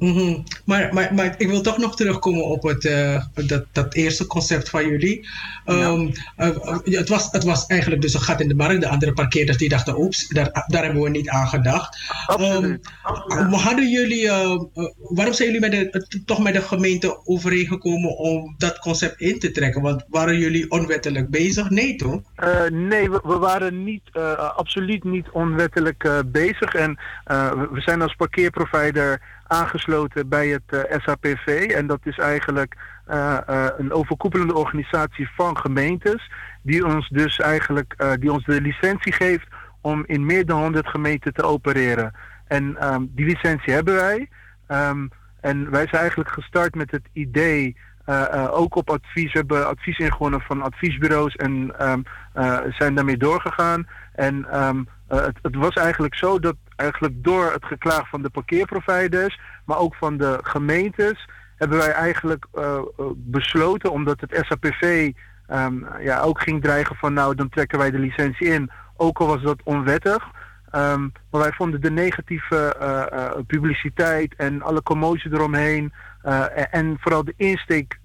Mhm. maar, maar, maar ik wil toch nog terugkomen op het, eh, dat, dat eerste concept van jullie. Ehm, eh, het, was, het was eigenlijk dus een gat in de markt. De andere parkeerders die dachten, oeps, daar, daar hebben we niet aan gedacht. Ehm, maar hadden jullie, eh, waarom zijn jullie met de, toch met de gemeente overeengekomen om dat concept in te trekken? Want waren jullie onwettelijk bezig? Nee toch? Nee, we, we waren niet, absoluut niet onwettelijk bezig. En we zijn als parkeerprovider aangesloten bij het eh, SAPV. En dat is eigenlijk eh, eh, een overkoepelende organisatie van gemeentes. Die ons dus eigenlijk die ons de licentie geeft om in meer dan 100 gemeenten te opereren. En ehm, die licentie hebben wij. Ehm, en wij zijn eigenlijk gestart met het idee, ook op advies, we hebben advies ingewonnen van adviesbureaus en ehm, eh, zijn daarmee doorgegaan. En het was eigenlijk zo dat eigenlijk door het geklaag van de parkeerproviders, maar ook van de gemeentes, hebben wij eigenlijk eh, eh, besloten, omdat het SAPV ehm, ja, ook ging dreigen van nou dan trekken wij de licentie in, ook al was dat onwettig. Ehm, maar wij vonden de negatieve eh, publiciteit en alle commotie eromheen en, vooral de insteek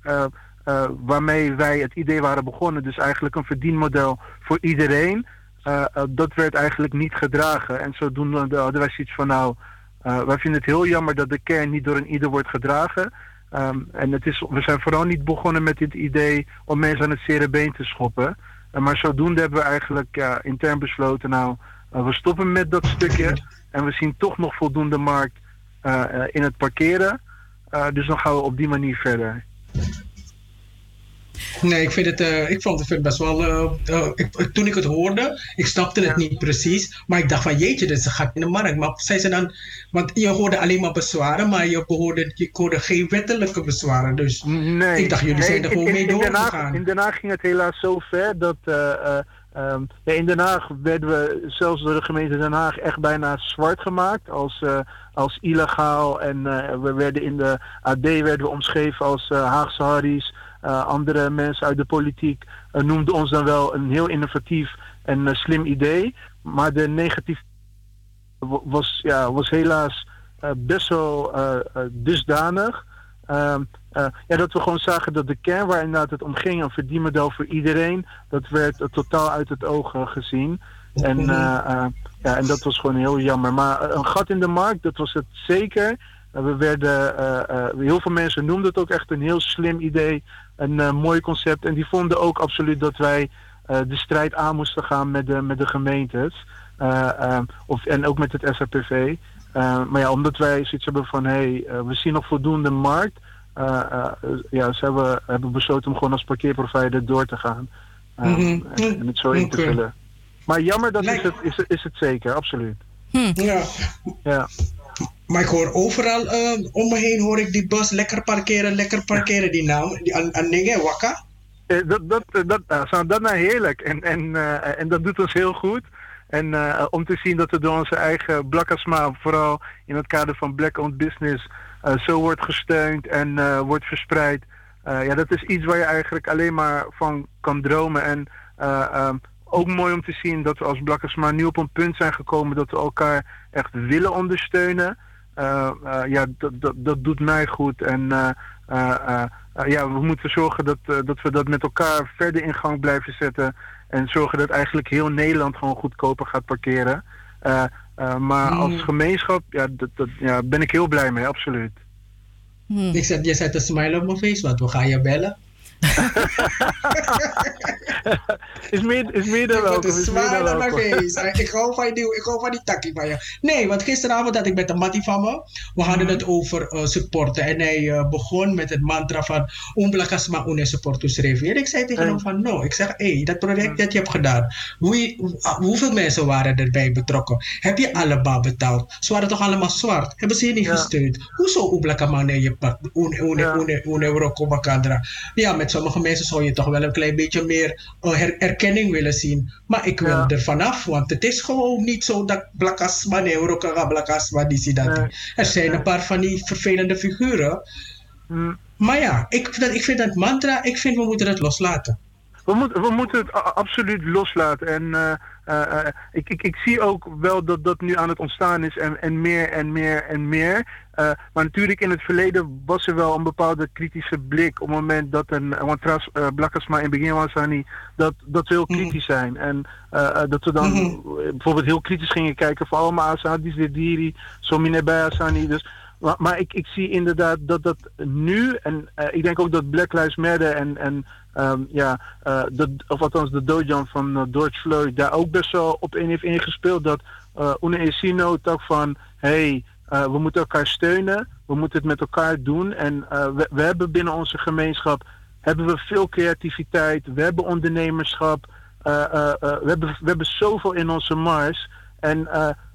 waarmee wij het idee waren begonnen, dus eigenlijk een verdienmodel voor iedereen, eh, eh, dat werd eigenlijk niet gedragen. En zodoende hadden wij zoiets van nou, eh, wij vinden het heel jammer dat de kern niet door een ieder wordt gedragen. Ehm, en het is, we zijn vooral niet begonnen met dit idee om mensen aan het zere been te schoppen. Maar zodoende hebben we eigenlijk intern besloten, nou, we stoppen met dat stukje. En we zien toch nog voldoende markt in het parkeren. Dus dan gaan we op die manier verder. Nee, ik vind het, eh, ik vond het best wel. eh, eh, ik, toen ik het hoorde, ik snapte het niet precies. Maar ik dacht van jeetje, dit een gat in de markt. Maar zijn ze dan. Want je hoorde alleen maar bezwaren, maar je hoorde, je hoorde geen wettelijke bezwaren. Dus Nee. ik dacht, jullie Nee, zijn er gewoon in- mee doorgegaan. In Den Haag ging het helaas zo ver dat. eh, eh, ehm, ja, in Den Haag werden we zelfs door de gemeente Den Haag echt bijna zwart gemaakt als, als illegaal. En we werden in de AD werden we omschreven als eh, Haagse Harries. Eh, andere mensen uit de politiek eh, noemden ons dan wel een heel innovatief en eh, slim idee. Maar de negatief wa- was, ja, was helaas best wel dusdanig. Ehm, eh, ja, dat we gewoon zagen dat de kern waar inderdaad het om ging, een verdienmodel voor iedereen, dat werd totaal uit het oog gezien. En, Mhm. ja, en dat was gewoon heel jammer. Maar een gat in de markt, dat was het zeker. We werden, heel veel mensen noemden het ook echt een heel slim idee, een eh, mooi concept. En die vonden ook absoluut dat wij eh, de strijd aan moesten gaan met de, met de gemeentes. Eh, eh, of, en ook met het SRPV. Eh, maar ja, omdat wij zoiets hebben van, hé, hey, we zien nog voldoende markt. eh, eh, ja, ze hebben, hebben besloten om gewoon als parkeerprovider door te gaan. Eh, Mhm. en, en het zo in te vullen. Maar jammer, dat is het, is, het- is het zeker, absoluut. Ja. Ja. Maar ik hoor overal eh, om me heen hoor ik die bus lekker parkeren, lekker parkeren, die naam. Die dingen, wakka. Eh, dat, dat, eh, dat, nou, dat nou heerlijk. En, en, en dat doet ons heel goed. En om te zien dat het door onze eigen Blakasma, vooral in het kader van Black Owned Business, zo wordt gesteund en wordt verspreid. Ja, dat is iets waar je eigenlijk alleen maar van kan dromen. En eh, ehm, ook mooi om te zien dat we als Blakkesma nu op een punt zijn gekomen dat we elkaar echt willen ondersteunen. Eh, eh, ja, dat, dat, dat doet mij goed. En eh, eh, eh, eh, ja, we moeten zorgen dat, eh, dat we dat met elkaar verder in gang blijven zetten. En zorgen dat eigenlijk heel Nederland gewoon goedkoper gaat parkeren. Eh, eh, maar Hmm. als gemeenschap ja, dat, dat, ja, ben ik heel blij mee, absoluut. Ik zet, je zet een smile op mijn face, want we gaan je bellen. Is meer, is meer dan Ik welkom. is meer dan mijn. Ik hou van die, ik hou van die takkie van je. Nee, want gisteravond had ik met een mattie van me. We hadden het over eh, supporten. En hij eh, begon met het mantra van... Umblakasma une supportus revi. En ik zei tegen hem van... No, ik zeg, hé, hey, dat project dat je hebt gedaan. Wie, hoe- ah, hoeveel mensen waren erbij betrokken? Heb je allemaal betaald? Ze waren toch allemaal zwart? Hebben ze je niet gesteund? Hoezo? Une, une, une, une kadra. Ja, met sommige mensen zou je toch wel een klein beetje meer eh, her- erkenning willen zien. Maar ik wil er vanaf, want het is gewoon niet zo dat Blakasma, nee, Eurokaga, Blakasma, die dat. Er zijn een paar van die vervelende figuren. Maar ja, ik, vind dat- ik vind dat mantra, ik vind we moeten het loslaten. We, moeten we moeten het absoluut loslaten. En eh, eh, eh, ik, ik, ik zie ook wel dat dat nu aan het ontstaan is en, en meer en meer en meer. Eh, maar natuurlijk in het verleden was er wel een bepaalde kritische blik op het moment dat een, want trouwens uh, Blakasma in het begin was hij niet, dat, dat we heel kritisch zijn. En dat we dan eh, bijvoorbeeld heel kritisch gingen kijken van allemaal Asadi, Zediri, Somine bij Asani. Dus maar, maar ik, ik zie inderdaad dat dat nu, en eh, ik denk ook dat Black Lives Matter en, en ehm, ja, eh, dat, of althans de dojan van eh, George Floyd daar ook best wel op in heeft ingespeeld. Dat uh, Une tak van, hey, uh, we moeten elkaar steunen, we moeten het met elkaar doen. En uh, we, we hebben binnen onze gemeenschap hebben we veel creativiteit, we hebben ondernemerschap, uh, we, hebben, we hebben zoveel in onze mars. En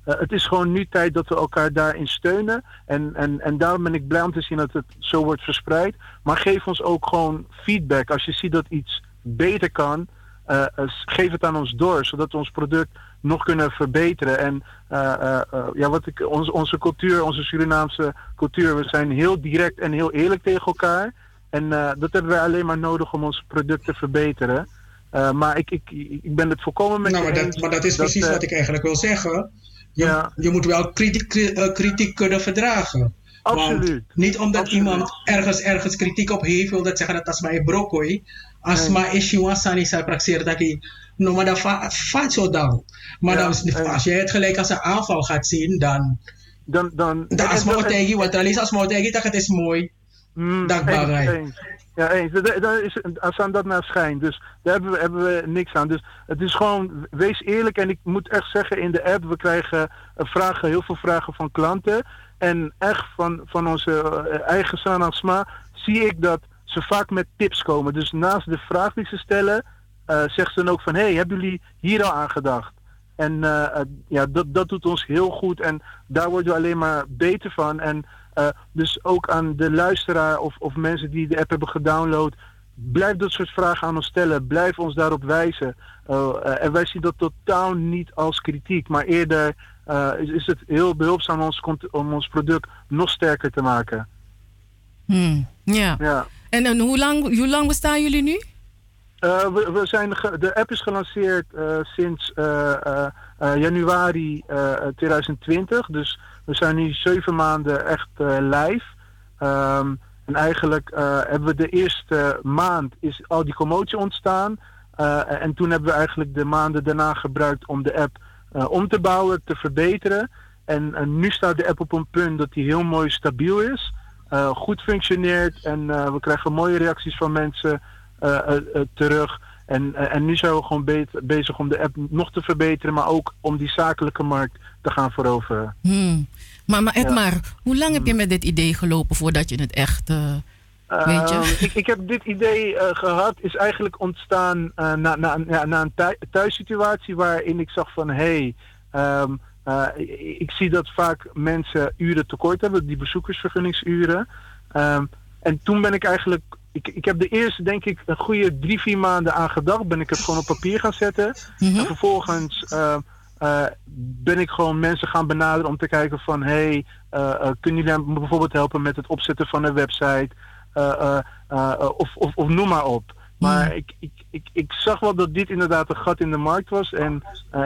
uh, het is gewoon nu tijd dat we elkaar daarin steunen. En, en, en daarom ben ik blij om te zien dat het zo wordt verspreid. Maar geef ons ook gewoon feedback. Als je ziet dat iets beter kan, uh, geef het aan ons door, zodat we ons product nog kunnen verbeteren. En uh, ja, wat ik, onze, onze cultuur, onze Surinaamse cultuur, we zijn heel direct en heel eerlijk tegen elkaar. En dat hebben wij alleen maar nodig om ons product te verbeteren. maar ik, ik, ik ben het volkomen met nou, je maar eens. dat, maar dat is precies dat, wat ik eigenlijk wil zeggen. Je, Ja. je moet wel kritiek, uh, kritiek kunnen verdragen. Absoluut. Want niet omdat Absoluut. iemand ergens, ergens kritiek op heeft, wil dat zeggen dat als mij broccoli, als Nee. maar is je sani sa praxeer dat ik no maar dat vaat zo dan. Maar dan, is- als jij het gelijk als een aanval gaat zien, dan dan dan dan als en- mo en- tegen wat er is als mo tegen dat het is mooi. Mm, Dankbaarheid. Ja, eens. Dat, is, als aan dat naar schijnt. Dus daar hebben we, hebben we niks aan. Dus het is gewoon, wees eerlijk. En ik moet echt zeggen, in de app, we krijgen eh, vragen, heel veel vragen van klanten. En echt van, van onze eh, eigen Sana Sma zie ik dat ze vaak met tips komen. Dus naast de vraag die ze stellen, eh zeggen ze dan ook van... hey, hebben jullie hier al aan gedacht? En ja, dat, dat doet ons heel goed en daar worden we alleen maar beter van. En dus ook aan de luisteraar of, of mensen die de app hebben gedownload, blijf dat soort vragen aan ons stellen. Blijf ons daarop wijzen. Eh, eh, en wij zien dat totaal niet als kritiek, maar eerder eh, is, is het heel behulpzaam om ons, om ons product nog sterker te maken. Hmm, ja. Ja. En, en hoe, lang, hoe lang bestaan jullie nu? Eh, we, we zijn de app is gelanceerd eh, sinds eh, eh, eh, januari eh, 2020. Dus we zijn nu zeven maanden echt eh, live. Ehm, en eigenlijk eh, hebben we de eerste maand is al die commotie ontstaan. Eh, en toen hebben we eigenlijk de maanden daarna gebruikt om de app om te bouwen, te verbeteren. En, nu staat de app op een punt dat die heel mooi stabiel is. goed functioneert en we krijgen mooie reacties van mensen terug. En, en nu zijn we gewoon be- bezig om de app nog te verbeteren, maar ook om die zakelijke markt te gaan veroveren. Hmm. Maar, maar Ja. Edmar, hoe lang heb je met dit idee gelopen voordat je het echt... eh, weet je? Ehm, ik, ik heb dit idee eh, gehad, is eigenlijk ontstaan eh, na, na, na, na een thu- thuissituatie waarin ik zag van hé, hey, ehm, eh, ik, zie dat vaak mensen uren tekort hebben, die bezoekersvergunningsuren. Ehm, en toen ben ik eigenlijk, ik, ik heb de eerste denk ik een goede drie, vier maanden aan gedacht, ben ik het gewoon op papier gaan zetten. En vervolgens eh, ben ik gewoon mensen gaan benaderen om te kijken van hey, eh, kunnen jullie me bijvoorbeeld helpen met het opzetten van een website? Of, of, of noem maar op. Maar ik, ik, ik, ik zag wel dat dit inderdaad een gat in de markt was. En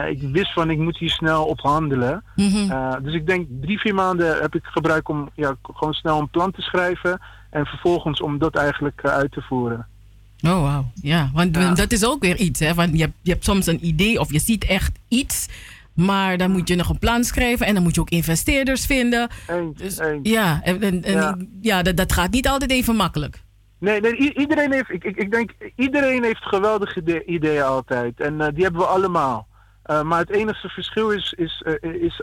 ik wist van ik moet hier snel op handelen. Mhm. Dus ik denk drie, vier maanden heb ik gebruikt om ja, gewoon snel een plan te schrijven. En vervolgens om dat eigenlijk uit te voeren. Oh, wauw. Ja, want Ja. dat is ook weer iets. Hè? Want je hebt, je hebt soms een idee of je ziet echt iets. Maar dan moet je nog een plan schrijven en dan moet je ook investeerders vinden. Eens, Dus, eens. ja, en, en, Ja. ja. dat, dat gaat niet altijd even makkelijk. Nee, nee iedereen heeft, ik, ik, ik denk, iedereen heeft geweldige ide- ideeën altijd. En eh, die hebben we allemaal. Eh, maar het enige verschil is, is, eh, is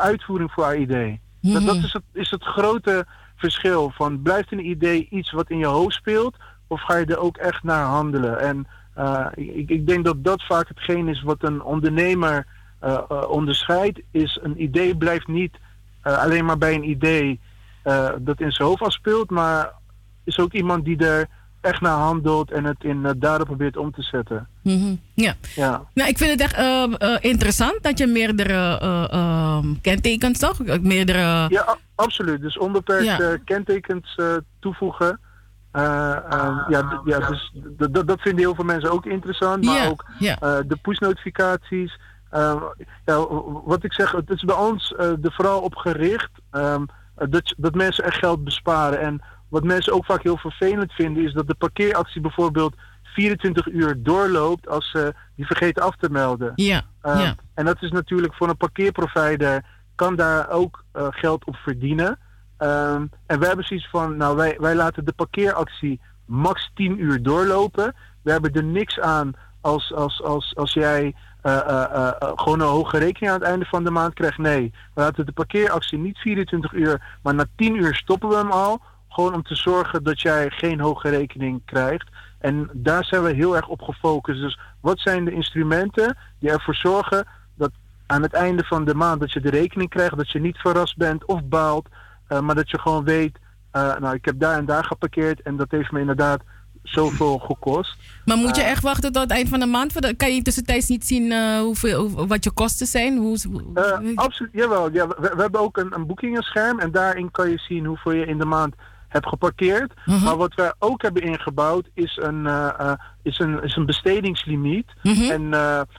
uitvoering voor haar idee. dat, dat is het, is het grote verschil. Van blijft een idee iets wat in je hoofd speelt, of ga je er ook echt naar handelen? En eh, ik, ik denk dat dat vaak hetgeen is wat een ondernemer eh, eh, onderscheidt. Is een idee blijft niet alleen maar bij een idee dat in zijn hoofd afspeelt, maar is ook iemand die er echt naar handelt en het in daden probeert om te zetten. Mhm, Ja. Ja. Nou, ik vind het echt interessant dat je meerdere eh, ehm, kentekens, toch? Meerdere... Ja, absoluut. Dus onbeperkt Ja. kentekens toevoegen. Eh, eh, ja, d- ja, dus d- d- dat vinden heel veel mensen ook interessant. Maar Ja, ook ja. eh, de push-notificaties. Eh, ja, wat ik zeg, het is bij ons eh, er vooral op gericht ehm, eh, dat, dat mensen echt geld besparen. En wat mensen ook vaak heel vervelend vinden, is dat de parkeeractie bijvoorbeeld 24 uur doorloopt als ze die vergeten af te melden. Ja, ja. En dat is natuurlijk voor een parkeerprovider kan daar ook uh, geld op verdienen. Um, en wij hebben zoiets van, nou wij, wij laten de parkeeractie max 10 uur doorlopen. We hebben er niks aan als, als, als, als jij uh, uh, gewoon een hoge rekening aan het einde van de maand krijgt. Nee, we laten de parkeeractie niet 24 uur, maar na 10 uur stoppen we hem al. Gewoon om te zorgen dat jij geen hoge rekening krijgt. En daar zijn we heel erg op gefocust. Dus wat zijn de instrumenten die ervoor zorgen dat aan het einde van de maand dat je de rekening krijgt, dat je niet verrast bent of baalt, maar dat je gewoon weet, uh, nou ik heb daar en daar geparkeerd en dat heeft me inderdaad zoveel gekost. Maar moet je echt wachten tot het eind van de maand? Kan je tussentijds niet zien uh, hoeveel, hoe, wat je kosten zijn? Hoe, Uh, absoluut, jawel. Ja, we, we hebben ook een, een boekingenscherm en daarin kan je zien hoeveel je in de maand hebt geparkeerd. Uh -huh. Maar wat wij ook hebben ingebouwd is een, is een, is een bestedingslimiet. Mhm. -huh. En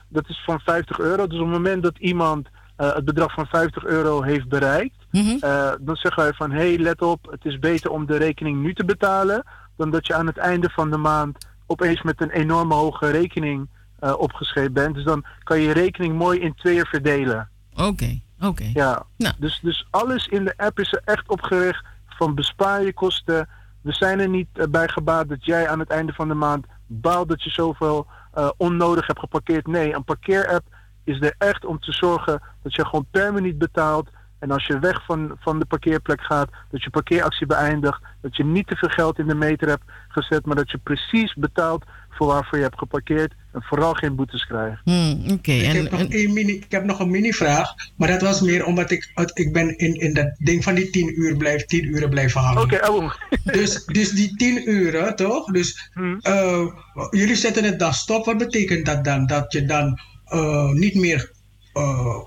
dat is van 50 euro. Dus op het moment dat iemand het bedrag van 50 euro heeft bereikt, Mhm. uh -huh. dan zeggen wij van hé, hey, let op, het is beter om de rekening nu te betalen dan dat je aan het einde van de maand opeens met een enorme hoge rekening uh, opgeschreven bent. Dus dan kan je je rekening mooi in tweeën verdelen. Oké, okay, oké. Okay. Ja, nou. dus, dus alles in de app is er echt op gericht van bespaar je kosten. We zijn er niet uh, bij gebaat dat jij aan het einde van de maand baalt dat je zoveel uh, onnodig hebt geparkeerd. Nee, een parkeerapp is er echt om te zorgen dat je gewoon per minuut betaalt. En als je weg van, van de parkeerplek gaat, dat je parkeeractie beëindigt. Dat je niet te veel geld in de meter hebt gezet, maar dat je precies betaalt voor waarvoor je hebt geparkeerd. En vooral geen boetes krijgt. Hmm, Oké. Okay. Ik, heb nog mini, ik heb nog een mini-vraag, maar dat was meer omdat ik, ik ben in, in dat ding van die 10 uur blijf, 10 uren blijven hangen. Oké, okay, oh. dus, dus die 10 uren, toch? Dus hmm. uh, jullie zetten het dan stop. Wat betekent dat dan? Dat je dan uh, niet meer uh,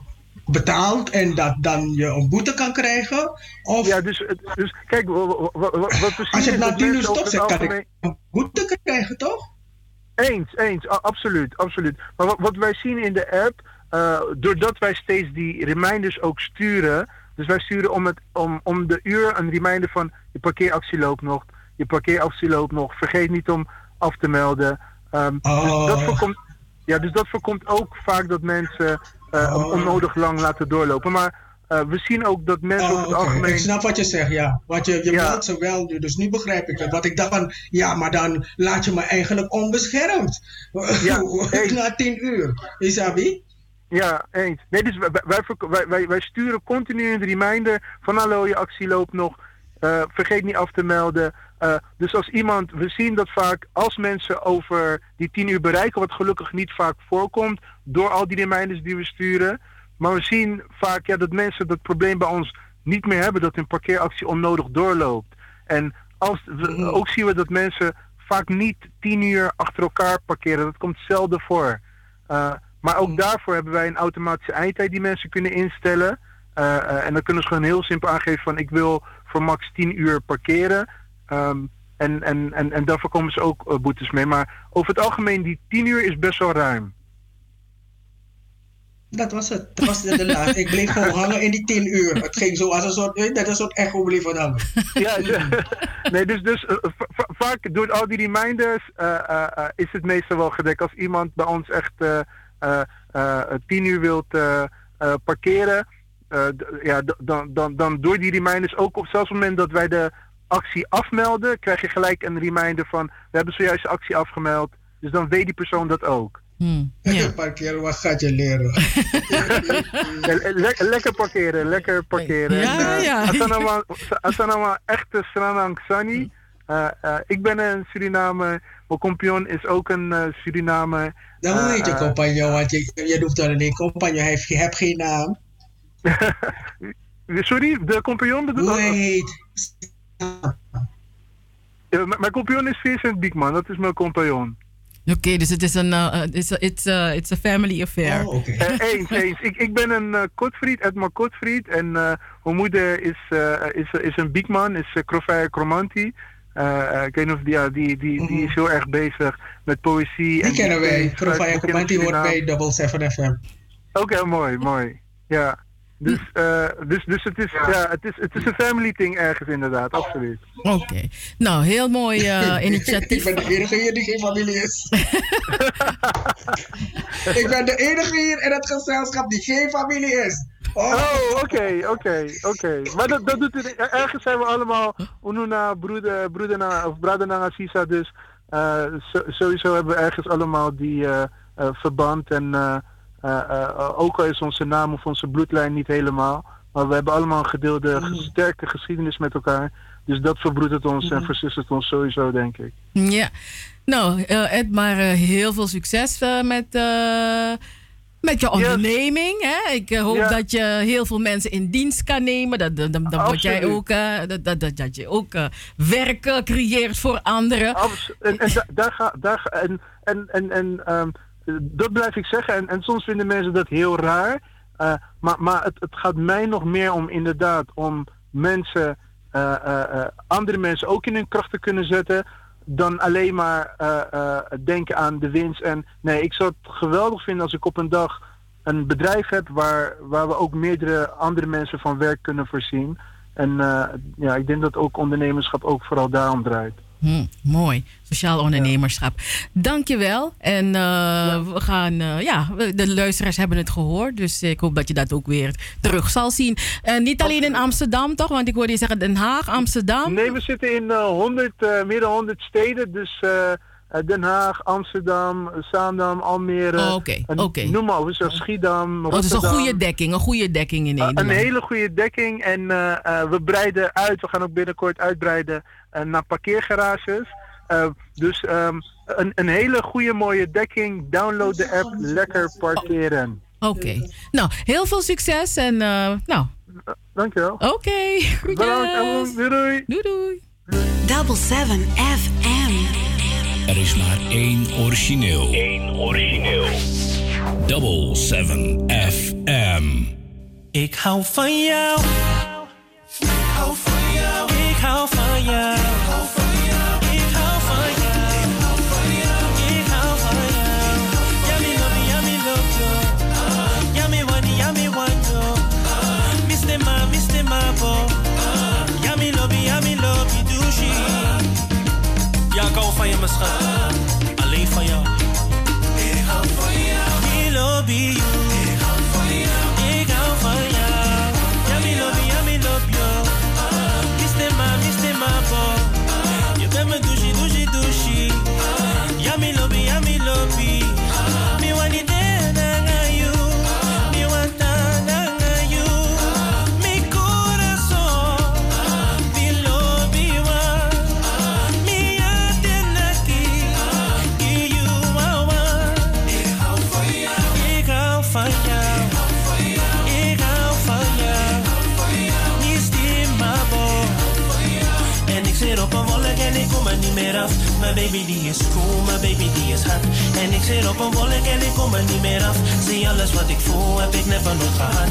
betaalt en dat dan je een boete kan krijgen? Of ja, dus, dus kijk, wat, zien Als je het na 10 uur stop zet, kan ik een boete krijgen, toch? Eens, eens, absoluut, absoluut. Maar wat, wat wij zien in de app, uh, doordat wij steeds die reminders ook sturen, dus wij sturen om, het, om, om de uur een reminder van je parkeeractie loopt nog, je parkeeractie loopt nog, vergeet niet om af te melden. Um, oh. dus, dat voorkomt, ja, dus dat voorkomt ook vaak dat mensen uh, oh. onnodig lang laten doorlopen. Maar uh, we zien ook dat mensen oh, over het okay. algemeen... Ik snap wat je zegt, ja. Want je, je ja. meldt ze wel, dus nu begrijp ik het. Wat ik dacht van, ja, maar dan laat je me eigenlijk onbeschermd. Ja, Na tien uur. Isabi? Ja, eens. Nee, dus wij, wij, wij, wij sturen continu een reminder van hallo, je actie loopt nog. Uh, vergeet niet af te melden. Uh, dus als iemand, we zien dat vaak als mensen over die tien uur bereiken, wat gelukkig niet vaak voorkomt, door al die reminders die we sturen. Maar we zien vaak ja, dat mensen dat probleem bij ons niet meer hebben, dat hun parkeeractie onnodig doorloopt. En als, we, ook zien we dat mensen vaak niet tien uur achter elkaar parkeren. Dat komt zelden voor. Uh, maar ook daarvoor hebben wij een automatische eindtijd die mensen kunnen instellen. Uh, en dan kunnen ze gewoon heel simpel aangeven van ik wil voor max 10 uur parkeren. Um, en, en, en, en daarvoor komen ze ook eh, boetes mee. Maar over het algemeen, die 10 uur is best wel ruim. Dat was het. Dat was de, laatste. Ik bleef gewoon hangen in die tien uur. Het ging zo als een soort, je, net een soort echo bleef. Ja, nee, dus, dus eh, va- va- vaak door al die reminders eh, eh, is het meestal wel gedekt. Als iemand bij ons echt tien uur wilt parkeren, ja, dan, dan, dan door die reminders, ook op zelfs het moment dat wij de actie afmelden, krijg je gelijk een reminder van, we hebben zojuist de actie afgemeld. Dus dan weet die persoon dat ook. Ja. Parkeren, wat gaat je leren? Le- le- lekker parkeren, lekker parkeren. Ja, En, eh, ja. Als dat nou dat nou echte Sranang Sani. eh, eh, ik ben een Surinamer. Mijn compagnon is ook een eh, Surinamer. Dan hoe heet je compagnon? Want je, je noemt dan een compagnon, hij heeft, je hebt geen naam. Sorry, de compagnon bedoel Hoe heet? Mijn compagnon is Vincent Biekman, dat is mijn compagnon. Oké, dus het is een uh, it's a, it's a, it's a family affair. Oh, oké. Eh, eens, eens. Ik, ik ben een uh, Kotfried, Edmar Kotfried. En uh, mijn moeder is, uh, is, is een Biekman, is uh. Uh, ik weet niet of die, ja, die, die, die is heel erg bezig met poëzie. Die kennen wij. Krofaya Kromanti hoort Suriname. bij Double 7 FM. Oké, mooi, mooi. Ja. Dus, uh, dus, dus het, is, ja. het, is, het is een family thing ergens inderdaad, absoluut. Oké. Nou, heel mooi uh, initiatief. ik ben de enige hier die geen familie is. ik ben de enige hier in het gezelschap die geen familie is. Oh, oké, oké, oké. Maar dat, dat doet het, ergens zijn we allemaal Ununa, broeder, broeder na, of brother na Sisa, dus uh, so, sowieso hebben we ergens allemaal die uh, uh, verband en ook al is onze naam of onze bloedlijn niet helemaal, maar we hebben allemaal een gedeelde mm. sterke geschiedenis met elkaar. Dus dat verbroedert ons mm. en verzustert ons sowieso, denk ik. Ja, nou Ed, maar heel veel succes met met je onderneming. Yes. Hè? Ik hoop ja. dat je heel veel mensen in dienst kan nemen. Dat, dat, dat, dat word jij ook, uh, dat, dat, dat, dat je ook uh, werk uh, creëert voor anderen. Absoluut. En, en, da, daar ga, daar en, en, en, en um, dat blijf ik zeggen. En, en soms vinden mensen dat heel raar. Uh, maar maar het, het gaat mij nog meer om inderdaad om mensen, andere mensen ook in hun kracht te kunnen zetten dan alleen maar denken aan de winst. En nee, ik zou het geweldig vinden als ik op een dag een bedrijf heb waar, waar we ook meerdere andere mensen van werk kunnen voorzien. En ja, ik denk dat ook ondernemerschap ook vooral daarom draait. Hm, mooi. Sociaal ondernemerschap. Dankjewel. En uh, ja. we gaan, uh, ja, de luisteraars hebben het gehoord. Dus ik hoop dat je dat ook weer terug zal zien. En niet alleen in Amsterdam, toch? Want ik hoorde je zeggen Den Haag, Amsterdam. Nee, we zitten in uh, 100, meer dan 100 steden. Dus Den Haag, Amsterdam, Zaandam, Almere. Oh, Oké, okay. okay. Noem maar op, dus Schiedam. Oh, het is een goede dekking, een goede dekking in Nederland. een hele goede dekking. En we breiden uit. We gaan ook binnenkort uitbreiden naar parkeergarages. Uh, dus um, een, een, hele goede mooie dekking. Download de app, lekker parkeren. Oké. Okay. Nou, heel veel succes en uh, nou. Dankjewel. Oké. Okay. Bedankt. Doei doei. Doei doei. Double 7 FM. Er is maar één origineel. Eén origineel. Double 7 FM. Ik hou van jou. Ik hou van jou. Ik hou van jou. Schat. Alleen van jou. Ik hou van jou. Me love Mijn baby die is cool, mijn baby die is hard. En ik zit op een wolk en ik kom er niet meer af. Zie alles wat ik voel, heb ik net van nooit gehad.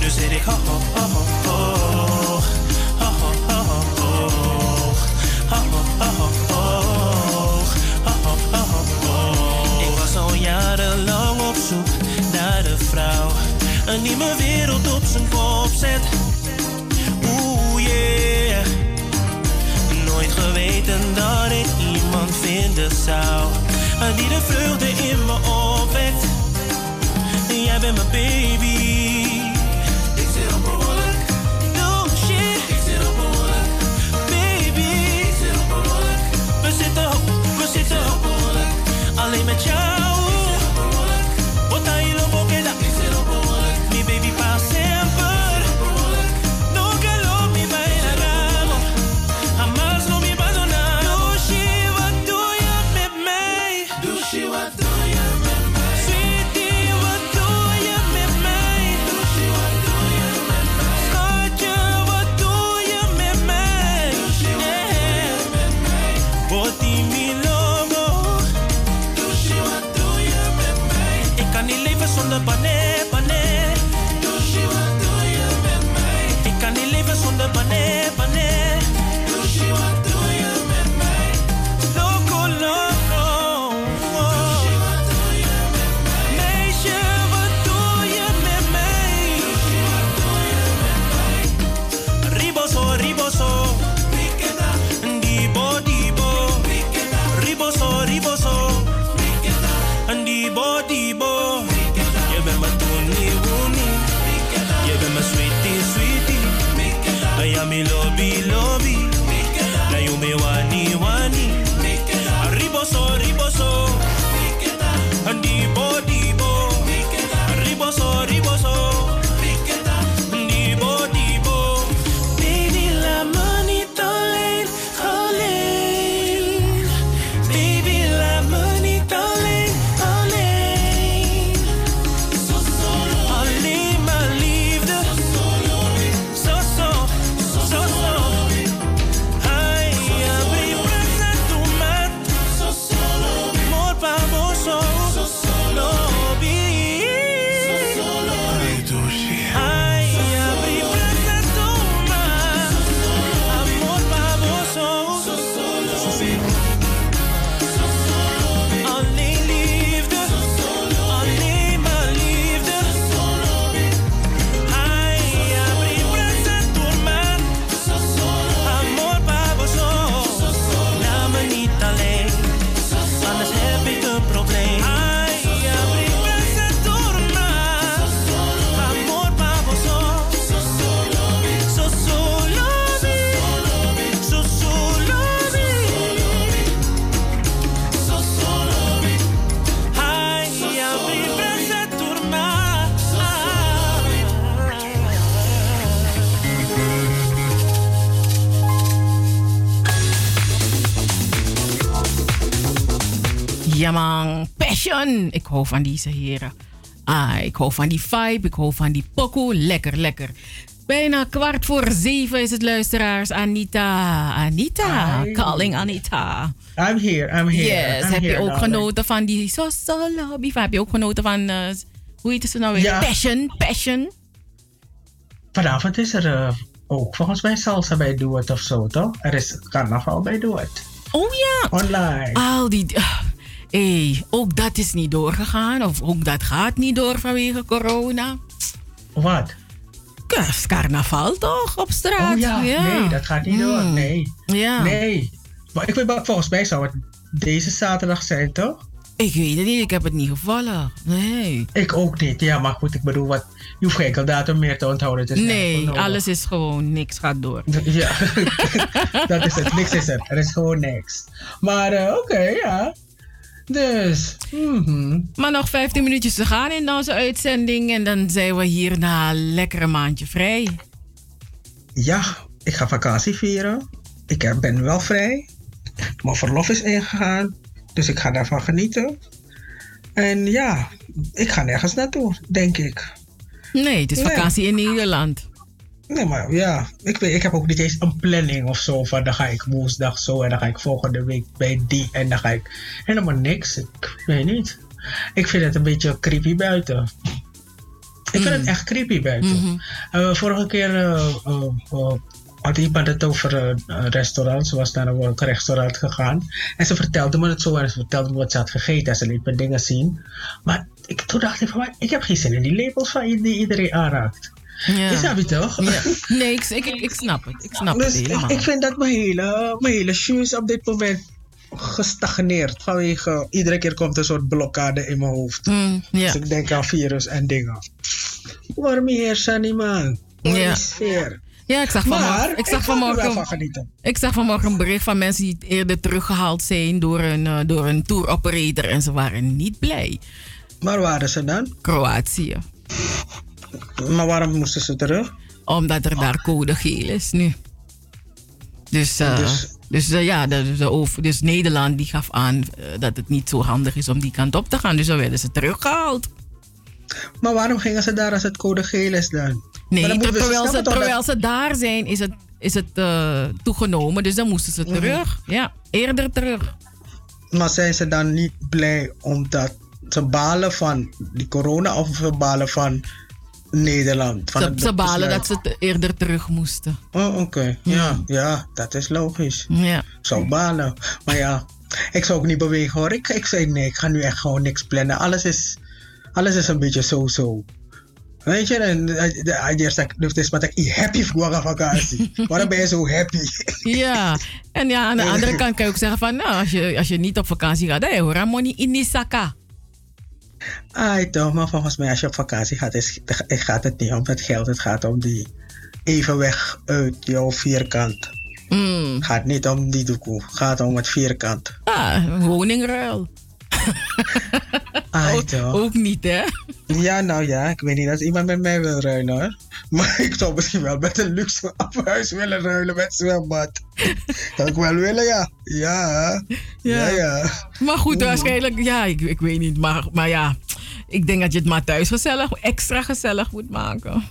Dus zit ik hoog, hoog, ho hoog, hoog, hoog, hoog, hoog, hoog. Ik was al jarenlang op zoek naar de vrouw. Een nieuwe wereld op zijn kop zet. Oeh yeah. Nooit geweten dat ik iemand vinden zou. Die de vreugde in me opwekt. Jij bent mijn baby. Passion. Ik hou van deze heren. Ah, ik hou van die vibe, ik hou van die pokoe. Lekker, lekker. Bijna kwart voor zeven is het luisteraars. Anita, Anita, Hi. calling Anita. I'm here, I'm here. Yes, I'm heb je ook darling. genoten van die so lobby? Heb je ook genoten van, eh, hoe heet het nou weer? Ja. Passion, passion. Vanavond is er eh, ook volgens mij salsa bij Do It of zo, toch? Er is carnaval bij Do It. Oh ja. Online. Al die... ah, hey, ook dat is niet doorgegaan. Of ook dat gaat niet door vanwege corona. Wat? Carnaval toch, op straat? Oh ja, nee, dat gaat niet door. Hmm. Nee. Ja. Nee. Maar ik weet volgens mij zou het deze zaterdag zijn, toch? Ik weet het niet, ik heb het niet gevallen. Nee. Ik ook niet. Ja, maar goed, ik bedoel, wat, je hoeft geen datum meer te onthouden. Het voor Nee, alles is gewoon, niks gaat door. Ja, dat is het. Niks is er. Er is gewoon niks. Maar eh, oké, ja. Dus. mhm. Maar nog 15 minuutjes te gaan in onze uitzending. En dan zijn we hier na een lekkere maandje vrij. Ja, ik ga vakantie vieren. Ik ben wel vrij. Mijn verlof is ingegaan. Dus ik ga daarvan genieten. En ja, ik ga nergens naartoe, denk ik. Nee, het is Nee. vakantie in Nederland. Nee, maar ja, ik, weet, ik heb ook niet eens een planning of zo. Van dan ga ik woensdag zo en dan ga ik volgende week bij die en dan ga ik helemaal niks. Ik weet niet. Ik vind het een beetje creepy buiten. Ik vind het echt creepy buiten. Eh, vorige keer eh, eh, had iemand het over een restaurant. Ze was naar een restaurant gegaan. En ze vertelde me het zo en ze vertelde me wat ze had gegeten. En ze liet me dingen zien. Maar ik, toen dacht ik van, ik heb geen zin in die labels van die iedereen aanraakt. Ja. Is dat niet toch? Ja. Nee, ik, ik, ik, snap het. Ik snap Dus het ik, helemaal. ik vind dat mijn hele, mijn hele show is op dit moment gestagneerd. Vanwege, iedere keer komt een soort blokkade in mijn hoofd. Mm. Dus ik denk aan virus en dingen. Waarom heersen niet man? Waarom Ja. is sfeer? Ja, ik zag Maar vanmorgen, ik zag vanmorgen, van ik zag vanmorgen een bericht van mensen die eerder teruggehaald zijn door een, eh, door een tour operator en ze waren niet blij. Maar waren ze dan? Kroatië. Maar waarom moesten ze terug? Omdat er daar code geel is nu. Dus, eh, Dus- dus, eh, ja, de, de over, dus Nederland die gaf aan eh, dat het niet zo handig is om die kant op te gaan. Dus dan werden ze teruggehaald. Maar waarom gingen ze daar als het code geel is dan? Nee, dan terwijl, ze, terwijl ze daar zijn, is het, is het toegenomen. Dus dan moesten ze Mhm. terug. Ja, eerder terug. Maar zijn ze dan niet blij omdat ze balen van die corona of ze balen van Nederland? Van Ze, balen dat ze eerder terug moesten. Oh, oké. Ja, ja, dat is logisch. Ja. Zou balen. Maar ja, ik zou ook niet bewegen hoor. Ik, ik zei nee, ik ga nu echt gewoon niks plannen. Alles is, alles is een beetje zo-zo. Weet je, en de ideas dat ik is wat ik happy voor een vakantie. Waarom ben je zo happy? Ja, en ja, aan de andere kant kan je ook zeggen van, nou, als je, als je niet op vakantie gaat, dan hoor money in Nisaka. Ah, toch, maar volgens mij als je op vakantie gaat, is, gaat het niet om het geld. Het gaat om die evenweg uit jouw vierkant. Mm. Gaat niet om die doekoe. Gaat om het vierkant. Ah, woningruil. Ah, ook, ook niet, hè? Ja, nou ja, ik weet niet dat iemand met mij wil ruilen hoor. Maar ik zou misschien wel met een luxe afhuis willen ruilen met zwembad. Dat ik wel willen, ja. Ja, ja, ja. Maar goed, waarschijnlijk, ja, ik, ik weet niet. Maar, maar ja, ik denk dat je het maar thuis gezellig, extra gezellig moet maken.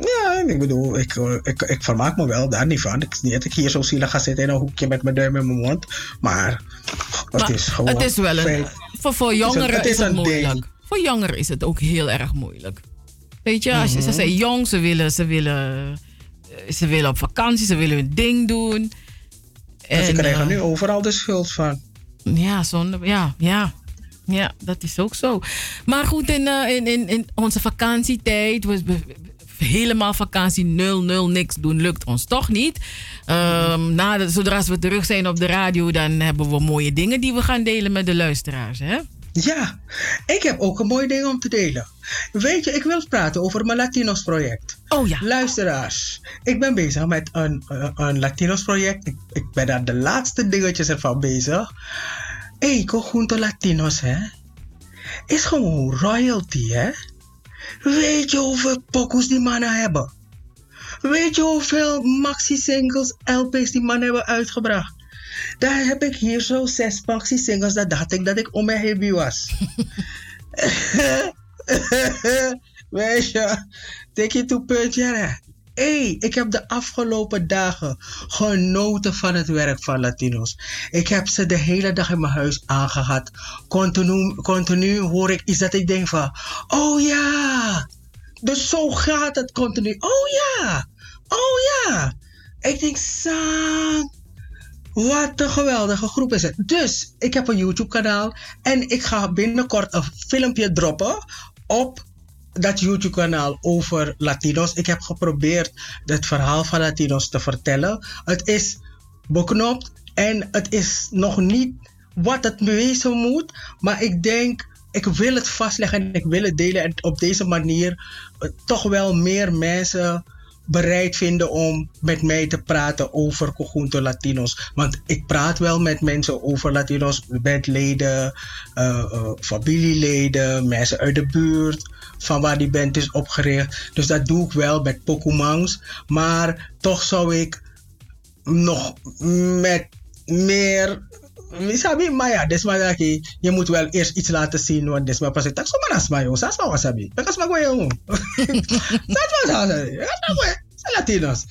Ja, ik bedoel, ik, ik, ik vermaak me wel, daar niet van. Ik niet dat ik hier zo zielig ga zitten in een hoekje met mijn duim in mijn mond. Maar het Maar is gewoon het is wel een. feit. Voor, jongeren het is is het, moeilijk. ding. Voor jongeren is het ook heel erg moeilijk. Weet je, als je, ze Mhm. zijn jong, ze willen, ze, willen, ze willen op vakantie, ze willen hun ding doen. En ze krijgen eh, nu overal de schuld van. Ja, zonder, ja, ja. Ja, dat is ook zo. Maar goed, in, eh, in, in, in onze vakantietijd, we- helemaal vakantie, nul, nul, niks doen, lukt ons toch niet. Ehm, na de- zodra we terug zijn op de radio, dan hebben we mooie dingen die we gaan delen met de luisteraars. Hè? Ja, ik heb ook een mooi ding om te delen. Weet je, ik wil praten over mijn Latinos project. Oh ja. Luisteraars, ik ben bezig met een, een, een Latinos project. Ik, ik ben daar de laatste dingetjes ervan bezig. Hé, hey, conjunto Latinos, hè? Is gewoon royalty, hè? Weet je hoeveel pokus die mannen hebben? Weet je hoeveel maxi-singles, LP's die mannen hebben uitgebracht? Daar heb ik hier zo zes maxi-singles. Dat dacht ik dat ik om mijn hobby was. Weet je, take it to puntje. hè. Hey, ik heb de afgelopen dagen genoten van het werk van Latino's. Ik heb ze de hele dag in mijn huis aangehad. Continu, continu hoor ik iets dat ik denk van, oh ja. Dus zo gaat het continu. Oh ja, oh ja. Ik denk, wat een geweldige groep is het. Dus ik heb een YouTube kanaal en ik ga binnenkort een filmpje droppen op dat YouTube kanaal over Latino's. Ik heb geprobeerd het verhaal van Latino's te vertellen. Het is beknopt en het is nog niet wat het wezen moet. Maar ik denk, ik wil het vastleggen en ik wil het delen. En op deze manier eh, toch wel meer mensen bereid vinden om met mij te praten over Conjunto Latinos. Want ik praat wel met mensen over Latinos, bandleden, eh, eh, familieleden, mensen uit de buurt, van waar die band is opgericht. Dus dat doe ik wel met Pokémons. Maar toch zou ik nog met meer. Sabi, maar ja, dus maar dat je, je moet wel eerst iets laten zien, want maar pas ik zo maar as mayo, sas maar wasabi. Bekas maar goeie jongen. Sas maar wasabi. Sa Latinos.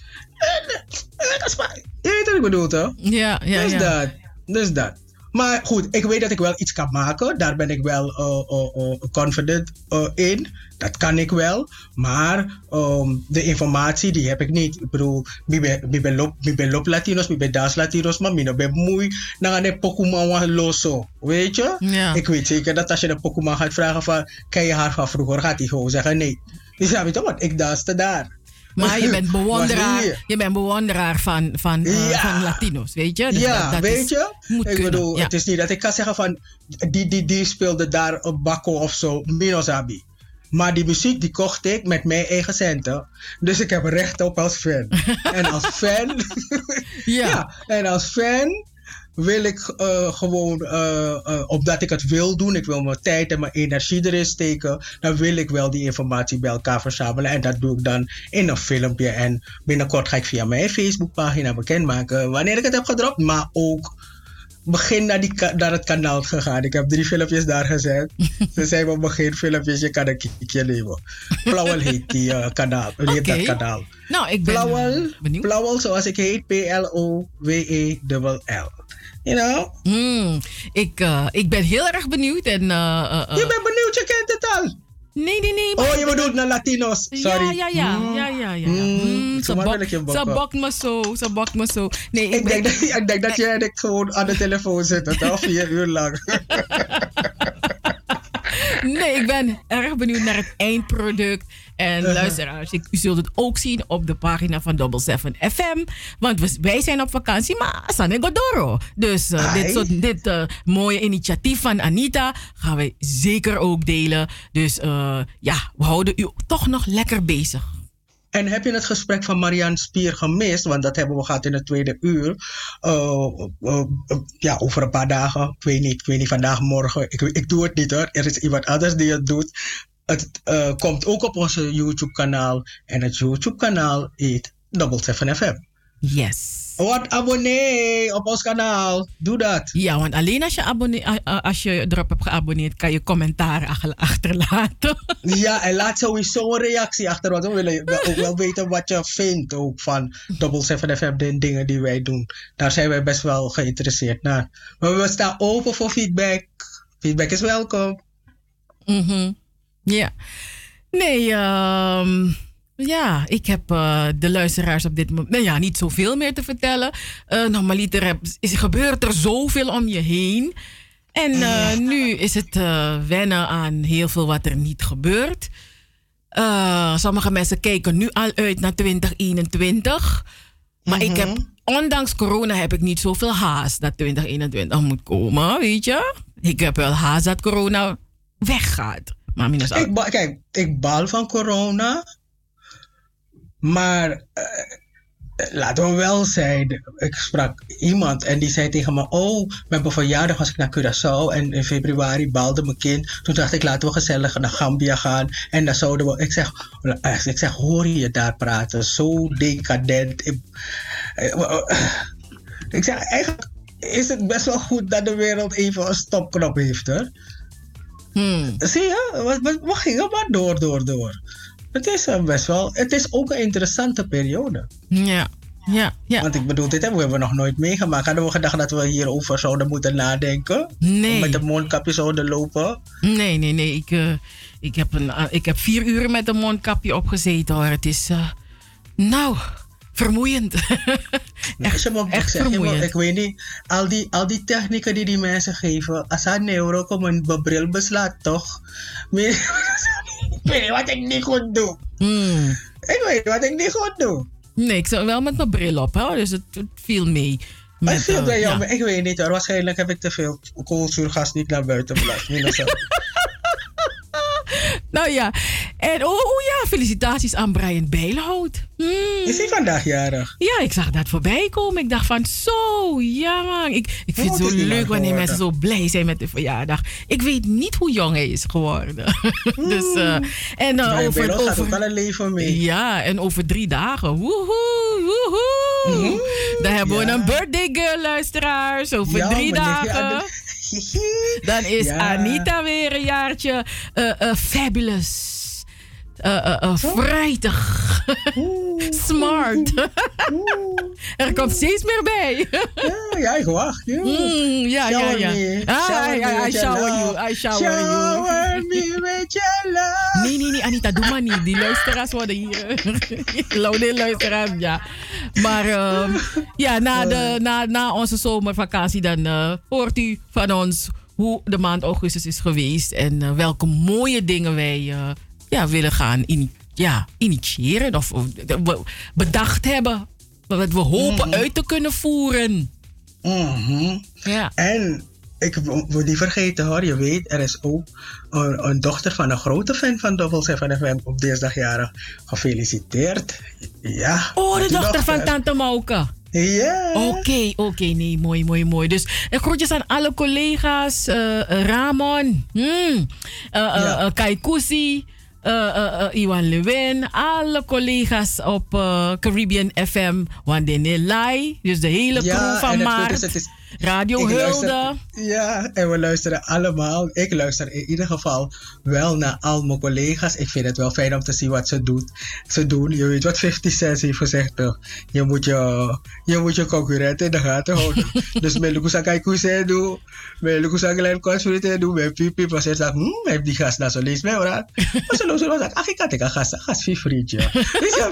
Bekas maar. Je weet wat ik bedoel toch? Ja, ja, Dus dat. Dus dat. Maar goed, ik weet dat ik wel iets kan maken. Daar ben ik wel uh, uh, uh, confident in. Dat kan ik wel. Maar um, de informatie die heb ik niet. Ik bedoel, ik ben lop, lop Latinos, ik ben das Latinos, maar ik ben moe. Dan gaan de Pokémon loso. Weet je? Ja. Ik weet zeker dat als je de Pokémon gaat vragen van, ken je haar van vroeger, gaat hij gewoon zeggen nee. Dus ja, weet je wat, ik danste daar. Maar je bent bewonderaar, je bent bewonderaar van, van, uh, Ja. van Latino's, weet je? Dus ja, dat, dat weet je? moet ik bedoel, ja. het is niet dat ik kan zeggen van die, die, die speelde daar een bakko of zo, Minosabi. Maar die muziek die kocht ik met mijn eigen centen. Dus ik heb recht op als fan. en als fan. ja. En als fan wil ik eh, gewoon, eh, eh, omdat ik het wil doen, ik wil mijn tijd en mijn energie erin steken, dan wil ik wel die informatie bij elkaar verzamelen. En dat doe ik dan in een filmpje. En binnenkort ga ik via mijn Facebookpagina bekendmaken wanneer ik het heb gedropt. Maar ook begin naar, die, naar het kanaal gegaan. Ik heb drie filmpjes daar gezet. Ze zijn mijn beginfilmpjes, je kan een kijkje nemen. Plauwel heet die kanaal. Heet Oké. dat kanaal? Nou, ik ben Plauwel, Plauwel zoals ik heet, P-L-O-W-E-L-L. You know? Hmm, ik, eh, ik ben heel erg benieuwd. En, eh, eh, Je bent benieuwd, je kent het al. Nee, nee, nee. Oh, je bedoelt naar Latino's. Sorry. Ja, ja, ja. Hmm. ja, ja, ja. Hmm, ze, bak, ze bakt me zo. Ze bakt me zo. Nee, ik, Ik denk, dat, ik denk dat jij en ik gewoon aan de telefoon zitten, toch? Vier uur lang. nee, ik ben erg benieuwd naar het eindproduct. En Uh-huh. luisteraars, ik, u zult het ook zien op de pagina van Double 7 FM. Want we- wij zijn op vakantie, maar Sanne Godoro. Dus eh, dit, soort, dit eh, mooie initiatief van Anita gaan wij zeker ook delen. Dus eh, ja, we houden u toch nog lekker bezig. En heb je het gesprek van Marianne Spier gemist? Want dat hebben we gehad in het tweede uur. Uh, uh, uh, ja, over een paar dagen. Ik weet niet, ik weet niet vandaag, morgen. Ik, ik doe het niet hoor. Er is iemand anders die het doet. Het uh, komt ook op onze YouTube-kanaal. En het YouTube-kanaal heet Double 7 FM. Yes. Word abonnee op ons kanaal. Doe dat. Ja, want alleen als je, abonne- a- a- als je erop hebt geabonneerd, kan je commentaar ach- achterlaten. Ja, en laat sowieso een reactie achter. Want we willen ook wel weten wat je vindt ook van Double 7 FM, de dingen die wij doen. Daar zijn wij best wel geïnteresseerd naar. Maar we staan open voor feedback. Feedback is welkom. Mhm. Ja. Nee, ehm, ja, ik heb eh, de luisteraars op dit moment, nou ja, niet zoveel meer te vertellen. Uh, normaliter heb- is, gebeurt er zoveel om je heen. En eh, nu is het eh, wennen aan heel veel wat er niet gebeurt. Eh, sommige mensen kijken nu al uit naar 2021. Maar ik heb, ondanks corona, heb ik niet zoveel haast dat 2021 moet komen, weet je. Ik heb wel haast dat corona weggaat. Maar Ik kijk, ik baal van corona. Maar eh, laten we wel zijn. Ik sprak iemand en die zei tegen me: Oh, met mijn verjaardag was ik naar Curaçao. En in februari baalde mijn kind. Toen dacht ik: Laten we gezellig naar Gambia gaan. En dan zouden we. Ik zeg, ik zeg Hoor je daar praten? Zo decadent. Ik, ik zeg eigenlijk. Is het best wel goed dat de wereld even een stopknop heeft, hoor. Zie je? We, we, we gingen maar door, door, door. Het is eh, best wel. Het is ook een interessante periode. Ja. Ja, ja. Want ik bedoel, dit hebben we nog nooit meegemaakt. Hadden we gedacht dat we hierover zouden moeten nadenken? Nee. Met een mondkapje zouden lopen? Nee, nee, nee. Ik, uh, ik, heb een, uh, ik heb vier uur met een mondkapje opgezeten hoor. Het is. Uh, nou, vermoeiend. echt, je me, echt vermoeiend. Me, ik weet niet, al die, al die technieken die die mensen geven, als hij neuro komt een bril beslaat, toch? ik weet wat ik niet goed doe. Hmm. Ik weet wat ik niet goed doe. Nee, ik zat wel met mijn bril op, hè? dus het, het viel mee. Met, het viel bij jou, ja. ik weet niet hoor. Waarschijnlijk heb ik te veel koolzuurgas niet naar buiten gebracht. nou ja, en oh, oh, ja, felicitaties aan Brian Bijlhout. Hmm. Is hij vandaag jarig? Ja, ik zag dat voorbij komen. Ik dacht van, zo, ja man. Ik, ik vind oh, het zo leuk wanneer mensen zo blij zijn met de verjaardag. Ik weet niet hoe jong hij is geworden. Hmm. dus, uh, en uh, over, over, gaat ook al een leven mee. Ja, en over drie dagen. Woehoe, woehoe. Mm. Dan hebben ja. we een birthday girl, luisteraars. Over ja, drie dagen. Dan is ja. Anita weer een jaartje uh, fabulous. Eh, eh, eh, vrijtig. Smart. er komt steeds meer bij. ja, ja, ik wacht. Ja, Mm, ja, ja, ja. Ah, Shower ja, me I shower you. I shower, Shower you. me with your love. Nee, nee, nee, Anita, doe maar niet. Die luisteraars worden hier. Laude luisteraars, ja. Maar ehm, ja, na, de, na, na onze zomervakantie dan hoort u van ons hoe de maand augustus is geweest. En welke mooie dingen wij ja, willen gaan ini- ja, initiëren of bedacht hebben. Wat we hopen Mhm. uit te kunnen voeren. Mhm. Ja. En ik moet niet vergeten hoor, je weet, er is ook een, een dochter van een grote fan van Double 7 FM op dinsdagjarig. Gefeliciteerd. Ja. Oh, de dochter van Tante Mauke. Ja. Oké, oké, nee, mooi, mooi, mooi. Dus eh, groetjes aan alle collega's. eh, Ramon, hmm, Ja. eh, Eh, eh, eh, Iwan Lewin. Alle collega's op Caribbean FM. Wandene Lai. Dus de hele crew Ja, van het Maart. goed is, het is- Radio Hulde. Ja, en we luisteren allemaal. Ik luister in ieder geval wel naar al mijn collega's. Ik vind het wel fijn om te zien wat ze, doet. ze doen. Je weet wat 50 Cent heeft gezegd. toch? Je moet je, je, moet je concurrent in de gaten houden. dus met Lucas Kaikuse doen. Met Lucas Glenn Consfrite doen. Met Pipi. Maar ze zegt, hm, heeft die gast nou zo lees mee hoor. Maar ze lopen zo. Ach, ik had ik een gast. Gast, vriendje. Dus ja,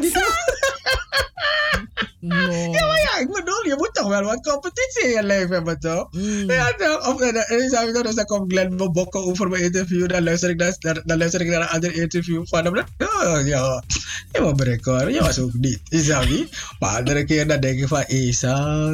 die Ja, maar ja, ik bedoel, je moet toch wel wat competitie in je leven hebben, toch? Ja, toch? Of, en, en, en, dus dan komt Glenn me bokken over mijn interview, dan luister ik naar, dan luister ik naar een ander interview van hem. Ja, ja, je was je was ook niet, is dat niet? Maar andere keer dan denk ik van, Isa,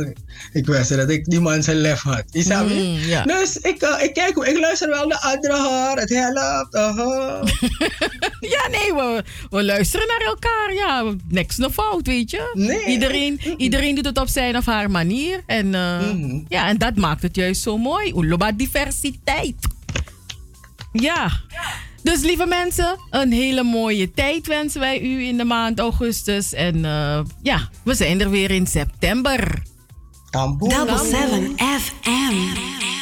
ik wist dat ik die man zijn lef had, is dat niet? Mm, ja. Dus ik, eh, ik kijk, ik luister wel naar andere hoor, het helpt. Ja, nee, we, we luisteren naar elkaar. Ja, niks nog fout, weet je. Nee. Iedereen, iedereen doet het op zijn of haar manier. En, eh, ja, en dat maakt het juist zo mooi. Uloba diversiteit. Ja. Dus lieve mensen, een hele mooie tijd wensen wij u in de maand augustus. En eh, ja, we zijn er weer in september. Double 7 FM.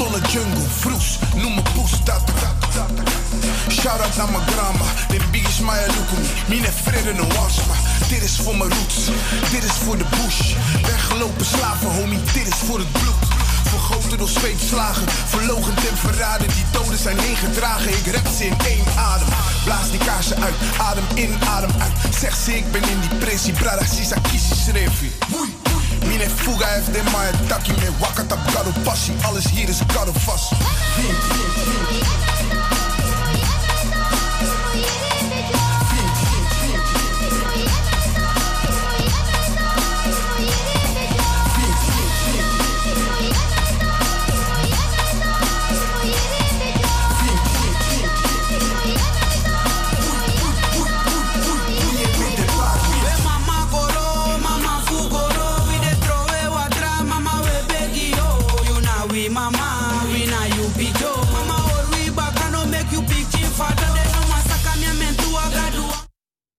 Betonnen jungle, vroes, noem me poes datter. Shout out naar mijn grandma, de biggest Maya Lukumi, mine vrede no wasma. Dit is voor mijn roots, dit is voor de bush. Weggelopen slaven, homie, dit is voor het bloed. Vergoten door zweetslagen, verlogen en verraden. Die doden zijn heen gedragen, ik rep ze in één adem. Blaas die kaarsen uit, adem in, adem uit. Zeg ze, ik ben in die pressie, brada, sisa, kisi, srefi. Mine fuga FDMA de taki, me waka tab gado passie. Alles hier is gado vast.